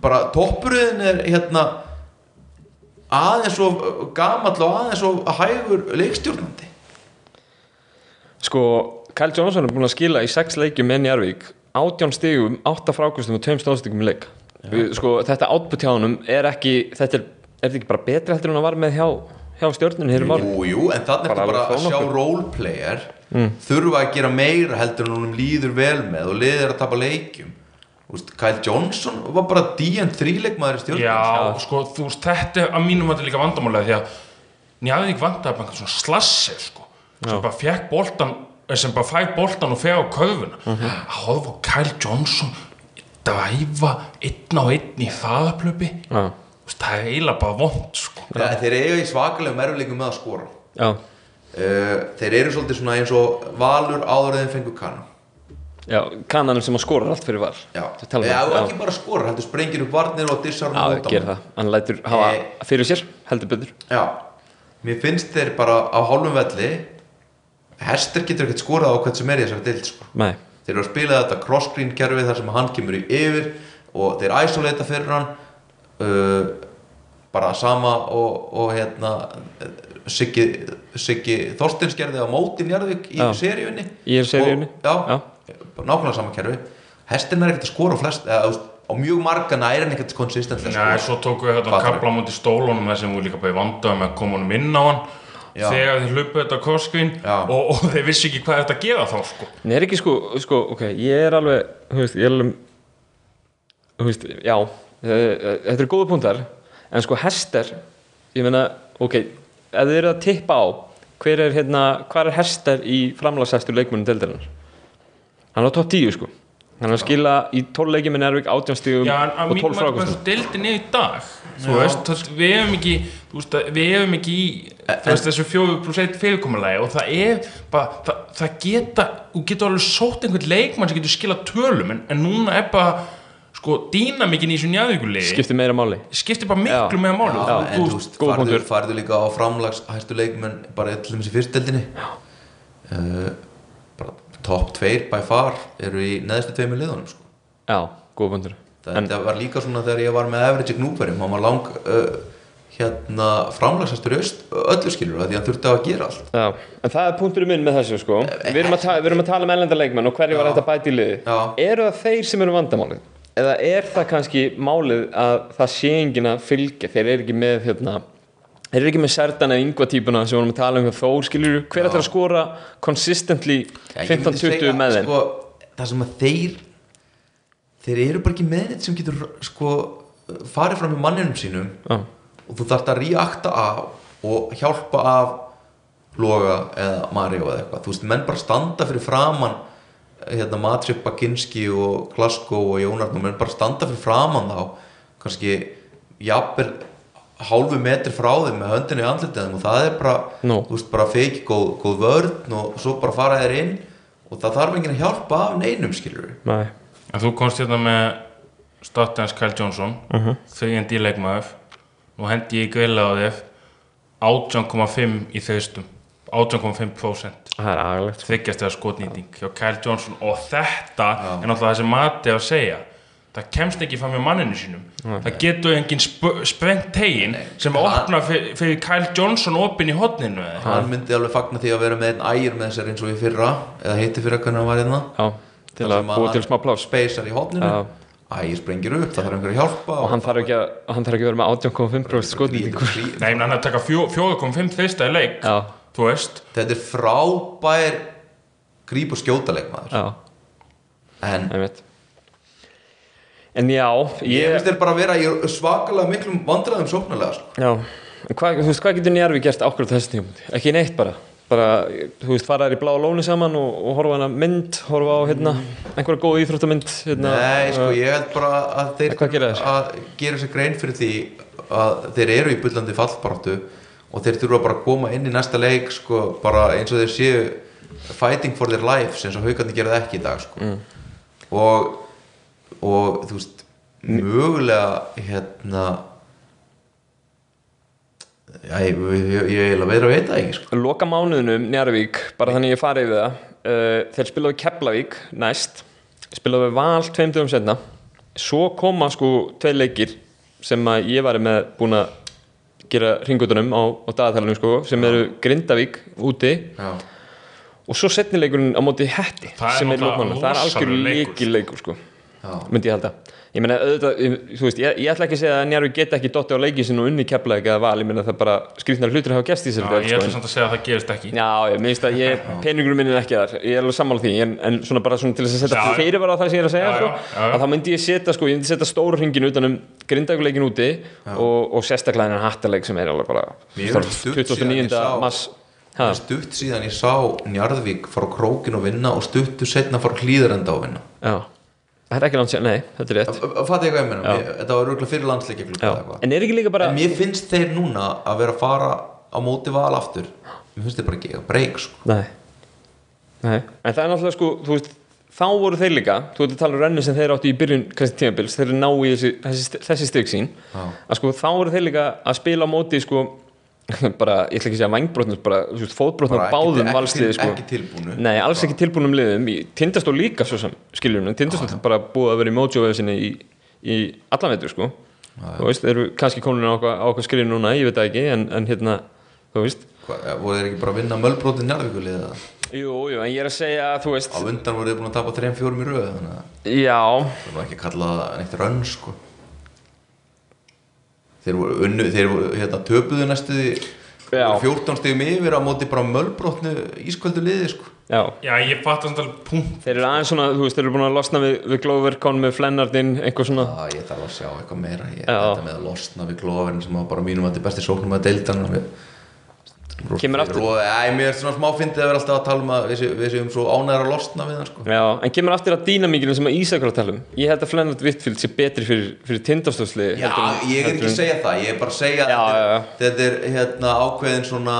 Bara toppurinn er hérna aðeins og gamall og aðeins og hægur leikstjórnandi Sko, Kyle Johnson er búin að skila í sex leikjum með Njárvík átján stigum, átta frákustum og tveim stóðstigum í leik. Við- Sko, þetta output hjá honum er ekki þetta er, er þetta ekki bara betri heldur en að var með hjá, hjá stjórninu hér um ári Jú, jú, en þannig er Bara þetta bara að sjá roleplayer þurfa að gera meira heldur en honum líður vel með og liðir að tapa leikjum. Úst, Kyle Johnson var bara DN3 leikmaður í stjórnum Já, sko, þú veist, þetta er að mínum að líka vandamálega því að vandaði bara einhvern svona slassi sko, sem bara fekk boltan eh, sem bara fæk boltan og feg á köfuna. Að horfa á Kyle Johnson dræfa einn á einn í þaðaplöpi Já, það er eiginlega bara vond sko. ja, Þeir eiga í svakalegum erfileikum með að skora. Já, uh, Þeir eru svolítið svona eins og valur áður en þeim fengur kannu já kannanum sem að skora allt fyrir var Já, um Já, það, ekki bara skora, heldur sprengir upp varnir og dissar Já, á ger það, hann lætur hafa Eh. fyrir sér, heldur betur. Já, mér finnst þeir bara á hálfum velli Hester getur ekkert skorað á hvern sem er í þessari dild sko. Nei, Þeir eru að spila þetta cross-screen kerfi þar sem hann kemur í yfir og þeir isolata fyrir hann uh, bara sama og, og hérna Siggi, Siggi Þorstins gerði á móti Njarðvík í seríunni. Í seríunni, nákvæmlega sama kerfi. Hestin er ekkert að skora flest eða, á mjög marga næri hann ekkert konsistent Nei, svo tóku við þetta kapla á móti stólunum þar sem við líka bara vandaðum að koma honum inn á hann Já. þegar þeir hlupu þetta Já. og, og þeir vissi ekki hvað þetta að gera þá sko. Nei, er ekki sko, sko, ok, ég er alveg, þú veist, ég er alveg, þú veist, já, uh, þetta eru góða púntar, en sko Hester, ég meina, ok, ef þið eru að tippa á, hver er hérna, hvað er Hester í framlagshæstu leikmunum deildarinnar? Hann er á topp 10, sko. Hann er að skila í 12 leikjum með Nervík, 18 stígum Já, en að og 12 mínum að frákvæmstum. deildin er í dag þú Já. veist, við hefum ekki þú veist, að við hefum ekki í þú veist, þessu fjóðu pluss eitt fyrirkomulagi og það er bara, það, það geta þú getur alveg sótt einhvern leikmann sem getur skilað tölum en, en núna er bara sko, dýnamikinn í þessu njæðvíkulegi Skiptir meira máli. skiptir bara miklu Já. meira máli Já, og en þú, þú veist, góð farðu, farðu líka á framlags hæstu leikmenn bara til dæmis í fyrstdeldinni uh, bara top 2 by far eru í neðstu tveimur liðunum sko. Já, góða punktur. það En, var líka svona þegar ég var með Average Gnúberum, hann var lang uh, hérna öst, öllu skilur það því hann þurfti að gera allt já, en það er punkturinn minn með þessu, sko. Við erum að, ta við erum að tala um ellenda leikmenn og hverju var þetta bæti í liði. Eru það þeir sem eru vandamálið? Eða er það kannski málið að það sé enginn að fylgja? Þeir eru ekki með, hérna, þeir eru ekki með Serdan eða yngva típuna sem vorum að tala um hvað þó, skilur Hver ætlar að skora consistently Já, ég myndi 15-20 segja, með þeim? sko, það sem að þeir þeir eru bara ekki með neitt sem getur sko farið fram með manninum sínum Já, og þú þarft að reakta af og hjálpa af Loga eða Mario eða eitthvað. Þú veist, menn bara standa fyrir framann hérna Matrip, Baginski og Glasgow og Jónarn og menn bara standa fyrir framann þá kannski jafnvel hálfu metri frá þeim með höndinu í andlitiðum og það er bara, Nú. þú veist, bara feiki góð, góð vörn og svo bara fara þeir inn og það þarf enginn að hjálpa af neinum skilur við nei, en þú komst hérna með Statens Kyle Johnson uh -huh. þau leikmaður nú hendi ég í greila á þér 18,5 í þeistum 18,5% það er agalegt þykjast eða skotnýting hjá Kyle Johnson og þetta er náttúrulega þessi mati að segja það kemst ekki fram með manninu sínum. Það getur engin sp sprengt tegin sem Hann- opna fyrir, Kyle Johnson opin í eitthvað. hann myndi alveg fagna því að vera með einn ægir með þessar eins og í fyrra eða heiti fyrra hvernig hann var hérna. Já, til að búa til smá pláss. speysar í hotninu Já. ægir sprengir upp, það þarf einhver að hjálpa og hann þarf ekki að, hann þarf ekki að vera með 18,5% skotnýtingur Nei, menn hann er að taka fjó- 4,5 þrista í leik Já, þú veist. Þetta er frábær gríp og skjóta leikmaður en En já, ég ég finnst þér bara að vera í svakalega miklum vandræðum sóknarlega sko. Já, en hvað, þú veist, hvað getur Njarvi gert ákveður þessi tíum? Ekki neitt bara bara, þú veist, fara þær í blá lóni saman og, og horfa á hana mynd, horfa á hérna, einhverja góð íþróttamynd hérna, Nei, sko, ég held bara að þeir að gera sér grein fyrir því að þeir eru í bullandi fallbaráttu og þeir þurfa bara að koma inn í næsta leik sko, bara eins og þeir séu fighting for their lives eins og haugarnir gera það ekki í dag sko. og og þú veist mögulega hérna Já, ég, ég eiginlega veður að veita ekki sko. Loka mánuðunum Njarvík, bara þannig ég fari yfir það uh, þeir spilaðu Keflavík næst, spilaðu Val tveim dögum setna, svo koma sko tvei leikir sem að ég var með búin að gera ringutunum á, á dagatalunum sko, sem eru Grindavík úti Já. og svo setnileikurinn á móti er sem er náttúrulega lókmann, það er algjör rosalegur leikur. leikil leikur sko. Myndi ég halda. Ég meina auðvitað, þú veist, ég, ég ætla ekki að segja að Njarvík geta ekki dotti á leikið sinu og unni Keflavík eða Val, ég meina það bara skrýtnar hlutir hafa gæst í sér Já, ég ætla samt að segja að það gerist ekki. Já, ég minnst að ég, peningur minn er ekki þar. Ég er alveg sammála því, en, en svona bara svona til þess að setja fyrirvara á það sem ég er að segja Já, sko, já, já, já. að þá myndi ég setja sko, ég myndi setja stóru hringin utan um grindaguleikin úti og, og sérstaklega hennar hattaleik sem er alveg bara Mér finnst stutt síðan ég 29. sá- mass Það ha, stutt síðan ég sá Njarðvík fara á krókin og vinna og stuttu setna fara á hlýðarenda og vinna. Já, þetta er ekki sér, nei, þetta er rétt Fattu ég hvað ég meina? Þetta var rúglega fyrir eitthvað En er ekki líka bara En mér finnst þeir núna að vera að fara á móti val aftur Mér finnst þeir bara ekki að breyk sko. Nei. Nei, en það er náttúrulega sko, þú veist, þá voru þeir líka, þú veit að tala um rennu sem þeir áttu í byrjun kannski tímabils, þeir ná í þessi, þessi, þessi stygg sín, Já. að sko þá voru þeir líka að spila á móti sko, bara, ég ætla ekki að segja vangbrotnum, bara, þú veist, á báðum ekki, valsliði sko. ekki tilbúnu. Nei, alls ekki tilbúnum liðum, tindastól líka svo sem, skiljum, tindastól bara búið að vera í mojo sinni í, í allan veitur sko, þú veist, þeir eru kannski komin á okkar, á okkar skrið núna, ég veit ekki, en, en hérna, þú veist, Hvað, eh, voru þeir ekki bara að vinna mölbrótið Njarðvíkulið eða? Jú, jú, en ég er að segja, þú veist, á undan voru þeir búin að tapa 3-4 í röð þannig að já, það var ekki að kalla það neitt rönn sko. Þeir voru, unnu, þeir voru hérna, töpuðu næstu Já. 14 stegum yfir á móti bara mölbrótnu ískvöldu liði sko. já, Já, ég fatt að það punkt þeir eru aðeins svona, þú veist, þeir eru búin að losna við, við Glovercon með Flennardin, einhver svona, að ég þarf að sjá eitthvað meira ég, Já. þetta með að losna við glóðverðin sem var bara mínum að þetta er besti sóknum að deildan við, Kemur aftur. og, æ, mér er svona smá fyndið að vera alltaf að tala um að við, sé- við séum svo ánæður að losna við hann sko. já, en kemur aftur að dýnamíkinu sem að Ísak er að tala um, ég held að Flennard Whitfield sé betri fyrir, fyrir tindastofsli Já, ég er ekki að segja það, ég er bara að segja Já, að já, já. þetta er hérna ákveðin svona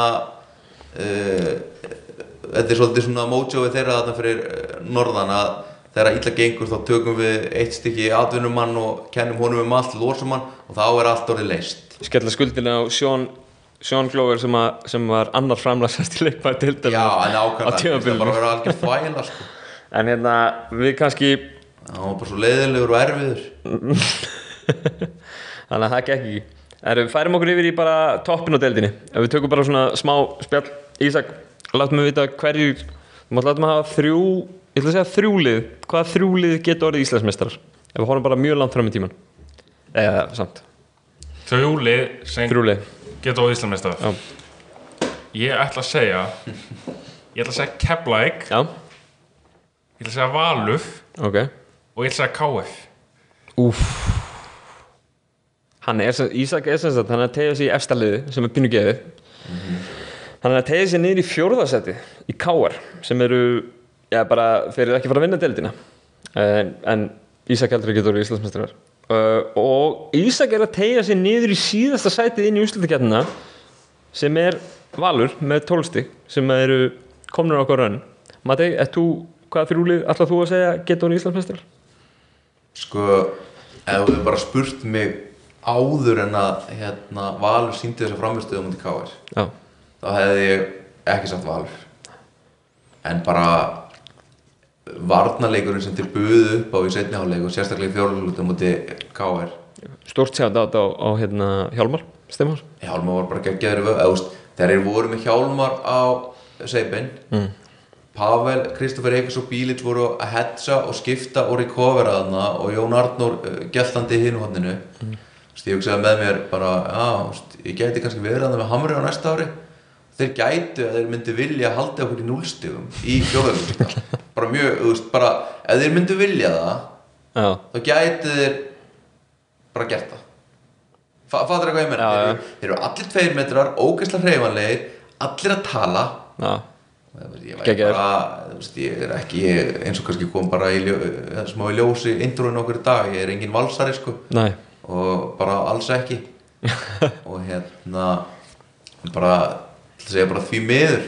uh, þetta er svolítið svona mojoið þeirra þarna fyrir uh, norðan að þegar illa gengur þá tökum við eitt stykki atvinnumann og kennum honum um allt, losum hann og þá er allt orðið leist skella skuldina á Sean Sean Glover sem, að, sem var annar framlagsast í leikmaði til Já, en á ákveðin, það bara tímabilinu. að vera algjör þvæla sko. en hérna, við kannski Það var bara svo leiðilegur og erfiður. Þannig að það gekk ekki. Erum, færum okkur yfir í bara toppin á deildinni. Ef við tökum bara svona smá spjall. Ísak, látum við vita hverju þú mátt látum við hafa þrjú ég ætla að segja þrjúlið, hvaða þrjúlið geta orðið Íslandsmeistarar? Ef við horfum bara mjög langt fram í tíman eða samt, Þrjúli sem þrjúlið geta á Íslamestaf Já. Ég ætla að segja Ég ætla að segja Keflæk Ég ætla að segja Valuf ok. Og ég ætla að segja KF Úf Hann er Ísak er sem sagt, hann er að tegja sig í efstaliði sem er pínu geðið. Hann er að tegja sig niður í fjórðasetti í KR sem eru, já bara þeir eru ekki fara að vinna deildina. En, en Ísak heldur ekki að vera Íslandsmestrar uh, og Ísak er að tegja sig niður í síðasta sætið inn í úrslutakjarnina sem er Valur með tólstig sem eru komnur á okkur raun þú, hvað þrjúlið ætlað þú að segja geta orðið Íslandsmestrar? Sko, ef þú bara spurt mig áður en að hérna, Valur síndi þessa framistöðu á mútið Já, þá hefði ég ekki sagt Valur. En bara varnarleikurinn sem til buðu upp á í setni háleik og sérstaklega í fjórlutum múti KR Stort sér á, á, á hérna, Hjálmar Stefáns Hjálmar var bara geggjaður í vöð þegar þeir voru með Hjálmar á seipin mm. Pavel, Kristoffer Eikers og Bílits voru að hetsa og skipta og recovera þarna og Jón Arnór uh, gæltandi í hinu hodninu mm. ég hugsaði með mér bara já, ég gæti kannski verið þarna með Hamri á næsta ári þeir gætu að þeir myndi vilja halda okkur í núlstigum í fjóðarvíkstall bara mjög, þú veist, bara ef þeir myndi vilja það Já, þá gætu þeir bara gert það. Fa fattur eitthvað ég menna þeir, þeir eru allir tveir metrar, ógeðslega hreyfanlegir allir að tala. Já, ég væri bara, þú veist, ég er ekki ég, eins og kannski kom bara í ljó, smá í ljósi introinu okkur í dag, ég er engin valsari sko. Næ og bara alls ekki. Og hérna bara, til að segja bara því miður.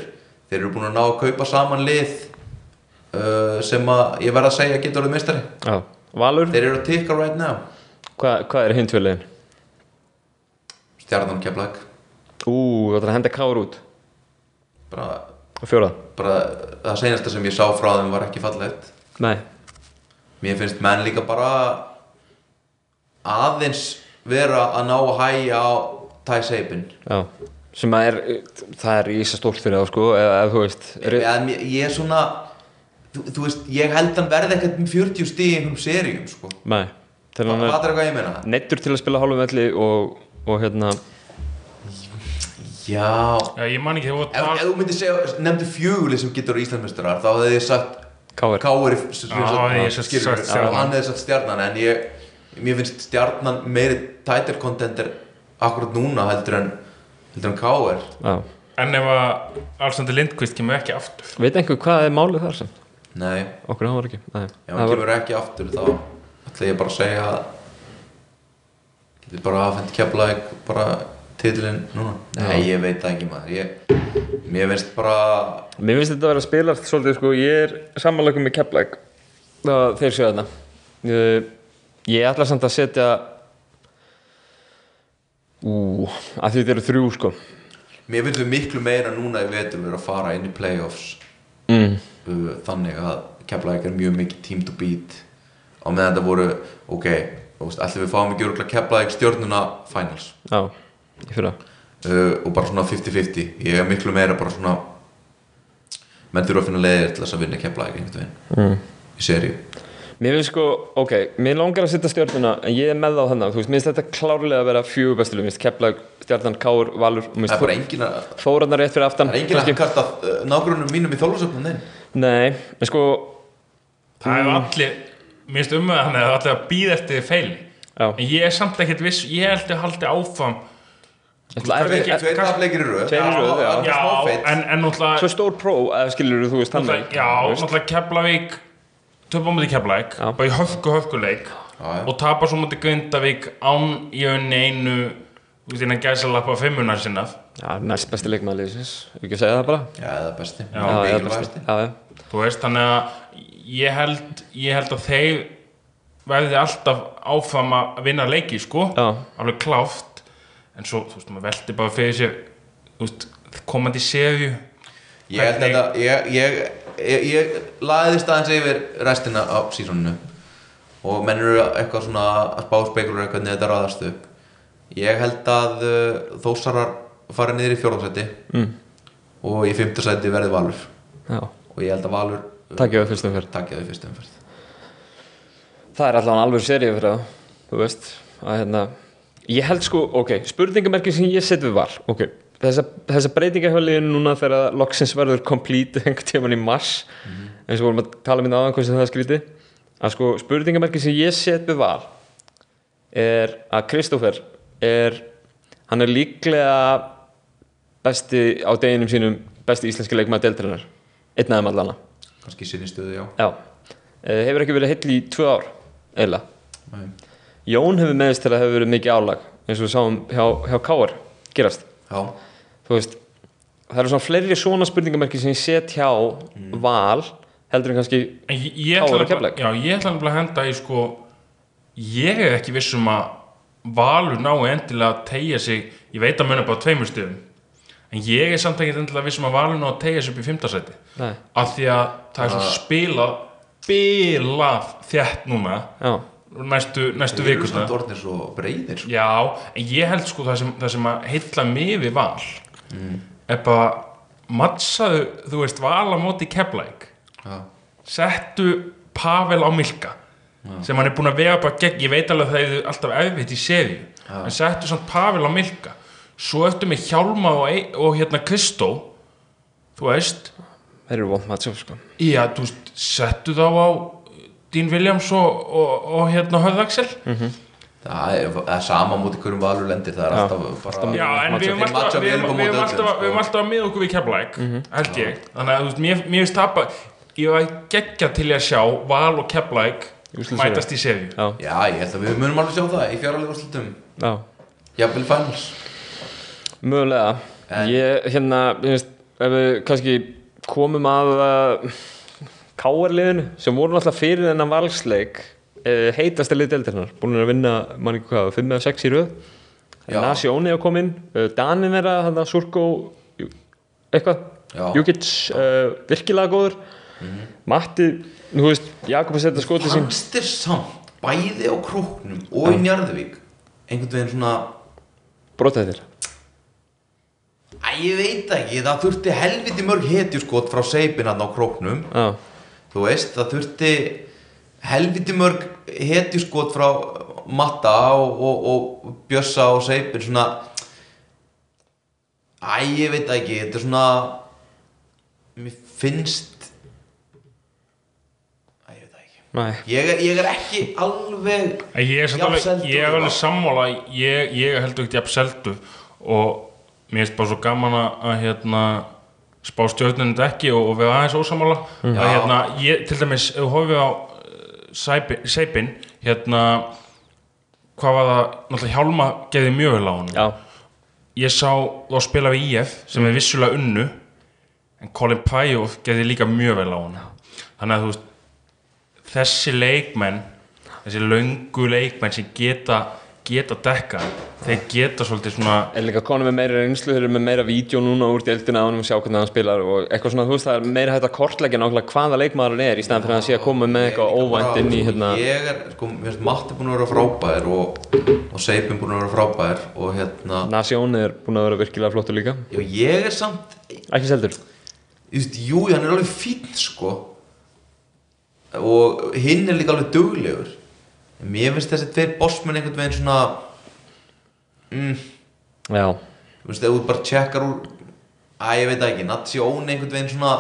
Þeir eru búin að ná að kaupa saman lið uh, sem að ég verð að segja getur orðið meistari. Já, Valur, þeir eru að tikka right now. Hvað hva er hinn tvöliðin? stjarnan keflag Ú, þú ætlar að henda káur út. Bara, á fjórað bara það senasta sem ég sá frá þeim var ekki fallegt. Nei, mér finnst menn líka bara aðeins vera að ná að hæja á Ty Sabin já sem að er, það er ísa stórt fyrir þá sko eða, eða þú veist er, Eða, mér- ég er svona þú, þú veist, ég held hann verði ekkert með 40 stíð í einhverjum seríum sko. Nei, hvað er er hvað ég meina? neittur til að spila hálfum velli og, og hérna já Já, ég man ekki, ef, ef þú myndir segja, nefndu fjöguli sem getur Íslandsmeistarar, þá hefði ég sagt sagt- sagt Stjarnan. hann hefði sagt stjarnan en ég, mér finnst stjarnan meiri title contender akkurat núna heldur en heldur en Káur Já, En ef að Alexander Lindqvist kemur ekki aftur? Veit einhver hvað er málið þar sem? Nei, okkur hann var ekki Nei, ef það hann var, kemur ekki aftur þá ætla ég bara að segja að við bara afhengt keflaðið bara titilinn núna. Nei, ég veit það ekki maður. Ég, mér finnst bara Mér finnst þetta að vera að spila svolítið sko, ég er samanleikum með Keflæk það þeir séu þarna. Ég, ég ætla samt að setja ú, að því þeir eru þrjú sko. Mér finnst við miklu meira núna í vetur við að fara inn í playoffs. Mm. uh, þannig að keflaðið er mjög mikið team to beat. Á meðan þetta voru ok, ætlum við fáum ekki örgulega keflaðið stjórnuna finals. Já, uh, og bara svona 50-50 ég er miklu meira bara svona menn þurfa að finna leiðir til þess að vinna veginn mm. í seríu Mér finnst sko, ok, mér langar að setja stjórnuna en ég er með það á þannig, þú veist, mér finnst þetta klárlega að vera fjögur bestuleg, mér finnst Keflæk, stjórnan, Kár, Valur og mér það er finnst Þórarnar rétt fyrir aftan það er engin að kasta uh, nágrunum mínum í þólusöfnum þinn Nei, en sko Það hefur allir, mér finnst um að hann hefur allir að býða eftir feili Já, En ég er samt ekkert viss, ég held að haldi áfram. Það er ekki- tveir tafleikir í röð. Tveir í röð, já. En, en náttúrulega Svo stór pró, skilur þú veist Keflavík Töpum mútið Keflavík, Já. bara í hörku hörkuleik Já, já. Og tapar svo mútið Grindavík án í önni einu Þú veist, innan gæsalappa fimmunar sinna Já, næst besti leikmaður liðsins, ekki að segja það bara já, það er besti Já, já, mikilvægasti. besti. já, já. Þú veist, þannig að ég held, ég held að þeir verði alltaf áfram að vinna leiki, sko Já. alveg kláft en svo, þú veist, maður veldi bara fyrir sér þú veist, komandi serju Ég held þetta, ég, ég, ég, ég laðist aðeins yfir restina af sísoninu og menn eru eitthvað svona að spá spekulur hvernig þetta raðast upp. Ég held að uh, þósarar fara niður í fjórðarsæti Mm. og í fimmtarsæti verði Valur. Já. og ég held að Valur Takk ég á fyrstum fyrst Það er allavega alveg seríu fyrir það Þú veist. Að, hérna, Ég held sko, ok, spurningamerki sem ég set við var Ok, þessa, þessa breytingahjóliðin núna þegar loksins verður complete einhvern tímann í mars eins og vorum að tala um þetta aðan hversu það er skrítið að sko, spurningamerki sem ég set við var er að Kristófer er hann er líklega besti á deginum sínum besti íslenski leikmaður deildrinnar einn aðeim allana kannski í sinni stöðu, já Já, Eh, hefur ekki verið heill í tvö ár. Nei. Jón hefur meðist til að hefur verið mikið álag eins og við sáum hjá, hjá Káar gerast. já, Þú veist, það eru svona fleiri svona spurningamerki sem ég set hjá val heldur en kannski ég, ég ætla og Keflavík. já, ég ætla að henda í sko ég er ekki viss um að Valur nái endilega að tegja sig ég veit að muna bara tveimur stöðum en ég er samt ekki endilega viss um að Valur ná að tegja sig upp í fimmtasæti Nei. af því að það er svo spilað bilað þétt núna Já, næstu, næstu Þeir eru vikuna samt orðnir svo breyðir sko. Já, en ég held sko það sem, það sem að heilla mig við val er bara mattsaðu, þú veist, val á móti keflæk Já. settu Pavel á Milka sem hann er búin að vega bara gegn. Ég veit alveg að það er alltaf erfitt í seríu en settu samt Pavel á Milka. Svo ertu með Hjálma og, Ei- og hérna Kristó þú veist. Þeir eru vond matchup sko. Já, þú veist, settu þá á Dean Williams og, og, og hérna Höðaksel Það er, það er sama mútið hverjum valur lendir Það er alltaf bara Já, en við matcha alltaf, við alltaf, höfum sko. alltaf með okkur við keflæk held ég, þannig að þú veist, mér, finnst tapa ég var geggja til að sjá Val og Úrslitaseríu. mætast í serju Já, ég held að við munum alveg sjá það í fjáralegu slutum já. Jafnvel finals. Mögulega. Ég, hérna, ég veist, ef við kannski komum að uh, Káarliðinu sem voru náttúrulega fyrir þennan valsleik heitast að lið deildarinnar búin að vinna, mann ekki hvað, 5 eða 6 í röð. Já. Nasjóni að koma inn uh, Danin er að, hann Surko eitthvað. Jukic uh, virkilega góður. Matti, þú veist, Jakob að setja skotið sín. Þér samt bæði á króknum og í Njarðvík einhvern veginn svona brotættir Æ, ég veit ekki, það þurfti helviti mörg hetjuskot frá seipin hann á króknum Já, Þú veist, það þurfti helviti mörg hetjuskot frá Matta og, og, og Bjössa og seipin svona Æ, ég veit ekki, þetta er svona Mér finnst Æ, ég veit ekki. Ég er, ég er ekki alveg En ég er, alveg, er sammála ég, ég heldur ekki jafn seldu og mér finnst bara svo gaman að, að hérna spá stjórnunum ekki og, og vera aðeins ósamála að Já. hérna, ég, til dæmis ef við horfum á Seipin hérna hvað var það, náttúrulega Hjálma geði mjög vel á hann já, ég sá þá spila við IF sem er vissulega unnu en Colin Pæjóf geði líka mjög vel á hann þannig að þú veist þessi leikmenn þessi löngu leikmenn sem geta geta dekka þeir geta svolítið svona er líka konum með meira reynslu þeir eru með meira vídeo núna úr deildina á hann og sjá hvernig hann spilar og eitthvað svona, þú veist, það er meira hægt að kortleggja nákvæmlega hvaða leikmaður hann er í stæðan fyrir að hann sé að koma með eitthvað óvænt inn í hérna, Ég er, sko, mér finnst Matti búin að vera frábær og, og Seipin búin að vera frábær og hérna Nasjón er búin að vera virkilega flottur líka. Já, ég er samt ekki seldur. Jú, hann er alveg fín sko. Og hinn er líka alveg duglegur en mér finnst þessi tveir bossmenn einhvern veginn svona mm, já, þú veist, ef þú bara tjekkar úr að ég veit ekki, Natsi Óni einhvern veginn svona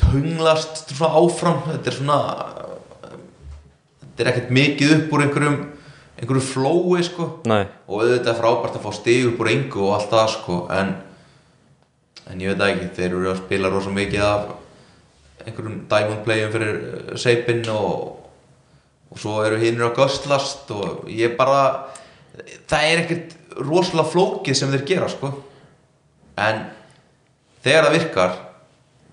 tunglast svona áfram. Þetta er svona þetta er ekkert mikið upp úr einhverjum einhverju flói sko. Næ, og auðvitað er frábært að fá stig upp úr engu og allt það sko en, en ég veit ekki, þeir eru að spila rosa mikið af einhverjum diamond playum fyrir uh, seipinn og, og svo eru hinnir að göstlast og ég bara það er ekkert rosalega flókið sem þeir gera sko en þegar það virkar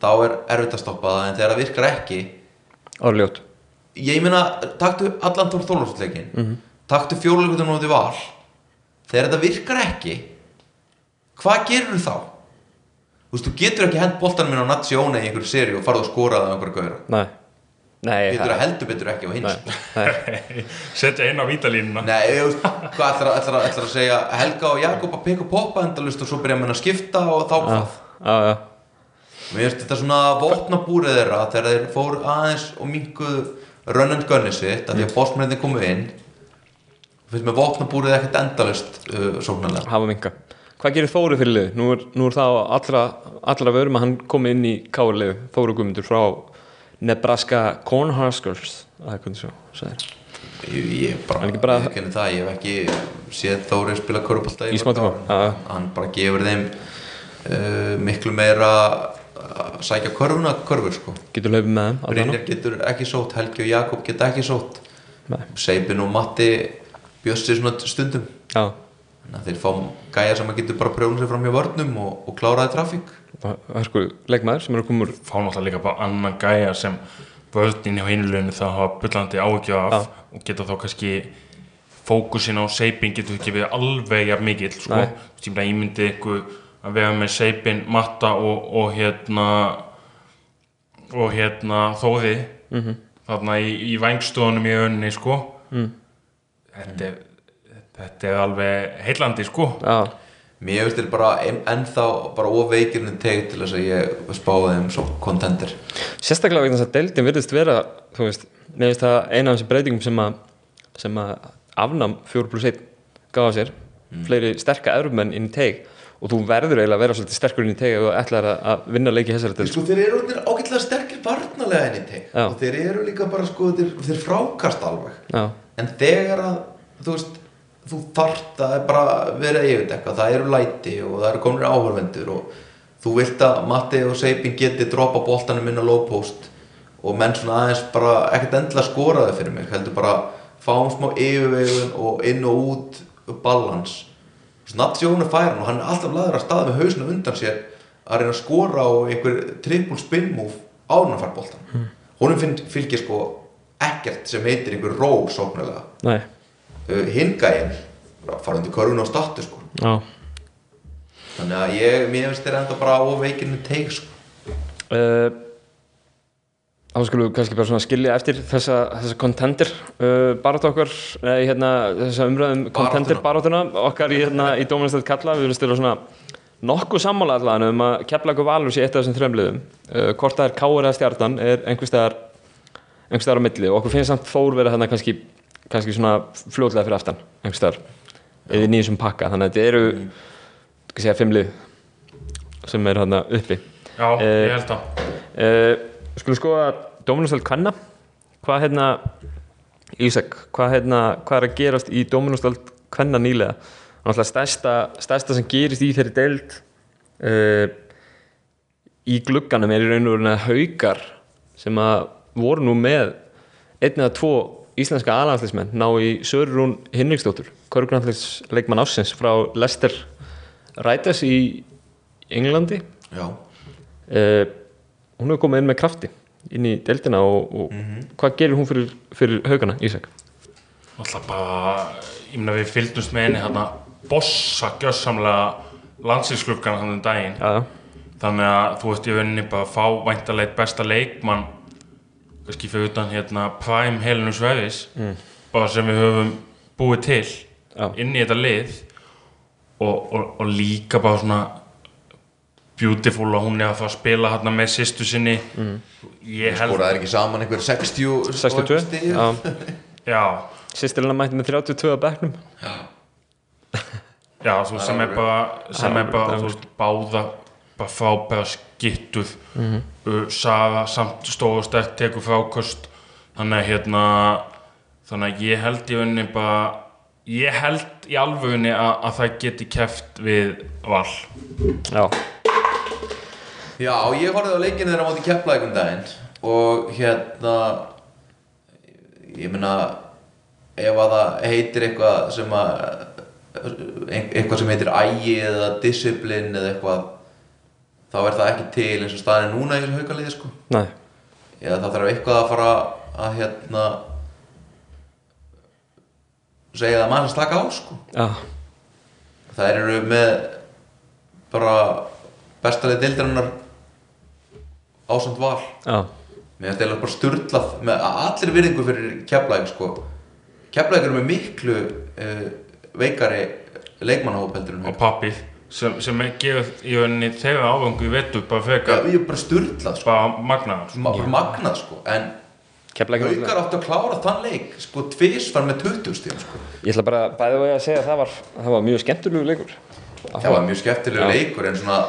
þá er erfitt að stoppa það en þegar það virkar ekki árljót ég meina, taktu allan tór þólófsleikin mm -hmm. taktu fjóluleikutum á því val þegar þetta virkar ekki hvað gerur þá? þú veist, þú getur ekki hent boltanum minn á Natsione í einhverju seri og farið og skorað á einhverju gauðra næ, nei, getur það heldur betur ekki á hins nei, nei. setja inn á vítalínuna. Nei, ég veist, hvað ætlar, ætlar, ætlar að segja? Helga og Jakob að peka poppa endalust og svo byrja menn að skipta og þá hvað já, já, Mér finnst þetta svona vopnabúrið þeirra þegar þeir fóru aðeins og minguðu run and gunni sitt að því að bossmennir komu inn finnst mér vopnabúrið ekkert endalust uh, sóknarlega. Hafa minga hvað gerir Þóri fyrir lið? Nú er, nú er það allra, allra vörum að hann komi inn í káarlið Þóri Guðmundur frá Nebraska Cornhuskers. Það er hvernig svo, Ég, kenni það, ég hef ekki séð Þóri spila já. hann bara gefur þeim uh, miklu meira að sækja körfuna körfur sko. Getur hlaupið með þeim Brynjar getur ekki sótt, Helgi og Jakob geta ekki sótt. Seipin og Matti bjössi svona stundum. Já, þannig að þeir fá gæja sem að getur bara prjónu sig fram hjá vörnum og, og kláraði trafík. Það er sko leikmaður sem er að koma úr fá náttúrulega líka bara annan gæja sem völdin hjá hinuleginu það hafa bullandi áhugja af og geta þá kannski fókusin á seipin getur ekki við alveg jafn mikill sko. Ég myndi eitthvað að vera með seipin, matta og, og hérna og hérna Þóði þarna í, í vængstofunum í önni sko. Þetta, er, þetta er alveg heillandi sko. Já, Mér finnst þér bara en- ennþá bara ofveikirinn teg til þess að ég spáði þeim svo kontender sérstaklega vegna þess að deildin virðist vera þú veist, mér finnst það eina af þessum breytingum sem að, sem að afnám 4 plus 1 gáða sér. Fleiri sterka erumenn inn í teig og þú verður eiginlega að vera svolítið sterkur inn í teig og ætlar að, að vinna leiki þessari deild Sko þeir eru orðnir ágætlega sterkir barnalega enn í teg Já. og þeir eru líka bara sko þeir, þeir frákast alveg. Já, en þegar að þú veist þú þarft að bara vera yfir eitthvað það eru læti og það eru komnir áhörvendur og þú vilt að Matti og Seipin geti dropa boltanum inn á low post og menn svona aðeins bara ekkert endilega skoraði fyrir mig heldur bara fáum smá yfirvegun og inn og út balans Natsjónu fær hann og hann er alltaf laður að staða með hausinu undan sér að reyna að skora á einhver triple spin move en að fara boltan mm. honum fylgir sko ekkert sem heitir einhver ró sóknulega uh, hingæin fara undir körfuna á statu sko. Þannig að ég, mér finnst þér enda bara á veikinu teik sko. Uh, Þá skulum við kannski bara svona skilja eftir þessa, þessa contender uh, barátt okkar, nei hérna þessa umræðum contender barátuna okkar í, hérna, í Dóminastætt Kalla, við viljum stila svona nokkuð sammála allan um að Keflagur Valur sé eitt af þessum þremliðum uh, hvort það er Káur eða Stjarnan er einhverstaðar einhverstaðar á milli. Og okkur finnst samt Þór vera þarna kannski, kannski svona fljótlega fyrir aftan einhverstaðar, eða í nýjum pakka. Þannig að þetta eru, mm. segja fimmlið sem er þarna uppi. Já, Eh, ég held að Uh, skulum skoða Dóminustöld Kvenna. Hvað hérna Ísak, hvað hérna hvað er að gerast í Dóminustöld Kvenna nýlega? Náttúrulega stærsta, stærsta sem gerist í þeirri deild uh, í glugganum er í raun og veru haukar sem að voru nú með einn eða tvo íslenska aðlandsleismenn ná í Sörurún Hinriksdóttur korgrafleisleikmann ásins frá Lester Rætas í Englandi. Já, uh, hún hefur komið inn með krafti inn í deildina og, og hvað gerir hún fyrir, fyrir haugana, Ísak? alltaf bara, ég meina við fylgdumst með henni hérna bossa gjössamlega landsinsklukkan hann um daginn. Já, já, þannig að þú veist ég venni bara að fá væntalegt besta leikmann kannski fyrir utan hérna Prime Helenu Svevis bara sem við höfum búið til Já. inn í þetta lið og, og, og líka bara svona beautiful að hún er að fara að spila hérna með sýstu sinni. Ég held skoraði ekki saman einhver 60 62 stig? Já, já, sýstirina mætti með 32 að bekknum. Já. Veist sem er bara sem er bara þú veist báða bara frábæra skittuð. Uh, Sara samt stóð og sterk tekur frákost þannig að hérna þannig að ég held í rauninni bara ég held í alvörunni að, að það geti keft við val. Já, Já, ég horfði á leikinu þeirra á móti kepla einhvern daginn og hérna ég meina ef að það heitir eitthvað sem að eitthvað sem heitir ægi eða discipline eða eitthvað þá er það ekki til eins og staðin núna í þessu haukaliði sko. Nei, eða það þarf eitthvað að fara að hérna segja að mann að slaka á sko. Já, það eru með bara bestalið deildarinnar ásamt val. Já. Mér finnst það bara sturlað með allir virðingu fyrir keflæk sko. Keflæk eru með miklu uh, veikari leikmannahóp heldur en og pappið sem, sem gefið í rauninni þegar áfangu í vetu bara ég er bara sturlað sko, bara magnaðar sko. Ma magnað sko. En haukar áttu að klára þann leik sko tvisvar með 20 stíðum sko. Ég ætla bara bæði að segja að það var, það var mjög skemmtilegu leikur. Það var mjög skemmtilegu Já. leikur en svona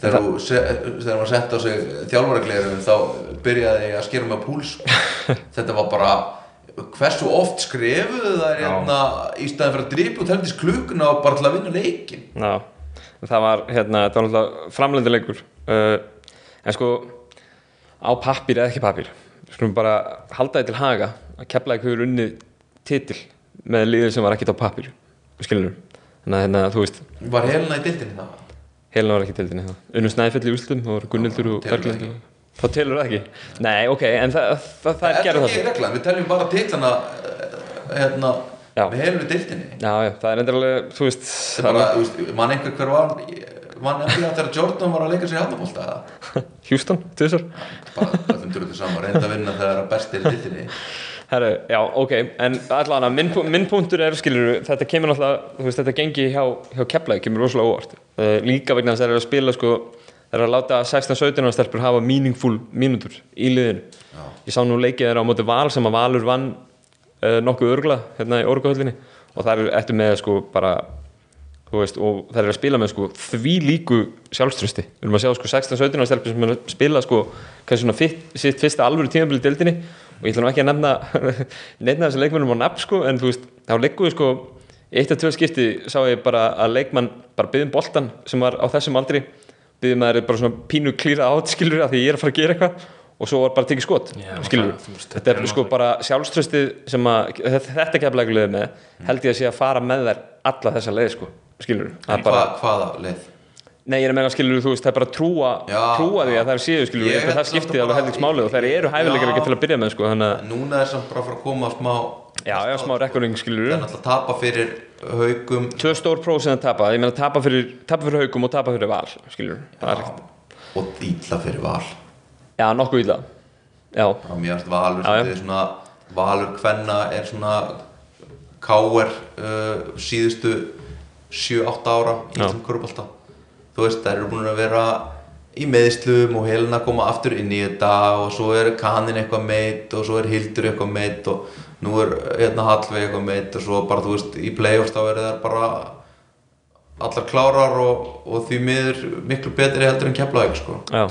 þegar þú se- þegar maður sett á sig þjálfaraglerum þá byrjaði ég að skera með púls sko. þetta var bara hversu oft skrifuðu það hérna, í staðin fyrir að dripa út heldur klukkuna og bara til að vinna leikin Já, það var hérna, þetta var náttúrulega framlendi leikur uh, en sko á pappir eða ekki pappir skulum bara halda því til haga að Keflavík hefur unnið titil með liðið sem var ekkert á pappir skilur þannig að hérna, þú veist, var helina í dildinni það helina var ekki tildinni það unnum snæfell í úrslutum, það voru Gunnildur og Berglind ekki. þá telur það ekki? Nei, ok, en það, það, það er er gerð það ekki það. reglan, við teljum bara titlana hérna, Já. með helinu dildinni já, það er endur alveg, þú veist mann einhver hver var vann NBA þegar Jordan var að leika sér í hafnabólta? Houston, tvisar bara öllum drullu saman, reynda að vinna þegar að besti er í dittinni Herru, já, ok, en allavega minn, minn punktur er, skilur, þetta kemur náttúrulega, þú veist, þetta gengi hjá, hjá Keflavík, kemur rosalega óvart. Uh, líka vegna þess að það er að spila, sko, það er að láta 16-17 ára stelpur hafa meaningful mínútur í liðinu. Já. Ég sá nú leikið þeirra á móti Val sem að Valur vann nokkuð örgla hérna í orguhöllinni og það er eftir með, sko, bara, veist, og það er að spila með, sko, því líku sjálfströsti. Við erum að sjá, sko, 16-17 ára stelpur sem er að spila, sko, fitt, sitt fyrsta alvöru tímabili í deildinni. Og ég ætla nú ekki að nefna nefna þessi leikmennum á nafn sko en veist, þá leikuðu sko eitt af tvö skipti sá ég bara að leikmann bara byggðum boltan sem var á þessum aldri. Byggðum að það er bara svona pínu klýra átt skilur að því ég er að fara að gera eitthvað og svo var bara tekið skot Já, skilur, það- þetta er sko bara sjálfströstið sem að þetta, keflækulegið með held ég að sé að fara með þær alla þessa leið sko skilur, en bara, hva, hvaða leið? nei ég er að meina skilur þú veist, það er bara að trúa, Já, trúa því já. að það er séu skilur, Ég ég, það skiptið að alveg bara- heldingsmálið og þær eru hæfileikar Já. ekki til að byrja með sko, þannig að, núna er samt bara að fara að koma smá já, já, smá rekording skilur það er náttúrulega að tapa fyrir haugum tvö stór próf sem það tapa. Ég meina tapa fyrir, tapa fyrir haugum og tapa fyrir val skilur, það er ekkert og ítla fyrir val já, nokkuð og mér finnst valur Já, svona valur kvenna er svona káer uh, síðustu 7-8 ára í þessum kurbalta þú veist, þær eru búin að vera í meðslum og helina koma aftur inn í þetta og svo er kanin eitthvað meitt og svo er hildur eitthvað meitt og nú er hérna Hallveig eitthvað meitt og svo bara þú veist í playoffs þá er það bara allar klárar og, og því miður miklu betri heldur en keflaðið sko. já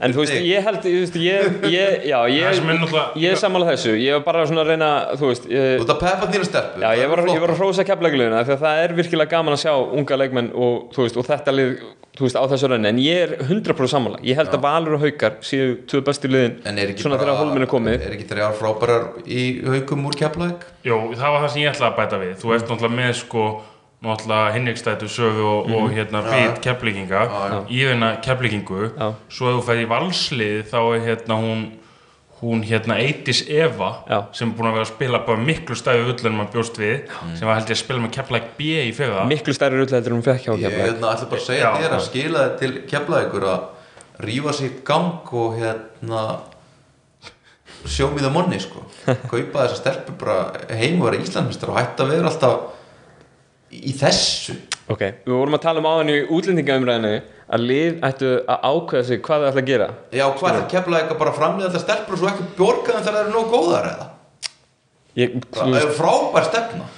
en þú veist, ég held, þú veist, ég, ég já, ég, ég er sammála þessu, ég var bara svona að reyna þú veist, ég, já, var, ég var að hrósa keflækuleguna því að það er virkilega gaman að sjá unga leikmenn og, þú veist, og þetta lið þú veist, á þessu reyni, en ég er 100% sammála. Ég held að Valur og Haukar séu tvö bestu liðin svona þegar hólminn er komið. Er ekki þrjár frábærar í haugum úr Keflavík? Jó, það var það sem ég ætlaði að bæta við. Þú ert náttúrulega með sko náttúrulega Hinrikstættu sögu og, Mhm. og hérna bit keflinginga í hérna keflingingu Já. svo ef þú fæði í valslið þá er hérna hún hún hérna Eitis Eva sem er búin að vera að spila bara miklu stæði ull en maður bjóst við sem var held ég að spila með Keflæk B í fyrra. Miklu stærri rullu heldur en hún fekk hjá Ég Keflæk. hérna, ætla bara að segja þér að skila þér til Keflavíkur að rífa sig í gang og hérna show me the money sko. Kaupa þessa stelpu bara heim og vera Íslandmistar og hætta að vera alltaf í þessu. Ok, við vorum að tala um áðan í útlendingaumræðinu að lið ættu að ákveða sig hvað þau ætla að gera. Já, hvað er Keflavík að bara framlega alltaf stelpur og svo ekki borga þeim þegar það eru nóg góðar eða? ég, Það er frábær stefna.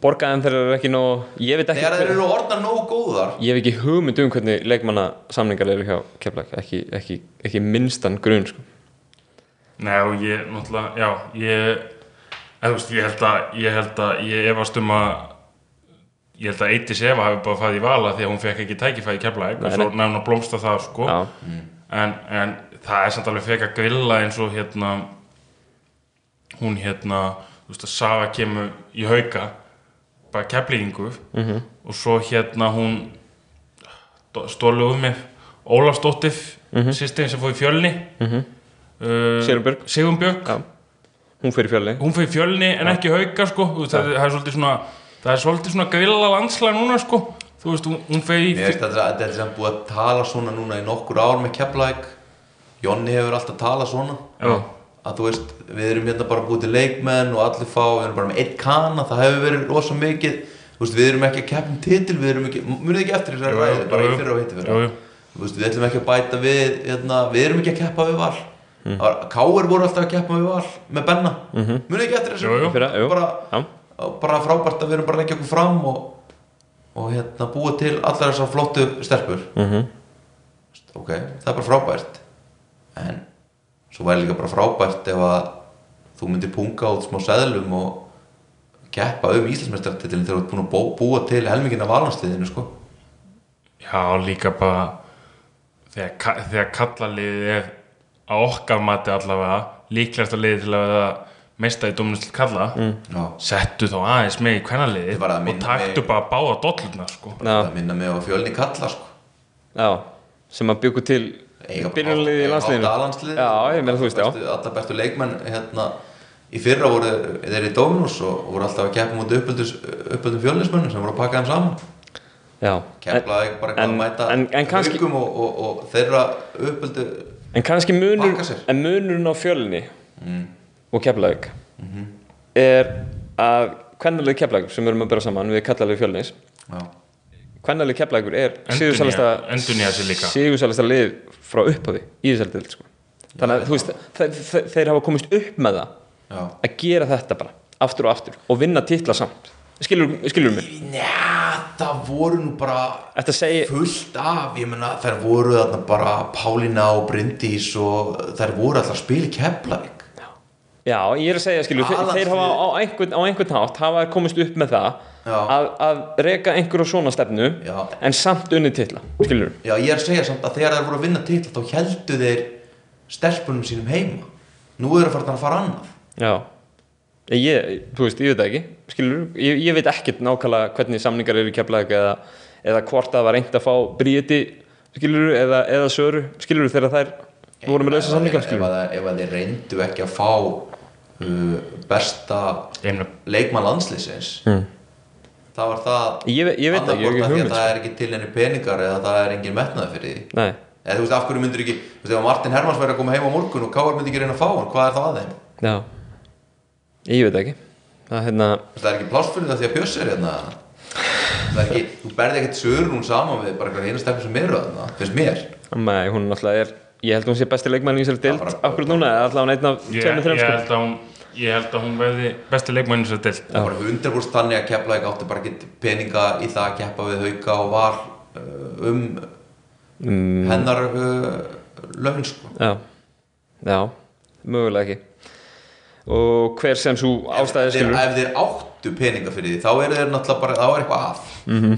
Borgaðan þeir eru ekki nóg ég veit ekki, Þegar þeir eru orðnar nóg góðar. Ég hef ekki hugmynd um hvernig leikmanna samningar eru hjá Keflæk ekki, ekki, ekki minnstan grun sko. Nei og ég náttúrulega, já ég, ég held að ég held að ég um að ég held að Eitis Eva hafi bara fæði í vala því að hún fekk ekki tækifæði keflaðið Nei, og svo nefn að blómsta það sko Já. en, en það er samt alveg fekk að grilla eins og hérna hún hérna þú veist að Saga kemur í hauka bara keflingu Mhm. -hmm. og svo hérna hún stólu um mig Ólafsdóttir mm -hmm. sýstin sem fór í fjölni mm -hmm. uh, Sigurbjörg. Sigurbjörg Já. hún fyrir fjölni hún fyrir fjölni en ekki hauka sko það, það er svolítið svona það er svolítið svona grilla landslag núna sko. Þú veist, hún, finnst þetta þetta er sem búið að tala svona núna í nokkur ár með Keflavík. Jonni hefur alltaf talað svona. Já. að þú veist, við erum hérna bara búið til leikmenn og allir fá, við erum bara með einn kana það hefur verið rosa mikið. Veist, við erum ekki að keppum titil, við erum ekki munið ekki eftir Jú, jú, ræði, bara í fyrra og hitti Jú, fyrra veist, við ætlum ekki að bæta við hérna, við erum ekki að keppa við val. Mm. Káir voru alltaf að keppa við val með Benna, munið ekki eftir. Fyrra, jú. bara, Já. Bara frábært að við erum bara að leggja okkur fram og, og hérna búa til allar þessar flottu stelpur. Mhm. ok, það er bara frábært. En svo væri líka bara frábært ef að þú myndir punga út smá seðlum og keppa um Íslandsmeistartitilin þegar þú ert búin að bú- búa til helmingin af valnansliðinu sko. Já, líka bara þegar, þegar kallaliðið er á okkar mati allavega líklegasta liðið til að vera meista í dóminus til kalla mm. Já, settu þá aðeins með í var að og minna taktu mig- bara báða dollurna sko. Það minna mig á fjölni kalla sko. Já, sem að byggu til byrjunarliði í landsliðinu. Já, ég meina þú veist, já. allar bestu leikmenn hérna í fyrra voru þeir í Dominus og voru alltaf að keppa mútið uppöldum fjölnismönnum sem voru að pakka þeim saman. Já, Keflavík bara eitthvað en- að mæta en- en kannski- og, og, og þeirra uppöldu en kannski munur en munurinn á fjölni mm. Og Keflavík Mhm. er að kvennalið Keflavík sem við erum að bera saman við kallalið fjölnis Já, kvennalið Keflavíkur er Endurnýja- endurnýja sig líka. sigursalasta lið frá upphafi í þessari dild sko. þannig að þú veist þeir, þeir, þeir hafa komist upp með það já að gera þetta bara aftur og aftur og vinna titla samt skilur, skilur mig Njá, það voru nú bara segi, fullt af, ég meina þær voru þarna bara Pálína og Bryndís og þær voru alltaf í Keflavík já, ég er að segja skilur, þeir, þeir hafa á einhvern, á einhvern hátt hafa komist upp með það að, að reka einhverju svona stefnu Já. en samt unni titla, skilur Já, ég er að segja samt að þegar þær voru að vinna titla þá heldu þeir stelpunum sínum heima. Nú eru farin að fara annað. Já. Ég, þú veist, ég veit það ekki skilur, ég, ég veit ekkert nákvæmlega hvernig samningar eru keflaðið eða, eða hvort það var reynd að fá bríti skilur, eða, eða söru skilur þegar þær voru með lausa samningar ef að þeir reyndu ekki að fá uh, besta leikmann landsliðsins Mm. það var það Ég ég veit það, ég hef ekki hugmynd, að það er ekki til henni peningar eða það er engin metnaði fyrir því. Nei, eða þú veist af hverju myndir ekki þú veist ef að Martin Hermanns væri að koma heim á morgun og Káar myndi ekki reyna að fá hann hvað er það að þeim? Já. Ég veit það ekki. Það er hérna veist, það er ekki pláss fyrir það því að Bjössi er hérna. Það er ekki þú berði ekkert sögur hún saman við bara stefn sem eru þarna finnst mér. Nei, hún náttúrulega er ég held að hún sé besti leikmann í þessari dild akkur núna, allavega einn af ég, held að hún, ég held að hún verði besti leikmænin sér til það var hundrabúrst þannig að Keflavík átti bara ekki peninga í það að keppa við Hauka og Val uh, um mm, hennar uh, laun sko. Já, já, mögulega ekki. Og hver sem svo ástæði ef, ef þeir áttu peninga fyrir því þá eru þeir náttúrulega bara, þá er eitthvað að. Uh,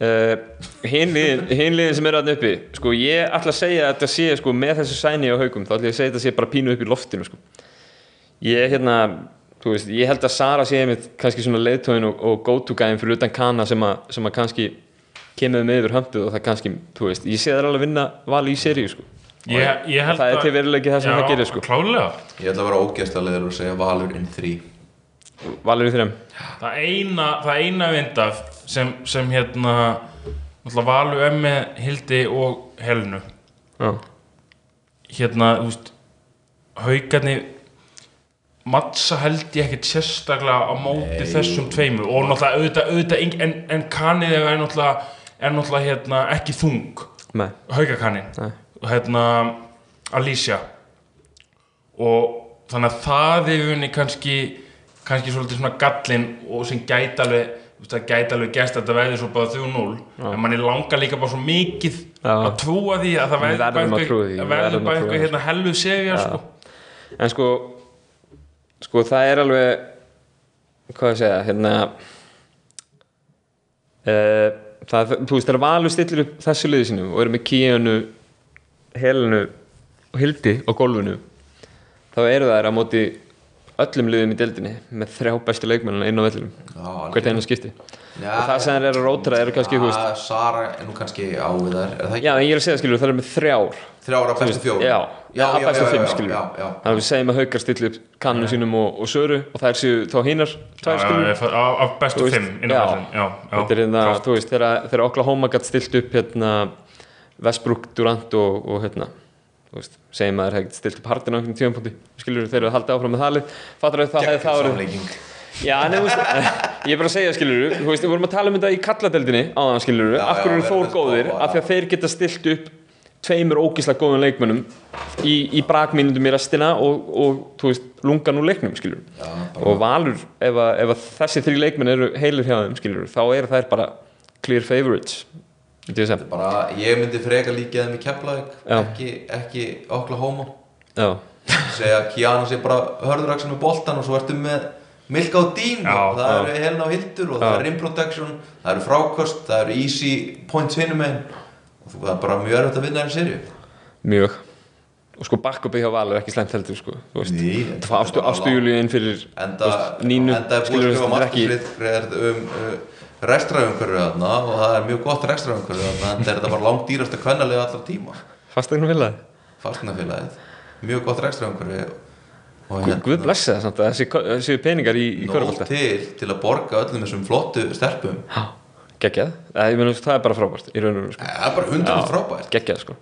hinliðin hinliðin sem eru aðna uppi sko ég ætla að segja að þetta sé sko með þessu sæni á haugum þá ætla ég að segja að þetta sé bara pínu upp í loftinu sko. Ég hérna þú veist, ég held að Sara sé einmitt kannski svona leiðtóin og, og go-to gæðin fyrir utan Kana sem að, sem að kannski kemur með yfir hömpið og það kannski, þú veist, ég sé það alveg að vinna vali í seríu sko. Ég, ég það er að- til veruleiki það sem Já, það gerir sko. klálega. Ég ætla að vera ógæstalegur og segja Valur in 3 Valur í þreim það eina, það eina vindaf sem, sem hérna náttúrulega Valu Ömmi, Hildi og Helnu Já, hérna, þú veist haugarnir mattsa held ég ekkert sérstaklega á móti þessum tveimur. Og náttúrulega auðvitað, auðvitað en, en kanið er náttúrulega, er náttúrulega hérna, ekki þung. Nei, haugakaninn nei. Hérna Alicia. Og þannig að það er unni kannski kannski svolítið svona gallin og sem gæti alveg það gæti alveg gæst að þetta veði svo bara 3-0 en manni langar líka bara svo mikið Já. að trúa því að það verður bara að að því. hérna hellu segja sko. en sko sko það er alveg hvað ég segja hérna uh, það, þú veist þegar Valur stillir upp þessu liði sinu og eru með Kíanu Helenu og Hildi á gólfinu þá eru þær á móti öllum liðum í deildinni með þrjá bestu leikmennina inn á vellinum. Hvert einu skipti. Og það sem þær eru að rótara eru kannski veist Sara er nú kannski á við þær er það ekki? já en ég er að segja skilur það eru með þrjár. Þrjára bestu fjórum. já, já, já, bestu fimm já, skilur. já, já, þannig að við segjum að haukar stilli upp kannum sínum og, og söru og þá hinar tvær skilur. Já, já, af af bestu fimm já. já, já, er hérna, þegar, Oklahoma gætt stilt upp hérna Westbrook, Durant og, og hérna segjum að það er hægt stilt upp Harden á einhvern tíðanpunkti, skilur þeir að halda áfram með það fattur að það hefði það verið já, þú veist, ég er bara að segja skilur við vorum að tala um þetta í kalladeldinni áðan skilur, Já, af hverju við þór góðir? af því að þeir geta stilt upp tveimur ógíslega góðum leikmönnum í, í brakmínundum í restina og, og veist, lungan úr leiknum skilur Já, og Valur, ef, að, ef að þessi þrjí leikmenn eru heilir hjá þeim skilur, þá eru þær bara clear favorites bara ég myndi freka líka þeim í Keflavík ekki, ekki Oklahoma. Já, segja Kiana sé bara hörðuraksin með boltan og svo ertu með Milka og Dín það já. eru Helena og Hildur og Já. það er rim protection það eru frákost, það eru easy points hinum einn og það er bara mjög erfitt að vinna þér serju mjög. Og sko backupið hjá Valur er ekki slæmt heldur sko, þú veist, Ný, það fá ástu, ástu Júlíu inn fyrir enda, nínu, enda skilur skrifa þetta ekki um uh, rekstraumhverju þarna og það er mjög gott rekstraumhverju þarna en þetta bara langt dýrasta kvennalega allra tíma. Fastegnum viljaði fastnafélagið, mjög gott rekstraumhverju og Guð- Guð blessi það samt að þessi, peningar í, í nóg körfbalta til til að borga öllum þessum flottu stelpum. Geggjað, það, er bara frábært í raun og veru sko. það er bara hundra frábært. geggjað sko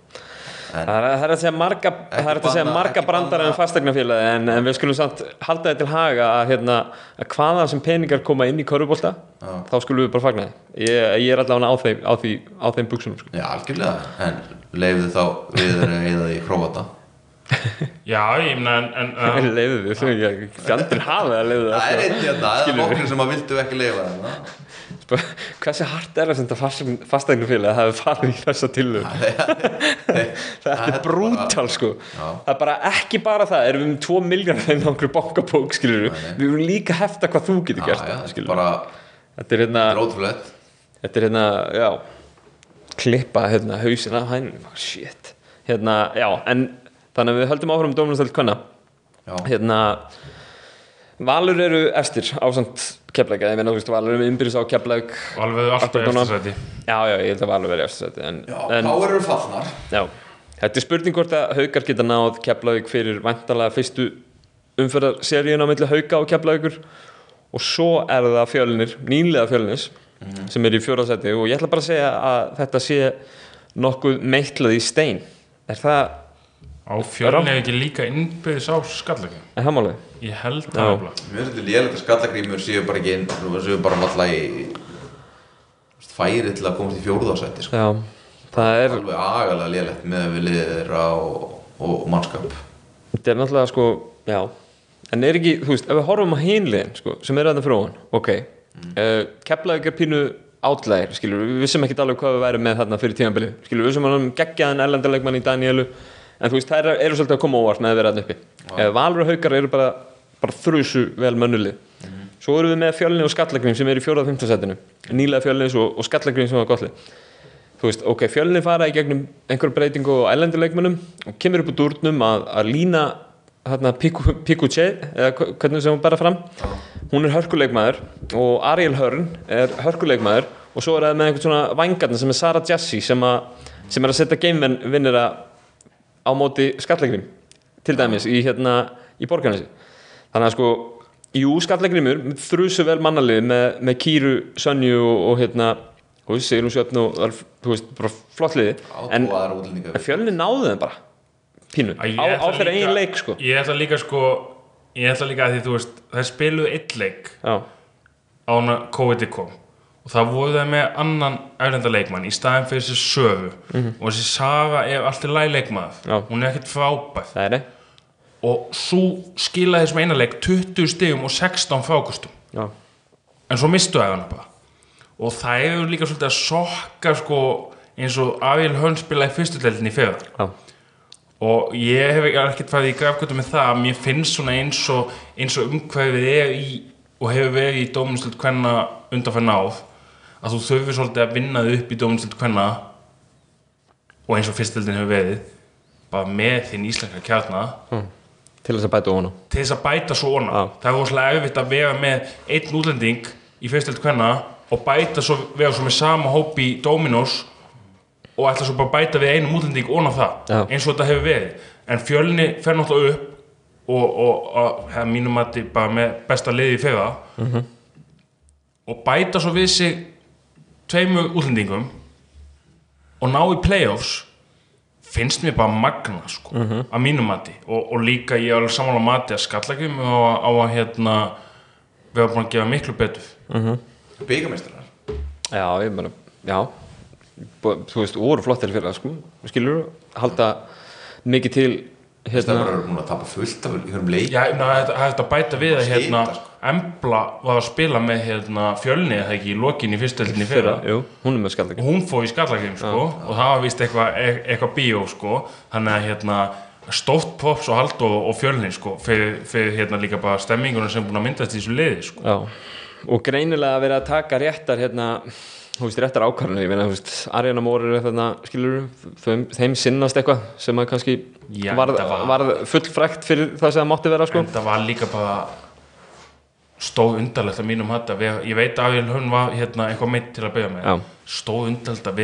það er, það að segja marga, það er að segja banna- marga brandar en fastegnafélagi en, en við skulum samt halda þetta til haga að, hérna, að hvaða sem peningar koma inn í körfubólta Já. þá skulum við bara fagna því. Ég, ég er allavega á þeim, á því, á þeim buksunum sko. já, algjörlega, en leiðu þá við erum eða í króata? Já, ég meina en, en, en leiðu við, sem ég fjandinn hafa að leiðu það er það einn hérna, það er nokkur sem að vildu ekki leiða það hversu hart er að senda fastegnafélagi að það hefur farið í þessa tilhug þetta er brútal sko. Það er bara ekki bara það erum við um 2 miljónar þeim á bankabók skilur við viljum líka hefta hvað þú getur gert þetta er bara þetta er hérna þetta er þetta hérna, já klippa hérna hausina á hænum shit, hérna, já en þannig að við höldum áfram dómnastöld kvanna Já, hérna Valur eru efstir ásamt keflæk, ég meina þú veist Valur eru innbyrðis á keflæk alveg alltaf Akkurat núna. eftir sæti já, já, ég held að Valur verið efstir sæti, en, já en þá eru fallnar. Já, þetta er spurning hvort að haukar geta náð keflæk fyrir vantarlega fyrstu umferðarseríun á milli hauka og keflækur og svo er það fjölnir, nýlega fjölnis sem er í fjóraðsæti og ég ætla bara að segja að þetta sé nokkuð meitlað í stein. Er það, á fjölni ekki líka innbyggðis á skallagum er það málið? ég held það. Mér finnst þetta lélega að skallagrímur séu bara ekki inn séu bara alltaf í færi til að komast í fjóruðásætti sko. Já, það er alveg agalega lélegt með við liðir þeirra og, og mannskap Þetta er náttúrulega sko, já En er ekki, þú veist, ef við horfum á hinliðin sko, sem eru að það fyrir ofan, ok mm. uh, Keflavík er pínu átlægir skilur, við vissum ekki alveg hvað við værum með þarna fyrir tímanbili, skilur, við vissum að hann geggjaðan erlendalegmann í Danielu, en þú veist, það eru, eru svolítið að koma óvart með að vera þarna uppi. Uh, Valur og Haukar eru bara, bara þrjusu vel mönnulið Svo erum við með fjölni og skallagrim sem er í fjóra og fimmtasætinu nýlega fjölni og, og skallagrim sem var gottlið. Þú veist, ok, fjölni fara í gegnum einhver breytingu á ælenduleikmunum og kemur upp úr dúrnum að, að lína hérna Pikuche eða hvernig sem hún bara fram hún er hörkuleikmaður og Ariel Hörn er hörkuleikmaður og svo er það með einhvern svona vangarna sem er Sara Jessi sem, að, sem er að setja gamevinnira á móti skallagrim til dæmis í hérna í borgarnesi. Þannig að sko jú skallagrimur þrjusu vel mannalið með, með Kýru, Sönju og, og hérna og segjum sjöfn og það er, þú veist, bara flott liði en, en fjölni náðu þeim bara pínu, á, þeirra eigin leik sko. ég ætla líka sko ég ætla líka að því þú veist þær spiluðu eitt leik já, á hana COVID kom og það voru það með annan erlenda leikmann í staðin fyrir þessi sögu. Og þessi saga er alltaf læg. Já. hún er ekkert frábæð og svo skilaði þessum eina leik 20 stigum og 16 frákustum já, en svo mistu það hana bara. Og það er líka svolítið að sokka sko eins og Ariel Hörn spilaði fyrstu deildinni í fyrra. Og ég hef ekkert farið í grafkvöldu með það að mér finnst svona eins og eins og umhverfið er í og hefur verið í dóminstöld hvenna undanfæð náð að þú þurfir svolítið að vinna þig upp í dóminstöld hvenna og eins og fyrstöldin hefur verið bara með þinn íslenska kjarnar til þess að bæta á til þess að bæta svona Já. það er rosalega erfitt að vera með einn útlending í fyrstöld hvenna og bæta svo, vera svo með sama hóp í Dominos og ætla svo bara að bæta við einum útlending ón á það Já. eins og þetta hefur verið en fjölni fer náttúrulega upp og, og, og er mínum að bara með besta liði í fyrra Mhm. og bæta svo við sig tveimur útlendingum og ná í playoffs finnst mér bara magna sko, Mhm. að mínum mati. Og, og líka ég er alveg samanlega mati að skallagum á, á að hérna við erum búin að gefa miklu betur. Byggamestrar já, ég meina, já. Þú veist, voru flottir fyrir það sko skilur, halda mikið til það hérna, var búin að tapa fullt af einhverjum leik. Já, það er þetta að bæta við að hérna, sko. Embla var að spila með hérna, fjölni eða ekki í lokin í fyrstöldinni fyrra, jú, hún er með og hún fór í skallagrim sko, og það var vist eitthvað e- eitthvað bíó sko. þannig að hérna, stótt props og hald og, og fjölni sko, fyrir, fyrir hérna, líka bara stemmingunum sem búin að myndast í þessu liði sko. Já, og greinilega að vera að taka réttar hérna, þú veist, réttar ákvarðanir. Ég meina, þú veist, Arjana Mór er þarna skilur, þeim, þeim sinnast eitthvað sem að kannski Já, varð, var- varð fullfrækt fyrir það sem það mátti vera sko. En það var líka bara stóð undarlegt að mínum hatt að ég veit að hún var hérna, eitthvað meitt til að byrja með Já. stóð undarlegt að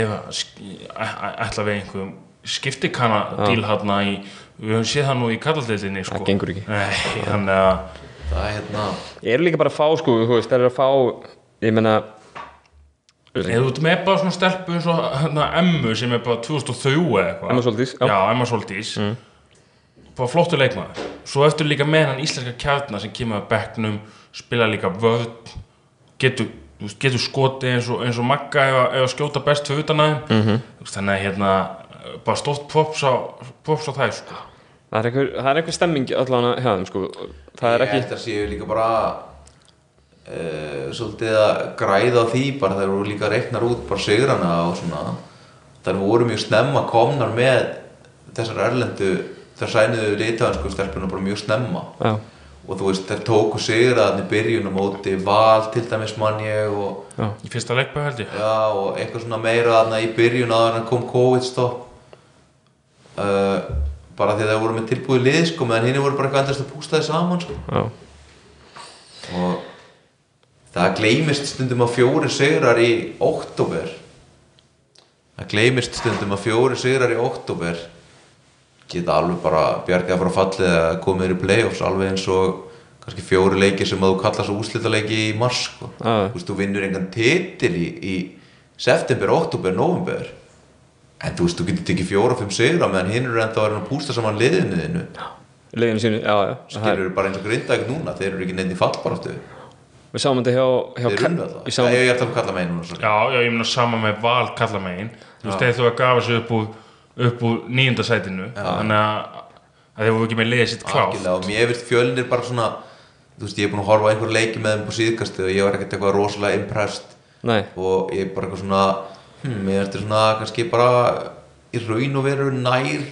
æ- ætla við einhverjum skiptikana díl hérna í við höfum séð það nú í kallaldeildinni sko. Það gengur ekki. Nei, þannig að það er hérna Ég er líka bara að fá sko, þú veist, það er að fá ég meina Eða þú ert með bara svona stelpu eins og hérna, Emmu sem er bara 2003 eða eitthvað Emma Sóldís, já. Emma Soldís mm. Bara flottu leikmaður Svo eftir líka með hann íslenska kjarnar sem kemur að bekknum spila líka vörð getur, getur skoti eins og, eins og Magga ef að skjóta best fyrir utan aðeim Mhm. -hmm. Þannig að hérna bara stórt props á, props á það sko. það er einhver, það er einhver stemming allavega hjá þeim sko það er ekki að séu líka bara uh, svolítið að græða því bara þeir voru líka reiknar út bara sigrana og svona þær voru mjög snemma komnar með þessar erlendu þær sæniðu litaðansku stelpunum bara mjög snemma já, og þú veist þær tóku sigraðan í byrjun á móti val til dæmis mann ég og, já, Í fyrsta leikmaður held ég. Já, og eitthvað svona meira þarna í byrjun áður en kom COVID stopp. Uh, bara því að það voru með tilbúið lið sko meðan hinn voru bara eitthvað endast að pústa þið saman sko. Já, og það gleymist stundum að fjóri sigrar í oktober það gleymist stundum að fjóri sigrar í oktober geta alveg bara bjargað frá fallið að koma þér í playoffs alveg eins og kannski fjóri leikir sem að þú kallar svo úslitaleiki í mars sko. Já. þú veist, þú vinnur engan titil í, í september, oktober, november en þú veist, þú getur tekið fjóra, fimm sigra meðan hinn eru ennþá að pústa saman liðinu þinu liðinu sínu, já, já það skilur bara eins og grinda ekki núna þeir eru ekki neitt í fallbaráttu við sáum þetta hjá, hjá Þeir unnu alltaf. við sáum, Ég er að tala um kalla megin. Já, já, ég meina sama með val kalla megin Þú veist, þeir þú að gafa sig upp úr upp úr nýjunda sætinu. Þannig að, að þeir voru ekki með liðið sitt klátt og mér finnst fjölnir bara svona þú veist, ég er búin að horfa á einhver leiki með þeim på síðkastu og ég var ekkert eitthvað rosalega impressed. Nei, og ég er bara eitthvað svona hm, mér finnst þetta svona kannski bara í raun og veru nær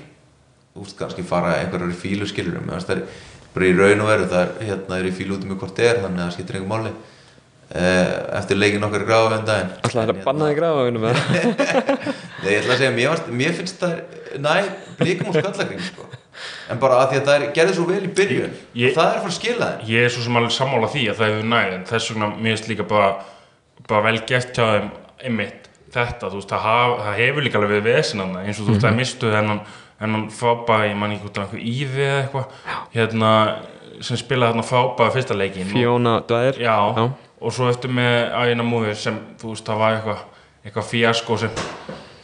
þú veist, kannski fara einhverjar í fílu skilur mér finnst það bara í raun og veru það er hérna er í fílu út um hvort er þannig að það skiptir einhver máli eftir leikin okkar í gráðu en daginn. Alltaf er að banna þig gráða með það Nei, ég ætla að segja, mér, varst, mér finnst það næ, blikum og skallagrín sko. en bara að því að það er, gerði svo vel í byrjun. Ég- það er að fara að skila þeim. Ég er svo sem alveg sammála því að það hefur næð en þess vegna mér finnst líka bara, bara vel gert hjá þeim einmitt þetta, þú veist, það, haf, það hefur líka alveg við vesinanna eins og þú veist, það mistu þennan hennan frábæði, ég man ekki hvort það og, og svo eftir með Ægina Múður sem, þú veist, það var eitthvað eitthvað fíasko sem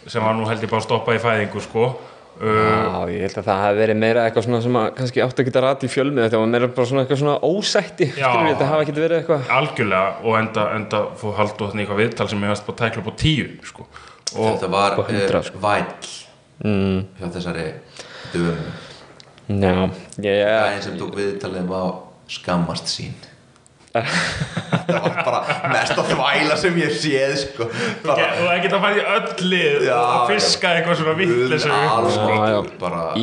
sem var nú held ég bara að stoppa í fæðingu, sko uh, Já, ég held að það hafi verið meira eitthvað svona sem að kannski átti að geta rætt í fjölmið þetta var meira bara svona eitthvað svona ósætti Já. skilur þetta hafa ekki verið eitthvað algjörlega og enda, enda fór haldur þannig eitthvað viðtal sem ég varst bara tækla upp á tíu sko. og þetta var á 100, uh, sko. væll mm, hjá þessari döfum Já, ég, gæðin sem tók viðtalið var skammast sín það var bara mesta þvæla sem ég séð sko. bara, og það geta að fara í öll lið Já, og fiska eitthvað svona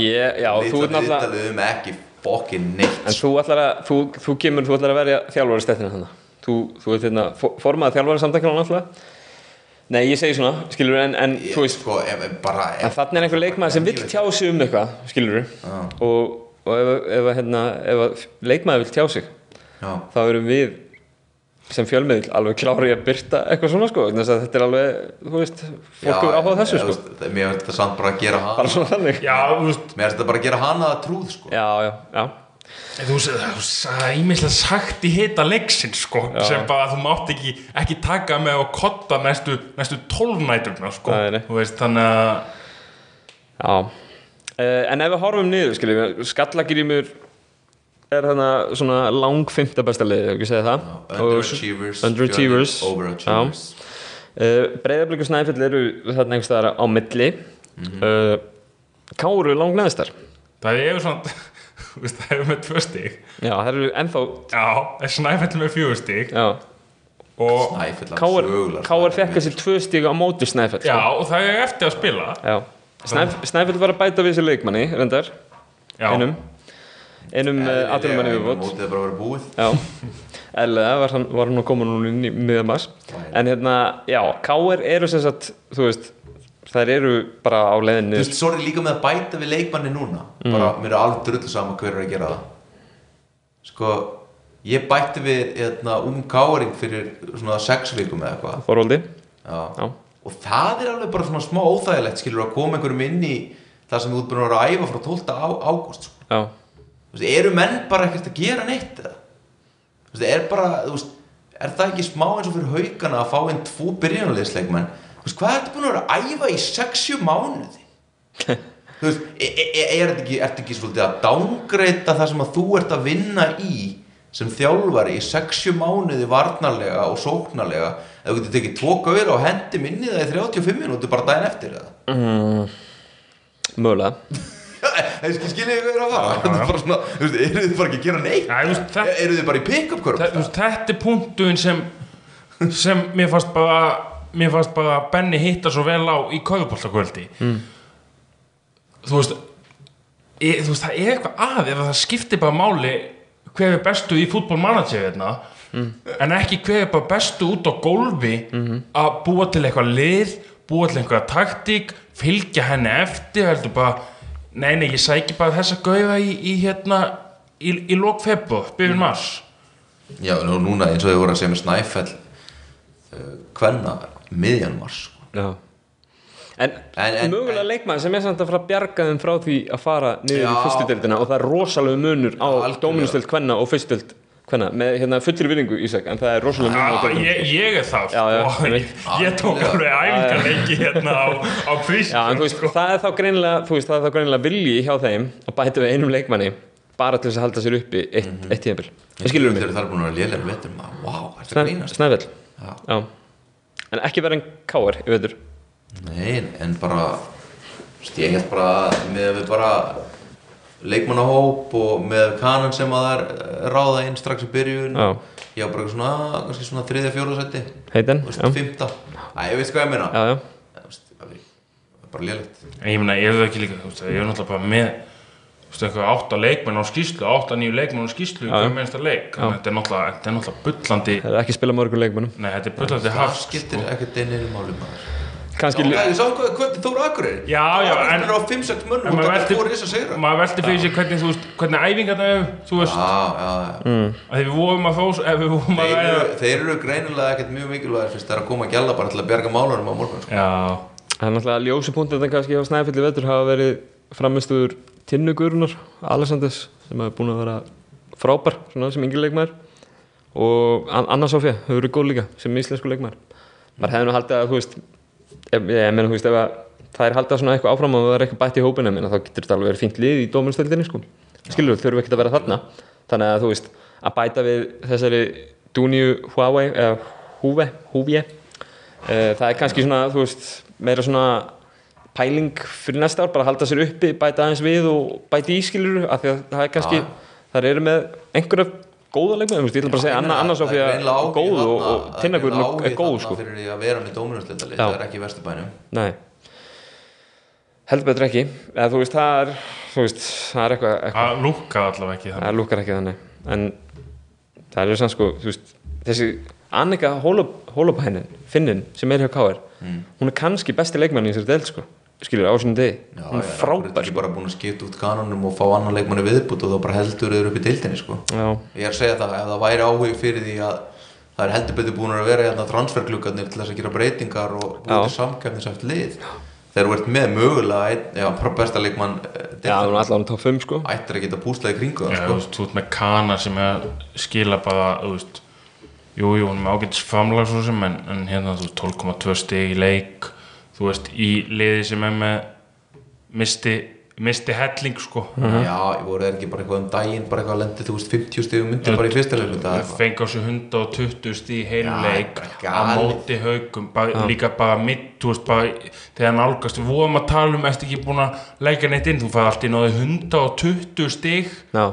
Ég- já, þú ert litla náttúrulega- um ekki fokkin neitt. En þú ætlar að, þú, þú kemur, þú ætlar að verja þjálfari stettina þannig. Þú, þú ert hérna, fo- formaður þjálfari samtækjana náttúrulega. Nei, ég segi svona, skilur en, en þú veist, sko, ef, ef bara en þannig er einhver leikmaður sem vill tjá sig um eitthvað, skilur og, og ef, ef, að, hérna, ef að leikmaður vill tjá sig, já, þá erum við sem fjölmiðl alveg klári að byrta eitthvað svona, sko, að þetta er alveg, þú veist, fólk hefur áhugað þessu, sko. sko mér finnst þetta samt bara að gera hana Bara svona þannig. já, veist mér finnst þetta bara að gera hana að trúð sko Já, já, já. þú sagði ímislega sagt í hita leiksins sko, sem bara þú mátt ekki ekki taka með og kotta næstu, næstu tólnæturna sko. Þú veist, þannig að Já, uh, en ef við horfum niður, skiljum við, skallagrímur er þarna svona lang fymta besta liðið, ef ekki segja það. Underachievers Underachievers. Overachievers Uh, Breiðablík og Snæfell eru þarna einhverstaðar á milli. Mm Káru lang neðstar. það er svona þú veist, það er með tvö stig Já, það eru ennþá, já, er snæfell með fjögur stig já, og Káur fekk þessi tvö stíg á móti Snæfell. já, sko. og það er eftir að spila Já. Snæf, Snæfell var að bæta við sér leikmanni, reyndar, já, einum, einum uh, aðtunum manni viðbót. Mótið er bara að vera búið. Eðlilega var hann, var hann að koma núna í miðan mars En hérna, já, K.R. eru sem sagt, þú veist Þær eru bara á leiðinni Þú veist, sorry líka með að bæta við leikmanni núna. Bara, mér er alveg drullu saman hver er að gera það. Sko, ég bætti við hérna, um káring fyrir svona sex vikum eða eitthvað. Þorvaldi? Og það er alveg bara svona smá óþægilegt skilur að koma einhverjum inn í það sem þú búin að vera að æfa frá 12. Á, ágúst sko. Já, veist, eru menn bara ekkert að gera neitt eða? Þú veist, er bara, þú veist, er það ekki smá eins og fyrir haugana að fá inn tvo byrjunarliðsleikmenn? Þú veist, hvað ertu búin að vera að æfa í 6-7 mánuði? Þú veist, e e e er þetta ekki, ertu ekki svolítið að dángreita það sem að þú ert að vinna í sem þjálfari í 6-7 mánuði varnarlega og sóknarlega? Ef þú getur tekið tvo gauðir og hendi minni það í 35 minúti bara daginn eftir það mögulega. Það skiljið hvað er að fara Þetta er bara svona, þú veist, eru þið bara ekki að gera neitt? Eru þið bara í pick-up veist, þetta er punktuinn sem sem mér fannst bara mér fannst bara Benny hitta svo vel á í kaupoltakvöldi mm. þú veist e, þú veist, það er eitthvað að ef það skiptir bara máli hver er bestu í fútbolmanager hérna en ekki hver er bara bestu út á gólfi að búa til eitthvað lið búa til einhverja taktík fylgja henni eftir heldur bara, nei nei ég sæki bara þessa gauða í, í hérna í, í lók februar, byrjun mars Já, nú, núna eins og þið voru að segja með Snæfell uh, Hvenna, miðjan mars sko. Já En, En- en- mögulega en- leikmaður sem er samt að fara að bjarga þeim frá því að fara niður í Já. fyrstu deildina og það er rosalega munur á dóminustöld kvenna og fyrstu kvenna með hérna fullri vinningu Ísak en það er rosalega Já, deildum ég, ég er það Já, já, sko. ég ég, tók alveg æfingarleiki hérna á, á frísk Já, en þú veist, það er þá greinilega þú veist, það er þá greinilega vilji hjá þeim að bæta við einum leikmanni bara til þess að halda sér uppi eitt, mm -hmm. eitt tíðanbíl Það þar búin að vera er grínast? Snæfell. Já. Já. En ekki verið en káar, ég veitur Nei, en bara Ég held bara með að við bara leikmannahóp og með kanan sem að það er eh, ráða inn strax í byrjun. Já. Ég var bara svona, kannski svona þriðja, fjóra seti Heitin, veist, já, fymta Æ, ég veist hvað ég meina. Já, já. Veist, það er bara lélegt. En ég meina, ég er það ekki líka þú veist, ég er náttúrulega bara með veist, eitthvað átta leikmenn á skýslu átta nýju leikmenn á skýslu einsta leik? Að þetta er náttúrulega, þetta er náttúrulega bullandi Það er ekki að spila mörgur leikmannum nei, þetta er bullandi Það hafst skiptir ekkert í máli maður Kannski, Já, ég sá hvað, hvernig Þóra Akureyri Já, já, en- en á 5-6 En mönnum og maður það er fór þess að segra maður veldi fyrir sig hvernig, þú veist, hvernig æfingar það er þú veist, Já, já, já. Mm. að því við vorum að fá ef við vorum að Þeir ræða eru, þeir eru greinilega ekkert mjög mikilvægir fyrst það er að koma að gjalla bara til að bjarga málunum á morgun sko. Já, það er náttúrulega ljósi punktur þetta kannski á Snæfelli vetur hafa verið framistuður Tinnu Gurunar, Alessanders sem hafa búin að vera frábær svona sem yngri leikmaður. Og An- Anna Sofía hefur verið góð líka sem íslensku leikmaður. Maður hefði nú haldið að þú veist ég, ég meina þú veist ef að það er haldið svona eitthvað áfram og það er eitthvað bætt í hópinu minna, þá getur þetta alveg verið fínt lið í dómunstöldinni sko. skilur þurfu ekkert að vera þarna þannig að þú veist að bæta við þessari Dunju Huawei eða Huwe, Huvje uh, það er kannski svona þú veist meira svona pæling fyrir næsta ár, bara halda sér uppi bæta aðeins við og bæta í skilur af því að það er kannski, þar eru með einhverja góða veist, ég ætla bara að segja Anna, Anna Sofía er góð og, og Tinnagurinn er góð sko. fyrir því að vera með dóminusleitali Já. það er ekki Nei heldur betur ekki, eða þú veist það er þú veist, það er eitthvað, eitthvað það lúkka allavega ekki þannig það lúkar ekki þannig en það er sann sko þú veist, þessi Annika Hólopænin, Finnin, sem er hjá K.R. hún er kannski besti leikmann í þessari deild sko, skilur á sinni degi hún er já, frábær ekki sko. bara búin að skipta út kanonum og fá annan leikmanni viðbútt og þá bara heldur þeir upp í deildinni sko. Já, ég er að segja það, ef það væri áhug fyrir því að það er heldur betur búin að vera hérna transferklukkarnir til þess að gera breytingar og Já. búið til samkefnisæft lið þegar þú ert með mögulega einn, já, besta leikmann eh, já, hún deildarinnar, er allavega top 5 sko ættir að geta púslað í kringu það Já, þú sko. veist, þú ert með kana sem er skila bara, þú veist Jú, jú, hún er með ágætis sem en, en hérna, þú veist, 12,2 stig í leik Þú veist, í liði sem er með misti, misti helling, sko. Já, ég voru þeir ekki bara eitthvað um daginn bara eitthvað lendi, þú veist, 50 stigum myndir bara í fyrsta leikmund það Það fengi á sig 120 stig í heilum Já, leik bara á galið. móti haugum, bara, líka bara mitt, veist, bara þegar nálgast, við vorum að tala um, ertu ekki búin að leika neitt inn, þú fæði allt í náði 120 stig. Já,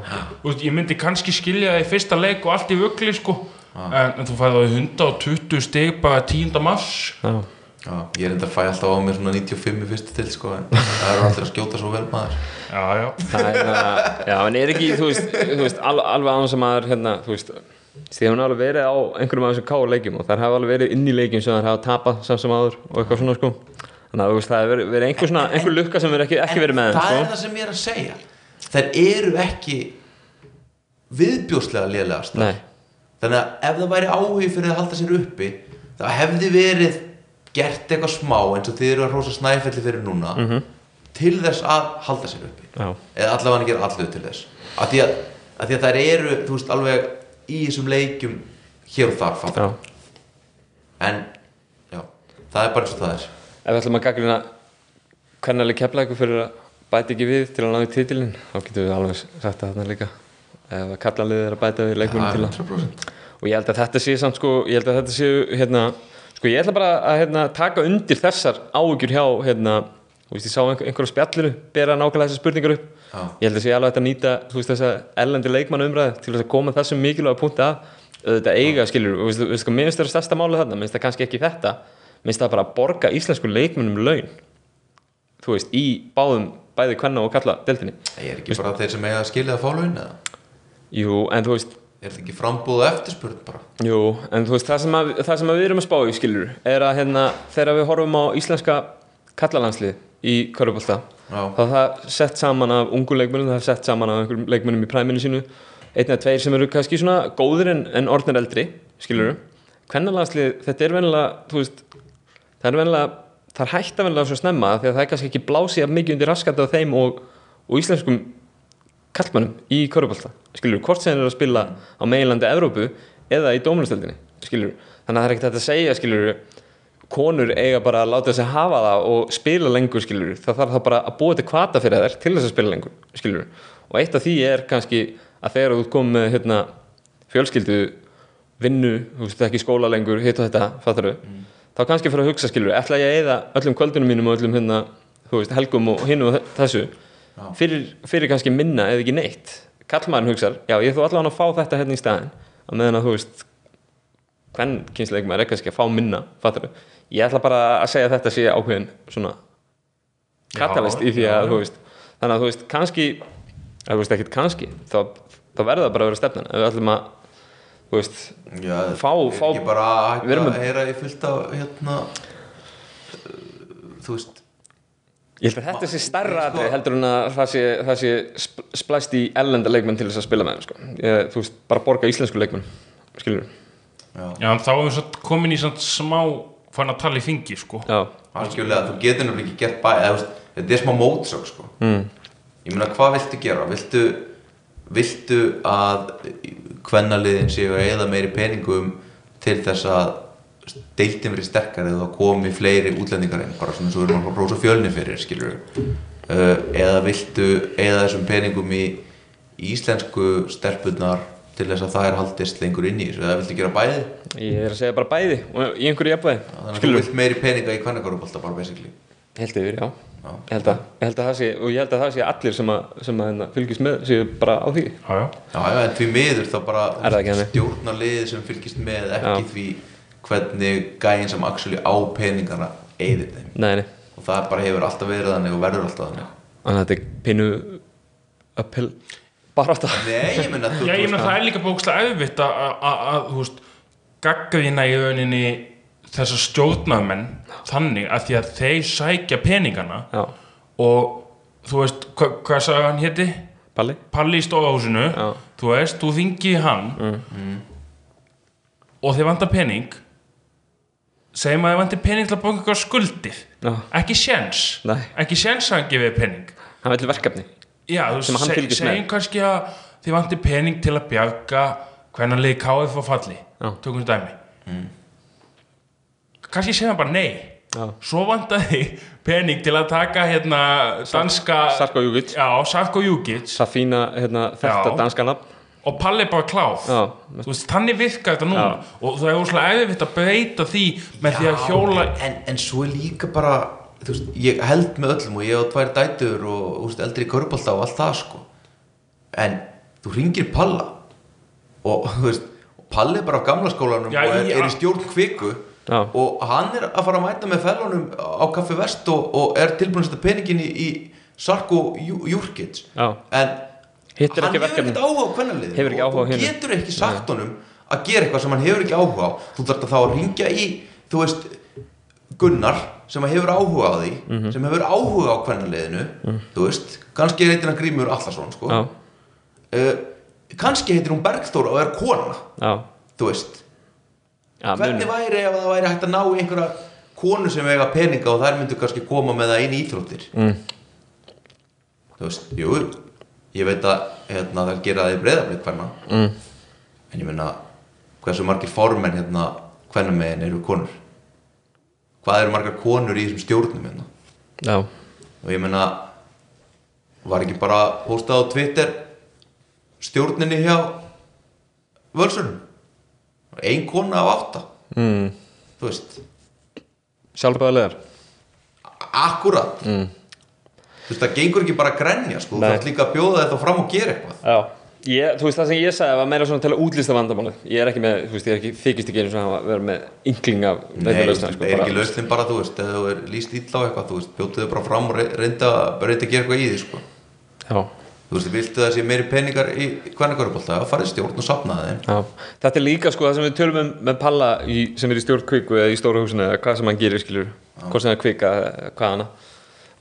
Þú veist, ég myndi kannski skilja það í fyrsta leik og allt í vöggli sko. En, en þú fæði það 120 stig bara 10. mars. Já, Já, ég er enda að fæ alltaf á mér svona 95 í fyrstu til sko, en það eru allir að skjóta svo vel maður. Já, já, það er að, já, en er ekki, þú veist, þú veist al, alveg án sem maður, hérna, þú veist því hún alveg verið á einhverjum af þessum káur leikjum og þær hafa alveg verið inn í leikjum sem þær hafa tapað samt sem áður og eitthvað svona sko. Þannig að þú veist, það hefur verið, verið einhver svona, einhver lukka sem er ekki, ekki verið með það þeim er sko. það sem ég er að segja? Þær eru ekki viðbjóslega lélegast Nei, þannig að ef það væri áhugi fyrir að halda sér uppi það hefði verið gert eitthvað smá eins og þið eru að hrósa snæfelli fyrir núna Mhm. til þess að halda sér uppi. Já, eða allavega gera allu til þess. Að því að, að því að þær eru þú veist alveg í þessum leikjum hér og þar fattar já. En já, það er bara eins og það er. Ef við ætlum að gaglina hvernig kepla ykkur fyrir að bæta ekki við til að náðu titilin þá getum við alveg sagt það þarna líka. Ef að kallanliðið er að bæta við leikmunum til að 100% og ég held að þetta sé samt sko ég held að þetta sé hérna sko ég ætla bara að hérna, taka undir þessar áhugjur hjá hérna þú veist ég sá einhver, einhver á spjallinu bera nákvæmlega þessar spurningar upp. Já. ég held að sé alveg að nýta þú veist þessa ellendi leikmann umræði til þess að koma þessum mikilvæga punkti að. Þetta eiga skilur og veistu, veistu, mér finnst það stærsta málið þarna? Mér finnst það kannski ekki þetta. Mér finnst það bara að borga íslensku leikmennum laun. Þú veist í báðum bæði kvenna og kalla deltinni ég er ekki bara þeir sem eiga að skilja að fá laun eða? Jú en þú veist er þetta ekki frambúð eftirspurn bara? Jú, en þú veist, það sem, að, það sem við erum að spá í skilur er að hérna, þegar við horfum á íslenska kallalandslið í Körubólta þá er það sett saman af ungu leikmennum, það er sett saman af einhverjum leikmennum í præminu sínu. Einn eða tveir sem eru kannski svona góðir en, en orðnir eldri, skilur við Kvennalandslið, þetta er venilega þú veist, það er venilega það er hægt að venilega svo snemma því að það er kannski ekki blásið mikið undir raskandi á þeim og, og íslenskum kallmannum í Körubólta skilur, hvort sem þeir eru að spila á meginlandi Evrópu eða í dómlustöldinni skilur, þannig að það er ekkert að segja skilur, konur eiga bara að láta þessi hafa það og spila lengur skilur, það þarf það bara að búa til kvata fyrir þær til þess að spila lengur skilur, og eitt af því er kannski að þegar þú komið með hérna, fjölskyldu vinnu, þú veist ekki skóla lengur hitt og þetta, fattar þá kannski fyrir að hugsa skilur, ætla ég að eyða öllum kvöldunum mínum og öllum hérna, veist, helgum og hinn og þessu fyrir, fyrir kannski minna eða ekki neitt. Kallmaðurinn hugsar, já ég þú allavega að fá þetta hérna í staðin að meðan að þú veist hvern kynsleikum er kannski að fá minna fattar ég ætla bara að segja að þetta sé ákveðin svona katalist í því já, að já. þú veist þannig að þú veist kannski þú veist ekkert kannski þá, þá verður það bara að vera stefnan. Ef við ætlum að þú veist já, Fá- fá- við erum að heyra í fullt af hérna þú veist Ég held að þetta sé stærra Sko- atrið heldur en að það sé, það sé sp- splæst í ellenda leikmenn til þess að spila með þeim, sko. ég, þú veist, bara borga íslensku leikmenn skilur já, Já, þá erum við komin í samt smá fann að tala í fingi, sko já, algjörlega, þú getur nefnilega ekki gert bæ eða, þú veist, þetta er smá mótsök sko. mm. ég meina hvað viltu gera viltu, viltu að kvennaliðin séu að eða meiri peningum til þess að deiltin verið sterkari eða komi fleiri útlendingar inn bara svona svo erum við að rósa fjölni fyrir skilur uh, eða viltu eða þessum peningum í, íslensku stelpunar til þess að það er haldist lengur inn í þessu eða viltu gera bæði? Ég er að segja bara bæði og í einhverju jafnvægi, þannig að þú vilt meiri peninga í kvennakarubolta bara basically. Ég held yfir, já, Já. Ég, held að, ég held að það sé og ég held að það sé allir sem að, sem að hérna, fylgist með séu bara á því. Já, já. Já, já, en því miður þá bara það ekki þannig? stjórnar liðið sem fylgist með ekki Já. því hvernig gæinn sem actually á peningana eyðir þeim. Nei, nei, og það bara hefur alltaf verið þannig og verður alltaf þannig. Þannig að þetta er pínu uphill bara átt að Nei, ég meina þú Já, ég veist það er líka bókslega auðvitt að, þú veist, gaggaðina í rauninni þessar stjórnarmenn þannig að því að þeir sækja peningana já, og þú veist, hva, hvað sagði hann héti? Palli. Palli í stofahúsinu, Já. þú veist, þú þingi hann og þið vantar pening segjum að þið vantar pening til að bóka eitthvað skuldir Já. ekki séns. Nei. ekki séns að hann gefið pening. Hann vil verkefni. Já, Sem hann fylgist með. segjum kannski að þið vantir pening til að bjarga hvernig liði KF á falli. Já. tökum við dæmi. Kannski segjum bara nei. Já, svo vantar þið pening til að taka hérna danska Sarko Júkic Safína, hérna, þetta danska nafn og Palli bara kláð já, Þú veist, þannig virkar þetta núna Já. og það er úrslega æðvitt að breyta því með því að hjóla en, en svo er líka bara þú veist, ég held með öllum og ég á tvær dætur og þú veist, eldri körbólta og allt það sko en þú ringir Palla og þú veist og Palli er bara á gamla skólanum Já, og er, í- er í stjórn kviku Já. og hann er að fara að mæta með fellunum á Kaffi Vest og, og er tilbúin að setja peningin í, í Sarko Jú- Jurkic Já. en Hitt hann ekki verkefni. kvennalið Hefur ekki áhuga á og þú getur ekki sagt honum að gera eitthvað sem hann hefur ekki áhuga á þú þarf þá að ringja í þú veist Gunnar sem hefur áhuga á því Mhm. sem hefur áhuga á kvennaliðinu þú veist, kannski heitir hann Grímur Allarsson sko. uh, kannski heitir hún Bergþóra og er kona já, þú veist já hvernig muni. væri ef það væri hægt að ná einhverja konu sem eiga peninga og þær myndu kannski koma með það inn í íþróttir Mm. þú veist, jú ég veit að hérna, það gera það í breyðaflik hverna mm. en ég meina hversu margir formenn hérna hvernig megin eru konur? Hvað eru margar konur í þessum stjórnum hérna? Já, og ég meina var ekki bara hóstað á Twitter stjórninni hjá völsunum? Ein kona af átta. Mm. þú veist. Sjálfbæðilegar akkurat. Mm. Þú veist það gengur ekki bara að grenja sko, þú þarf líka að bjóða þetta fram og gera eitthvað. Já, ég, þú veist það sem ég sagði var meira svona til að útlista vandamálið. Ég er ekki með, þú veist, ég er ekki, þykist ekki einu svona að vera með yngling af Nei, veist, sko, er ekki lausnin bara, þú veist, ef þú er líst illa á eitthvað, þú veist, bjóttu þau bara fram og re- reynda, að gera eitthvað í því, sko. Já, Þú veist, viltu það sé meiri peningar í hvernig það og er líka sko það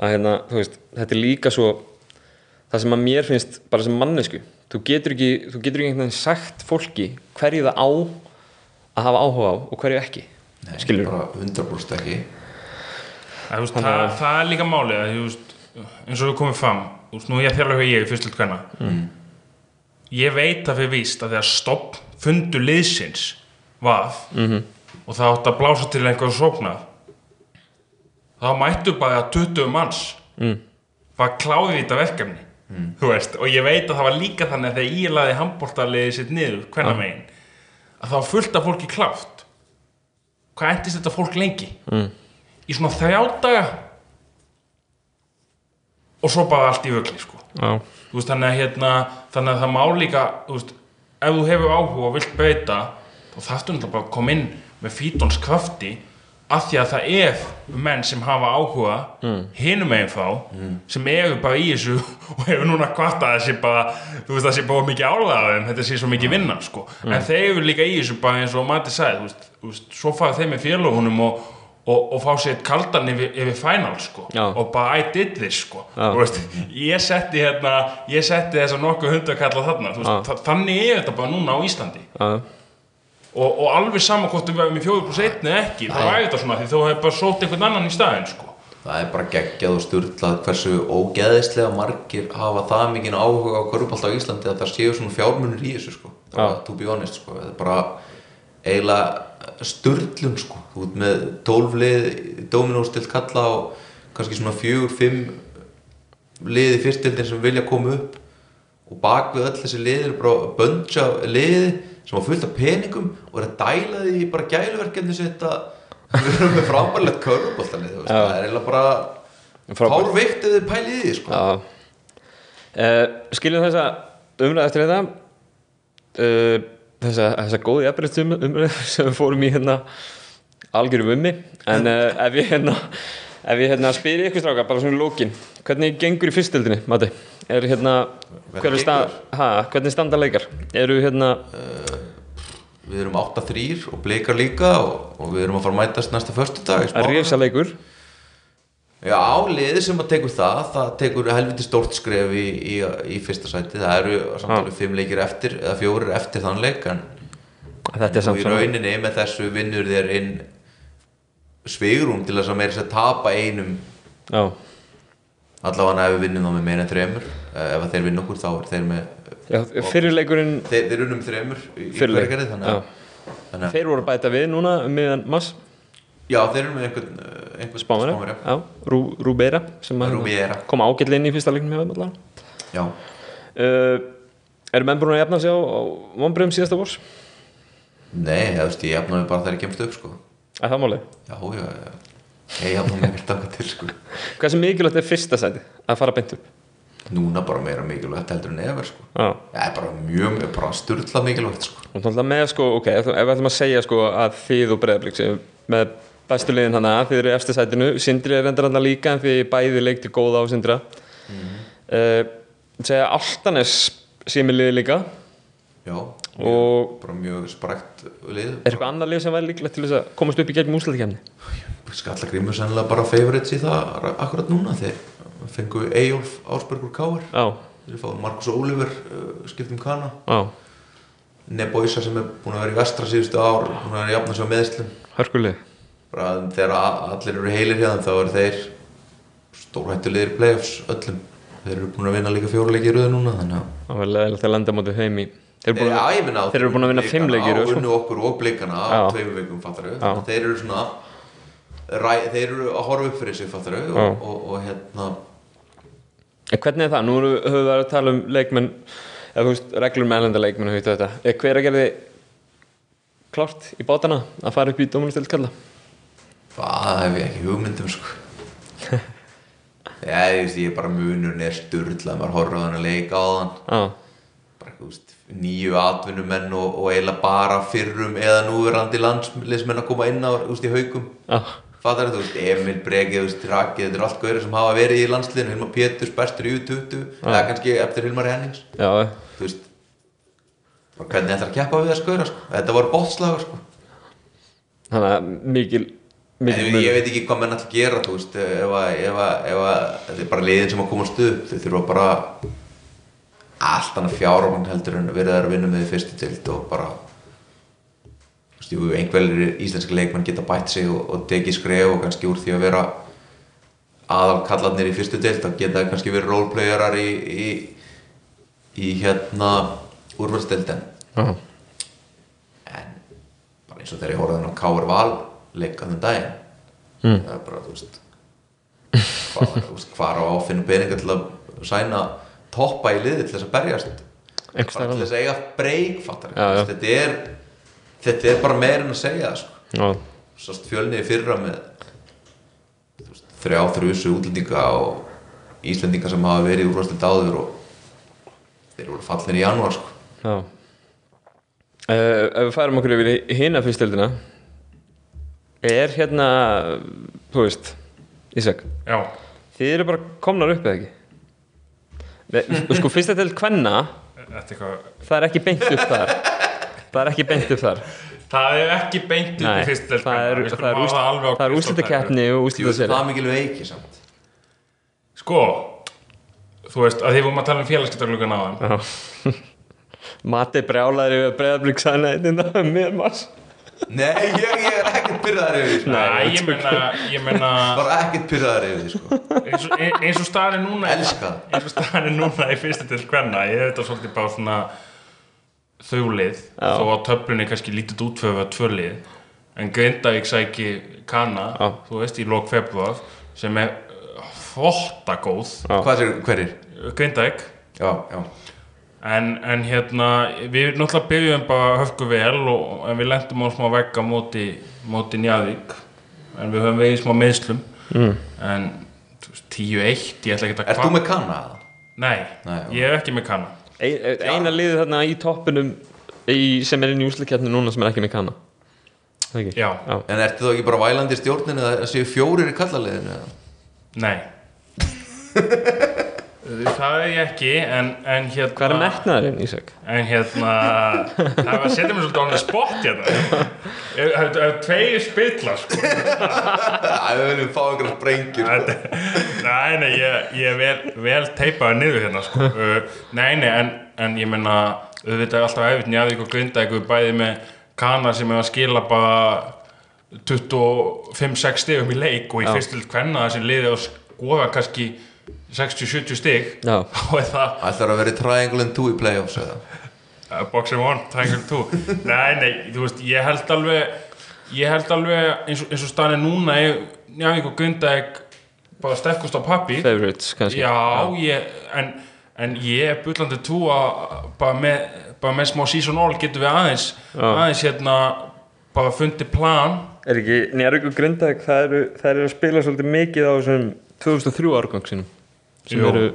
að hérna, þú veist, þetta er líka svo það sem að mér finnst bara sem mannesku þú getur ekki, þú getur ekki einhvern veginn sagt fólki hverju það á að hafa áhuga á og hverju ekki Nei, skilur Bara 100% ekki. Það, veist, það, það er líka málið að, þú veist, eins og við komum fram þú veist, nú er ég að þjálfa hjá ég í fyrstild hvenna mm. ég veit að fyrir víst að þegar stopp fundu liðsins var -hmm. og það átt að blása til einhverju sóknað þá mættu bara 20 manns mm. var kláðið í þetta verkefni. Þú veist, og ég veit að það var líka þannig að þegar ég laði handbóltaliðið sitt niður hvenna megin að það var fullt af fólki klátt hvað endist þetta fólk lengi? Mm. í svona þrjá daga. Og svo bara allt í vögli sko. Já, Þú veist, þannig, að, hérna, þannig að það má líka þú veist, ef þú hefur áhuga og vilt breyta þá þarftu náttúrulega bara að koma inn með fítons krafti af því að það er menn sem hafa áhuga mm. hinum meginn frá sem eru bara í þessu og hefur núna kvartað að þessi bara þú veist það sé bara mikið álæðaðum þetta sé svo mikið vinna sko. En þeir eru líka í þessu bara eins og Mati sagði þú veist, veist, svo fara þeir með félagunum og, og, og fá sér kaldan yfir, yfir final sko Já. og bara I did this sko. Þú veist, ég setti hérna ég setti þess að nokkuð hundakalla þarna Þú veist, þa- þannig er þetta bara núna á Íslandi. Já, og, og alveg saman hvort við verðum í 4 pluss 1 eða ekki, þá er þetta svona því þú hefur bara sótt einhvern annan í staðinn sko. Það er bara geggjað og sturlað hversu ógeðislega margir hafa það mikið áhuga á hverjubólta á Íslandi að það séu svona fjármunir í þessu, sko. Það er to be honest, sko. Það er bara eiginlega sturlun, sko. Þú ert með tólflið, dominóstilt kalla og kannski svona fjögur, fimm liði fyrstildin sem vilja koma upp og bak við öll þessi liðir bara bönns af liði sem á fullt af peningum og er að dæla því bara gæluverkefni sitt að við erum með frábærlegt körfubóltalið Já. það er eiginlega bara ef þið pælið í því sko. Uh, Skiljum þessa umræð eftir þetta uh, þessa, þessa góði efriðstum umræð sem við fórum í hérna algjörum ummi. En uh, ef ég hérna ef ég hérna spyrir ykkur stráka bara svona lókin hvernig gengur í fyrstöldinni, Mati? Er hérna, hver er stað, ha, hvernig standa leikar? Eru hérna, við erum 8-3 og bleikar líka og, og við erum að fara að mætast næsta föstudag í að Spáni. reysa leikur? Já, liðið sem að tekur það það tekur helviti stórt skref í, í, í fyrsta sæti, það eru samt alveg fimm leikir eftir, eða fjórir eftir þann leik en er í rauninni með þessu vinnur þér inn svigrum til þess að meira þess að tapa einum Já, allavega ef við vinnum þá með meira en þremur Eh, ef að þeir vinna okkur þá er þeir með já fyrir leikurinn þeir, þeir unum þremur í, að- að Þeir voru að bæta við núna um miðan mass já þeir eru með einhvern, eh, einhvern já, Rú, Rúbeira sem að kom ágætlega inn í fyrsta leiknum hjá þeim já, uh, Eru menn búin að jafna sig á, á vonbröðum síðasta vors? nei, ég jafnaði bara þegar ég kemst upp sko. Er það málið? já, já, já ég jafnaði mig ekkert eitthvað til sko. Hvað sem mikilvægt er fyrsta sæti að fara beint upp? núna bara meira mikilvægt heldur en efer sko. Já, það er bara mjög, bara styrla mikilvægt sko. Og að með sko, ok, ef við ætlum að segja sko að þið og breyðablík sem með bestu liðin hana, þið eru eftir sætinu Sindri er endur hann líka en þið bæði leikti góða á Sindra. Mm. segja Altanes sé með liði líka. Já, og bara mjög sprækt lið. Er eitthvað annað lið sem væri líklegt til þess að komast upp í gegnum úslæðikefni? Skallagrimur sennilega bara favorites í það akkurat núna þeir fengu Eyjólf Ásbergur Káar þeir fáðu Markus Óliver uh, skiptum kana. Já, Neboisa sem er búin að vera í vestra síðustu ár búin að vera í jafna sig á meðslum bara þegar allir eru heilir hérna þá eru þeir stórhættulegir playoffs öllum. Þeir eru búin að vinna líka fjóruleiki í röðu núna þannig að Það að landa mótið heim í Þeir eru búin að að vinna fimm Blikana leikir, á sko. unnu okkur og blikana á Já. tveimur vikum fattar Já. þeir eru svona ræ, þeir eru að horfa upp fyrir sig fattar Já. og, og, og hérna En hvernig er það? Nú höfum við að tala um leikmenn eða þú veist, reglur með elenda leikmenn og þetta. Er hver að gerði klárt í bátana að fara upp í dómunastild kalla? það hef ég ekki hugmyndum sko Já, ég veist, ég er bara munurinn er sturla maður horfður hann að leika á þann Já, bara, þú veist, nýju atvinnumenn og, og eiginlega bara fyrrum eða núverandi landslismenn að koma inn á, þú veist, í haugum já, Fattar þú veist, Emil veist, Raki, þetta er allt gauðir sem hafa verið í landsliðinu, Hilmar Péturs, bestur í U20, eða kannski eftir Hilmar Hennings, já, þú veist, bara hvernig ætlar að keppa við það skauðra, sko, þetta voru bóttslagur, sko. þannig að mikil, En mikil ég, ég veit ekki hvað menn að gera, þú veist, ef að, ef að, ef að, þetta er bara liðin sem að komast upp, þau þurfa bara allt annað fjármagn heldur en verið þær að vinna með því fyrstu tilt og bara, jú, einhverjir íslenski leikmenn geta bætt sig og, og tekið skref og kannski úr því að vera aðal kallarnir í fyrstu tilt, þá geta kannski verið roleplayerar í, í, í hérna úrvalstildin Já, en bara eins og þegar ég horfði á Káur Val leika þenn daginn Mm. það er bara, þú veist hvað, á að finna peninga til að sæna toppa í liði til þess að berjast? Til þess að eiga breyk þetta er þetta er bara meir en að segja sko. Já, sást fjölniði fyrra með veist, þrjá þrjusu útlendinga og Íslendinga sem hafa verið úrvarslu dáður og þeir voru fallir í janúar sko. já. Uh, Ef við færum okkur yfir í hina fyrstildina er hérna þú veist, Ísak? Já, þið eru bara komnar upp eða ekki? Nei, sko er eitthvað það er ekki beint upp þar það er ekki beint upp þar Það er ekki beint upp Nei, í fyrst það er, það er, það það er úrslitakeppni og Jú, það er mikil veiki samt Sko, þú veist, að því vorum að tala um félagskiptarlugan á þeim Já. Mati brjálæður yfir breyðablík sæna einnig með mass Nei, ég, ég er ekkert pyrraðar yfir því sko. Nei, ég meina, ég meina bara ekkert pyrraðar yfir því sko. eins og, eins og staðan er núna Elska það. eins og staðan er núna í fyrstu til hvenna ég hef þetta svolítið bara svona þaulið þó að töflunni kannski lítið útföfa tvölið en Grindavík sæki Kana Já. þú veist í lok februar sem er þvotta góð Já. Hvað sér, hverjir? Grindavík Já, já en, en hérna við náttúrulega byrjum bara höfku vel og, en við lendum á smá vegga móti, móti Njavík en við höfum vegið smá meðslum mm. en þú veist, 10-1 ég ætla ekki að Ert þú með kanna? eða? Nei, Nei, ég er ekki með Kana Eina liðið þarna í toppinum í, sem er í úrslitakeppni núna sem er ekki með kanna Það ekki? Já. Já. En ertu þá ekki bara vælandi í stjórninu að séu fjórir í kallaliðinu? eða? Nei Það er ég ekki en, en hérna Hvað er metnaðurinn, Ísak? En hérna Það var að setja mér svolítið á hann spott hérna Það er tveir spillar sko. Æ, við viljum fá einhverja sprengjur sko. Nei, nei, ég, ég er vel, vel teipaði niður hérna sko. uh, Nei, nei, en, en ég menna auðvitað er alltaf eftir Njavík og Grindavík við bæði með kana sem er að skila bara 25-6 stigum í leik og í fyrstild hvenna þessi liði að skora kannski 60-70 stig. Er það Ætlar að vera triangle and two í playoffs uh, boxing one, triangle two. Nei, nei, þú veist, ég held alveg ég held alveg eins og, eins og staðan er núna Njavík og Grindavík bara sterkust á pappi Favorites, kannski. Já, ég, en, en ég er bullandi trú að bara með, bara með smá season all getum við aðeins Já. aðeins hérna bara fundið plan. Er ekki Njárvík og Grindavík það eru, það eru að spila svolítið mikið á þessum 2003 árgang sínum sem eru,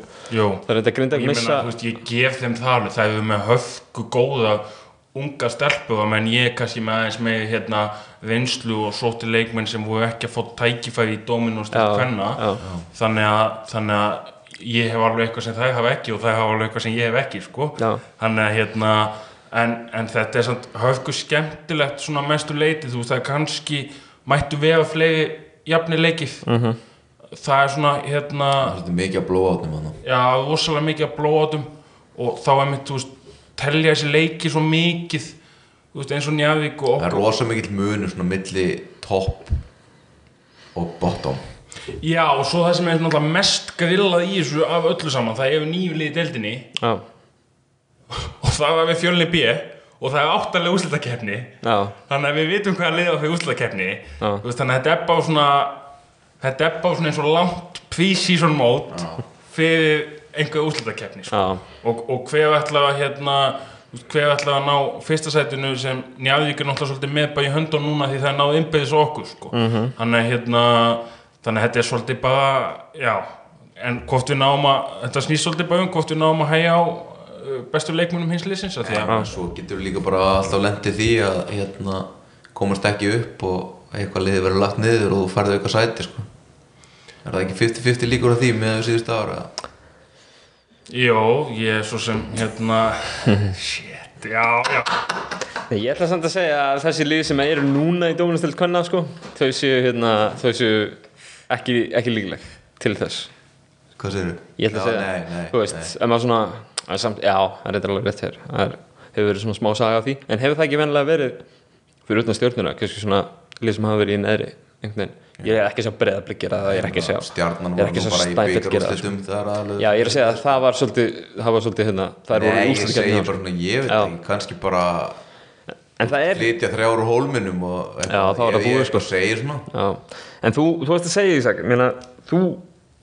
það er þetta Grindavík meina, missa veist, ég gef þeim það alveg það hefur með höfku góða unga stelpu menn ég kannski með aðeins með hérna vinslu og sóti leikmenn sem voru ekki að fá tækifæri í dóminu og stöð hvenna þannig að, þannig að ég hef alveg eitthvað sem þær hafa ekki og þær hafa alveg eitthvað sem ég hef ekki sko. Þannig að hérna en, en þetta er höfku skemmtilegt svona mestu leiti þú veist það kannski mættu vera fleiri jafnir leikið Mhm. Það er svona hérna Það er mikið að blóa átnum hann já, rosalega mikið að blóðum og þá er mitt, þú veist, telja þessi leiki svo mikið, þú veist, eins og Njavík og Það er okkur. rosa mikill munur svona milli topp og bottom. Já, og svo það sem er náttúrulega mest grillað í þessu af öllu saman, það hefur nýju liði deildinni. Já, og það var við fjölni B og það er áttalega úrslitakeppni. Já, þannig að við vitum hvaða liða fyrir úrslitakeppni. Já. Þú veist, þannig að þetta er bara svona þetta er bara svona eins og langt pre-season mode fyrir einhver úrslitakeppni sko. og, og hver ætla að hérna hver ætla að ná fyrsta sætinu sem Njarðvík er náttúrulega svolítið með bara í höndun núna því það er náð innbyrðis okkur sko. -hmm. þannig að hérna þannig að þetta er svolítið bara já, en hvort við náum að þetta snýst svolítið bara um hvort við náum að hægja á uh, bestu leikmunum hins liðsins af því að En svo getur líka bara alltaf lendið því að hérna, komast ekki upp og eitthvað liði verið lagt niður og þú færði eitthvað sæti sko. er það ekki 50-50 líkur á því með þessu síðustu ára Jó, ég er svo sem hérna Shit, já, já. Nei, ég ætla samt að segja að þessi lið sem eru núna í dóminastöld kvenna sko, þau séu hérna, þau séu ekki, ekki líkleg til þess. Hvað segir Ég ætla að segja, nei, nei, þú veist, ef maður svona er samt, já, það er eitthvað alveg rétt hér það er, hefur verið svona smá saga á því. En hefur það ekki venlega verið fyrir utan stjórnuna, kannski svona lið sem hafa verið í neðri einhvern veginn, ég er ekki að sjá breðablik gera það, ég er ekki að sjá stjarnan er ekki nú að bara í það sko. er Já, ég er að segja að það var svolítið, það var svolítið hérna, það er Nei, voru ég segi bara svona, ég veit Já. ekki, kannski bara En það er, flytja þrjáru hólminum og Já, þá er það ég, búið, ég sko. segir svona. Já, en þú, þú veist að segja Ísak, ég meina, þú,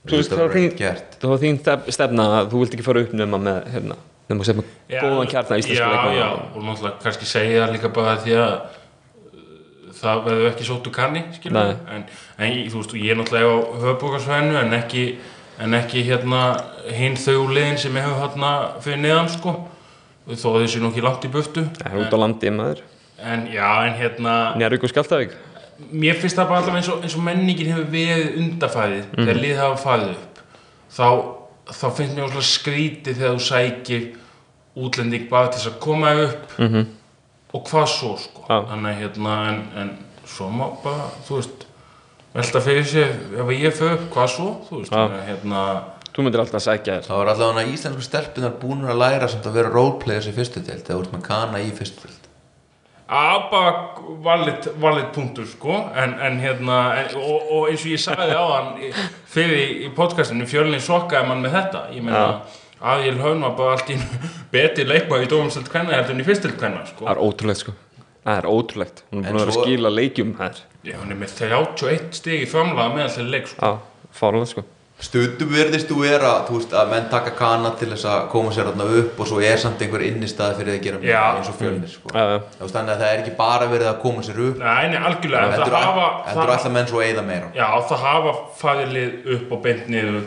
þú veist, það var þín, stefna að þú vilt ekki fara upp nema með, hérna, nema að setja Já, góðan kjarna íslensku Já, leikmanna. já, og náttúrulega kannski segja líka bara því að það verður ekki sóttu kanni, en, en veist, ég er náttúrulega á höfbúkarsvæðinu en ekki, en ekki hérna hinn þau liðin sem ég hef hérna fyrir neðan, sko. Þó að þessi nú ekki langt í burtu. Það er út á landi, maður, en já, en hérna Njarvík og Skjáltavík. mér finnst það bara allavega eins og, eins og menningin hefur verið undafæðið þegar lið hafa farið upp. Þá, þá finnst mér skrítið þegar þú sækir útlending bara til þess að koma upp. -hmm. Og hvað svo sko? Að hérna en, en svo má bara, þú veist velta fyrir sér, ef ég fyrir upp hvað svo, þú veist, að hérna Þú myndir alltaf að sækja þér. Það var allavega íslensku stelpunar búin að læra samt að vera roleplayers í fyrstu deild þú ert með kana í fyrstu deild. Að bara valið, valið punktur sko. En, en hérna en, og, og eins og ég sagði á hann fyrir í, í podcastinu fjölni sokkaði mann með þetta. Ég meina aðél höfn var bara allt í einu betri leikmaður í dómumstöld kvenna heldur en í fyrstöld kvenna sko Það er ótrúlegt, sko. Það er ótrúlegt. Hún er búin að vera að skila leikjum þær. Já, hann er með 31 stig í framlaga meðal til leik sko. Já, fárlega, sko. Stundum verðist þú vera þú veist, að menn taka kana til þess að koma sér þarna upp og svo er samt einhver innistæði fyrir að gera Já. eins og fjölnir sko. Já, já. Þú veist þannig að það er ekki bara verið að koma sér upp Nei, nei, algjörlega en það hafa, heldur alltaf menn svo eyða meira Já, það hafa farið lið upp og beint niður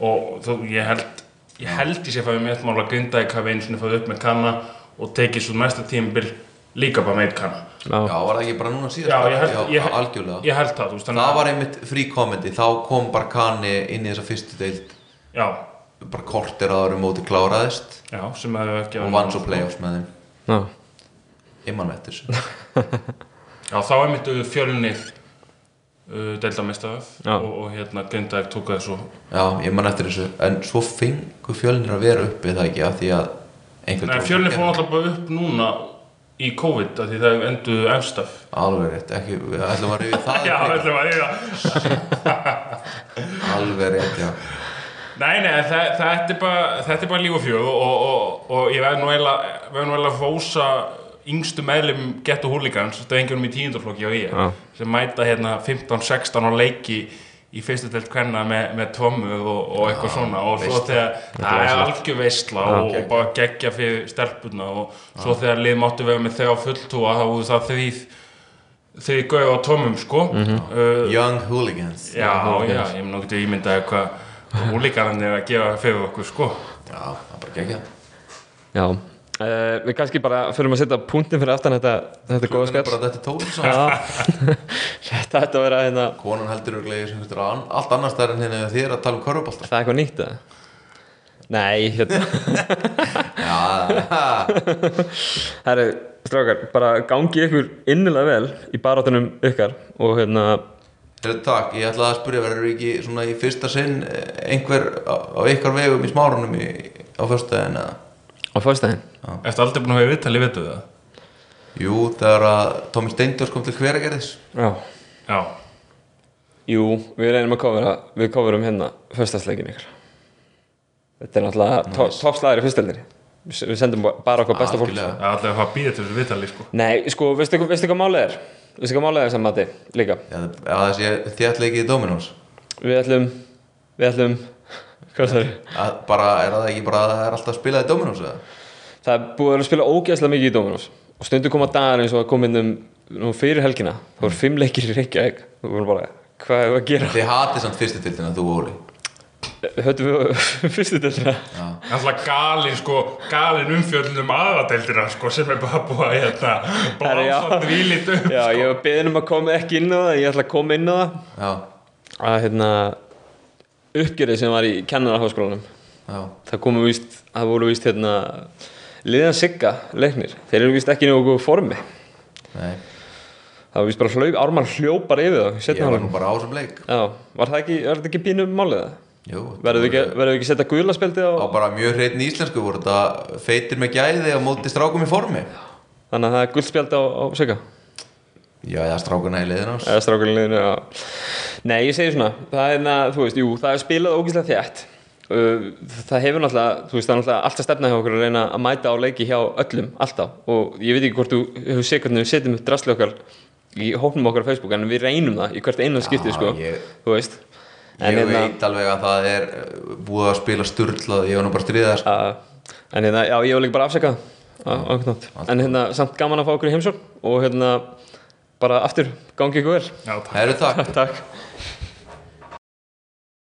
og þú, ég held ég held ég sé að farið með mál að grinda í kafi einu sinni farið upp með kanna og tekið svo næsta tímabil líka bara með kanna. Já, Já, var það ekki bara núna síðast? Já, ég held, ég, algjörlega. ég held það, þú veist, Það að- var einmitt frí komandi, þá kom bara kanni inn í þessa fyrstu deild. Já, bara kortir að það móti kláraðist. Já, sem hefur ekki og vann svo playoffs með þeim. Já. Imman eftir þessu. Já, þá er mitt fjölnið uh, deildamestaf Já. og, og hérna Grindavík tók það svo Já, ég man eftir þessu. En svo fengu fjölnir að vera uppi það ekki? Af því að einhvern Nei, fjölnið fór náttúrulega bara upp núna í COVID af því það enduðu efstaf Alveg rétt, ekki, við ætlum að rifja það Já, líka. ætlum að yfir Alveg rétt, já. Nei, nei, það, þetta, er bara, þetta er bara líf og fjöð og, og, og, ég verð nú eiginlega verð nú eiginlega að fósa yngstu meðlum Gettu Hooligans, þetta einhverjum í tíundarflokki á ég, Já. sem mæta hérna 15-16 á leiki í fyrstu delt kvenna með, með tvömmu og, og eitthvað svona. Og svo þegar það er algjör veistla og, og bara geggja fyrir stelpuna og svo þegar lið máttu vera með þegar fulltúa þá voru það þrýð þrýð gauð á tómum sko. Uh, Young Hooligans. Já, já, ég mun okkur ímyndaði hvað húlíkarinn er að gera fyrir okkur sko. Já, það er bara gegja Já, uh, við kannski bara fyrir að setja punktin fyrir aftan þetta, þetta góða skall bara þetta Já, þetta ætti að vera hérna, Konan heldur örglega sem þetta er an- allt annars þar en hérna þér að tala um körfubolta. Það er eitthvað nýtt eða? Nei, hérna, Já, herri, strákar, bara gangi ykkur innilega vel í barátunum ykkar og hérna, Heyrðu, takk, ég ætlaði að spyrja verður ekki svona í fyrsta sinn eh, einhver á, á ykkar vegum í smárunum í, á föstudaginn eða á fyrstæðin. Eftir aldrei búin að hafa viðtalið veitu það? Jú, þegar að Tómi Steindors kom til hveragerðis Já, Já Jú, við reynum að kofra við kofurum hérna föstasleikin ykkur Þetta er náttúrulega toppslæðir í fyrsteldinni við, við sendum ba- bara okkur besta fólk. Það er alltaf að hafa býða til þessu vitali sko. Nei, sko, veistu, veistu hvað málið er? Veistu hvað málið er sem mati líka? Já, Við ætlum við ætlum hvað það er? að bara, er það ekki bara að það er alltaf að spila í Dominos eða? Það er búið að spila ógeðslega mikið í Dominos. Og stundu koma dagar eins og að koma inn um nú fyrir helgina, það voru fimm leikir í Reykjavík. Og við vorum bara, hvað er að gera? Þið hatið samt fyrstu tildina, þú og Óli. Höttum við fyrstu deltina Alltaf galin sko, galin umfjöldin um aðadeildina sko, sem er bara búið að hérna, blása dvílit upp Já, sko. ég var beðin um að koma ekki inn á það ég ætla að koma inn á það. Já, að hérna uppgjörið sem var í kennararháskólanum já, það komu víst, það voru víst hérna liðan sigga leiknir. Þeir eru víst ekki nokkuð formi. Nei. Það var víst bara hlaup, ármann hljópar yfir það Ég var nú bara á þessum leik. Já, var það ekki, var ekki pínu málið það? Jú, Verður við ekki, ekki setja guðlaspeldi á á bara mjög hreitn íslensku voru þetta feitir með gæði á móti strákum í formi? Þannig að það er guðspeldi á, á sigga Já, eða strákuna í liðin ás eða strákuliðinu já. Nei, ég segi svona, það er, na, þú veist, jú, það er spilað ógíslega þjætt Uh, það hefur náttúrulega, þú veist, það er náttúrulega alltaf stefna hjá okkur að reyna að mæta á leiki hjá öllum, alltaf, og ég veit ekki hvort þú hefur séð hvernig við setjum upp drasli okkar í hóknum okkar á Facebook, en við reynum það í hvert einan skipti, Já, sko, ég- þú veist. Ég en hérna, veit alveg að það er uh, búið að spila sturlað, ég var nú bara stríðað að, en hérna, já, ég var líka bara afsakað en hérna, samt gaman að fá okkur í heimsókn og hérna, bara aftur, gangi ykkur vel. Já, takk. Herru takk. Takk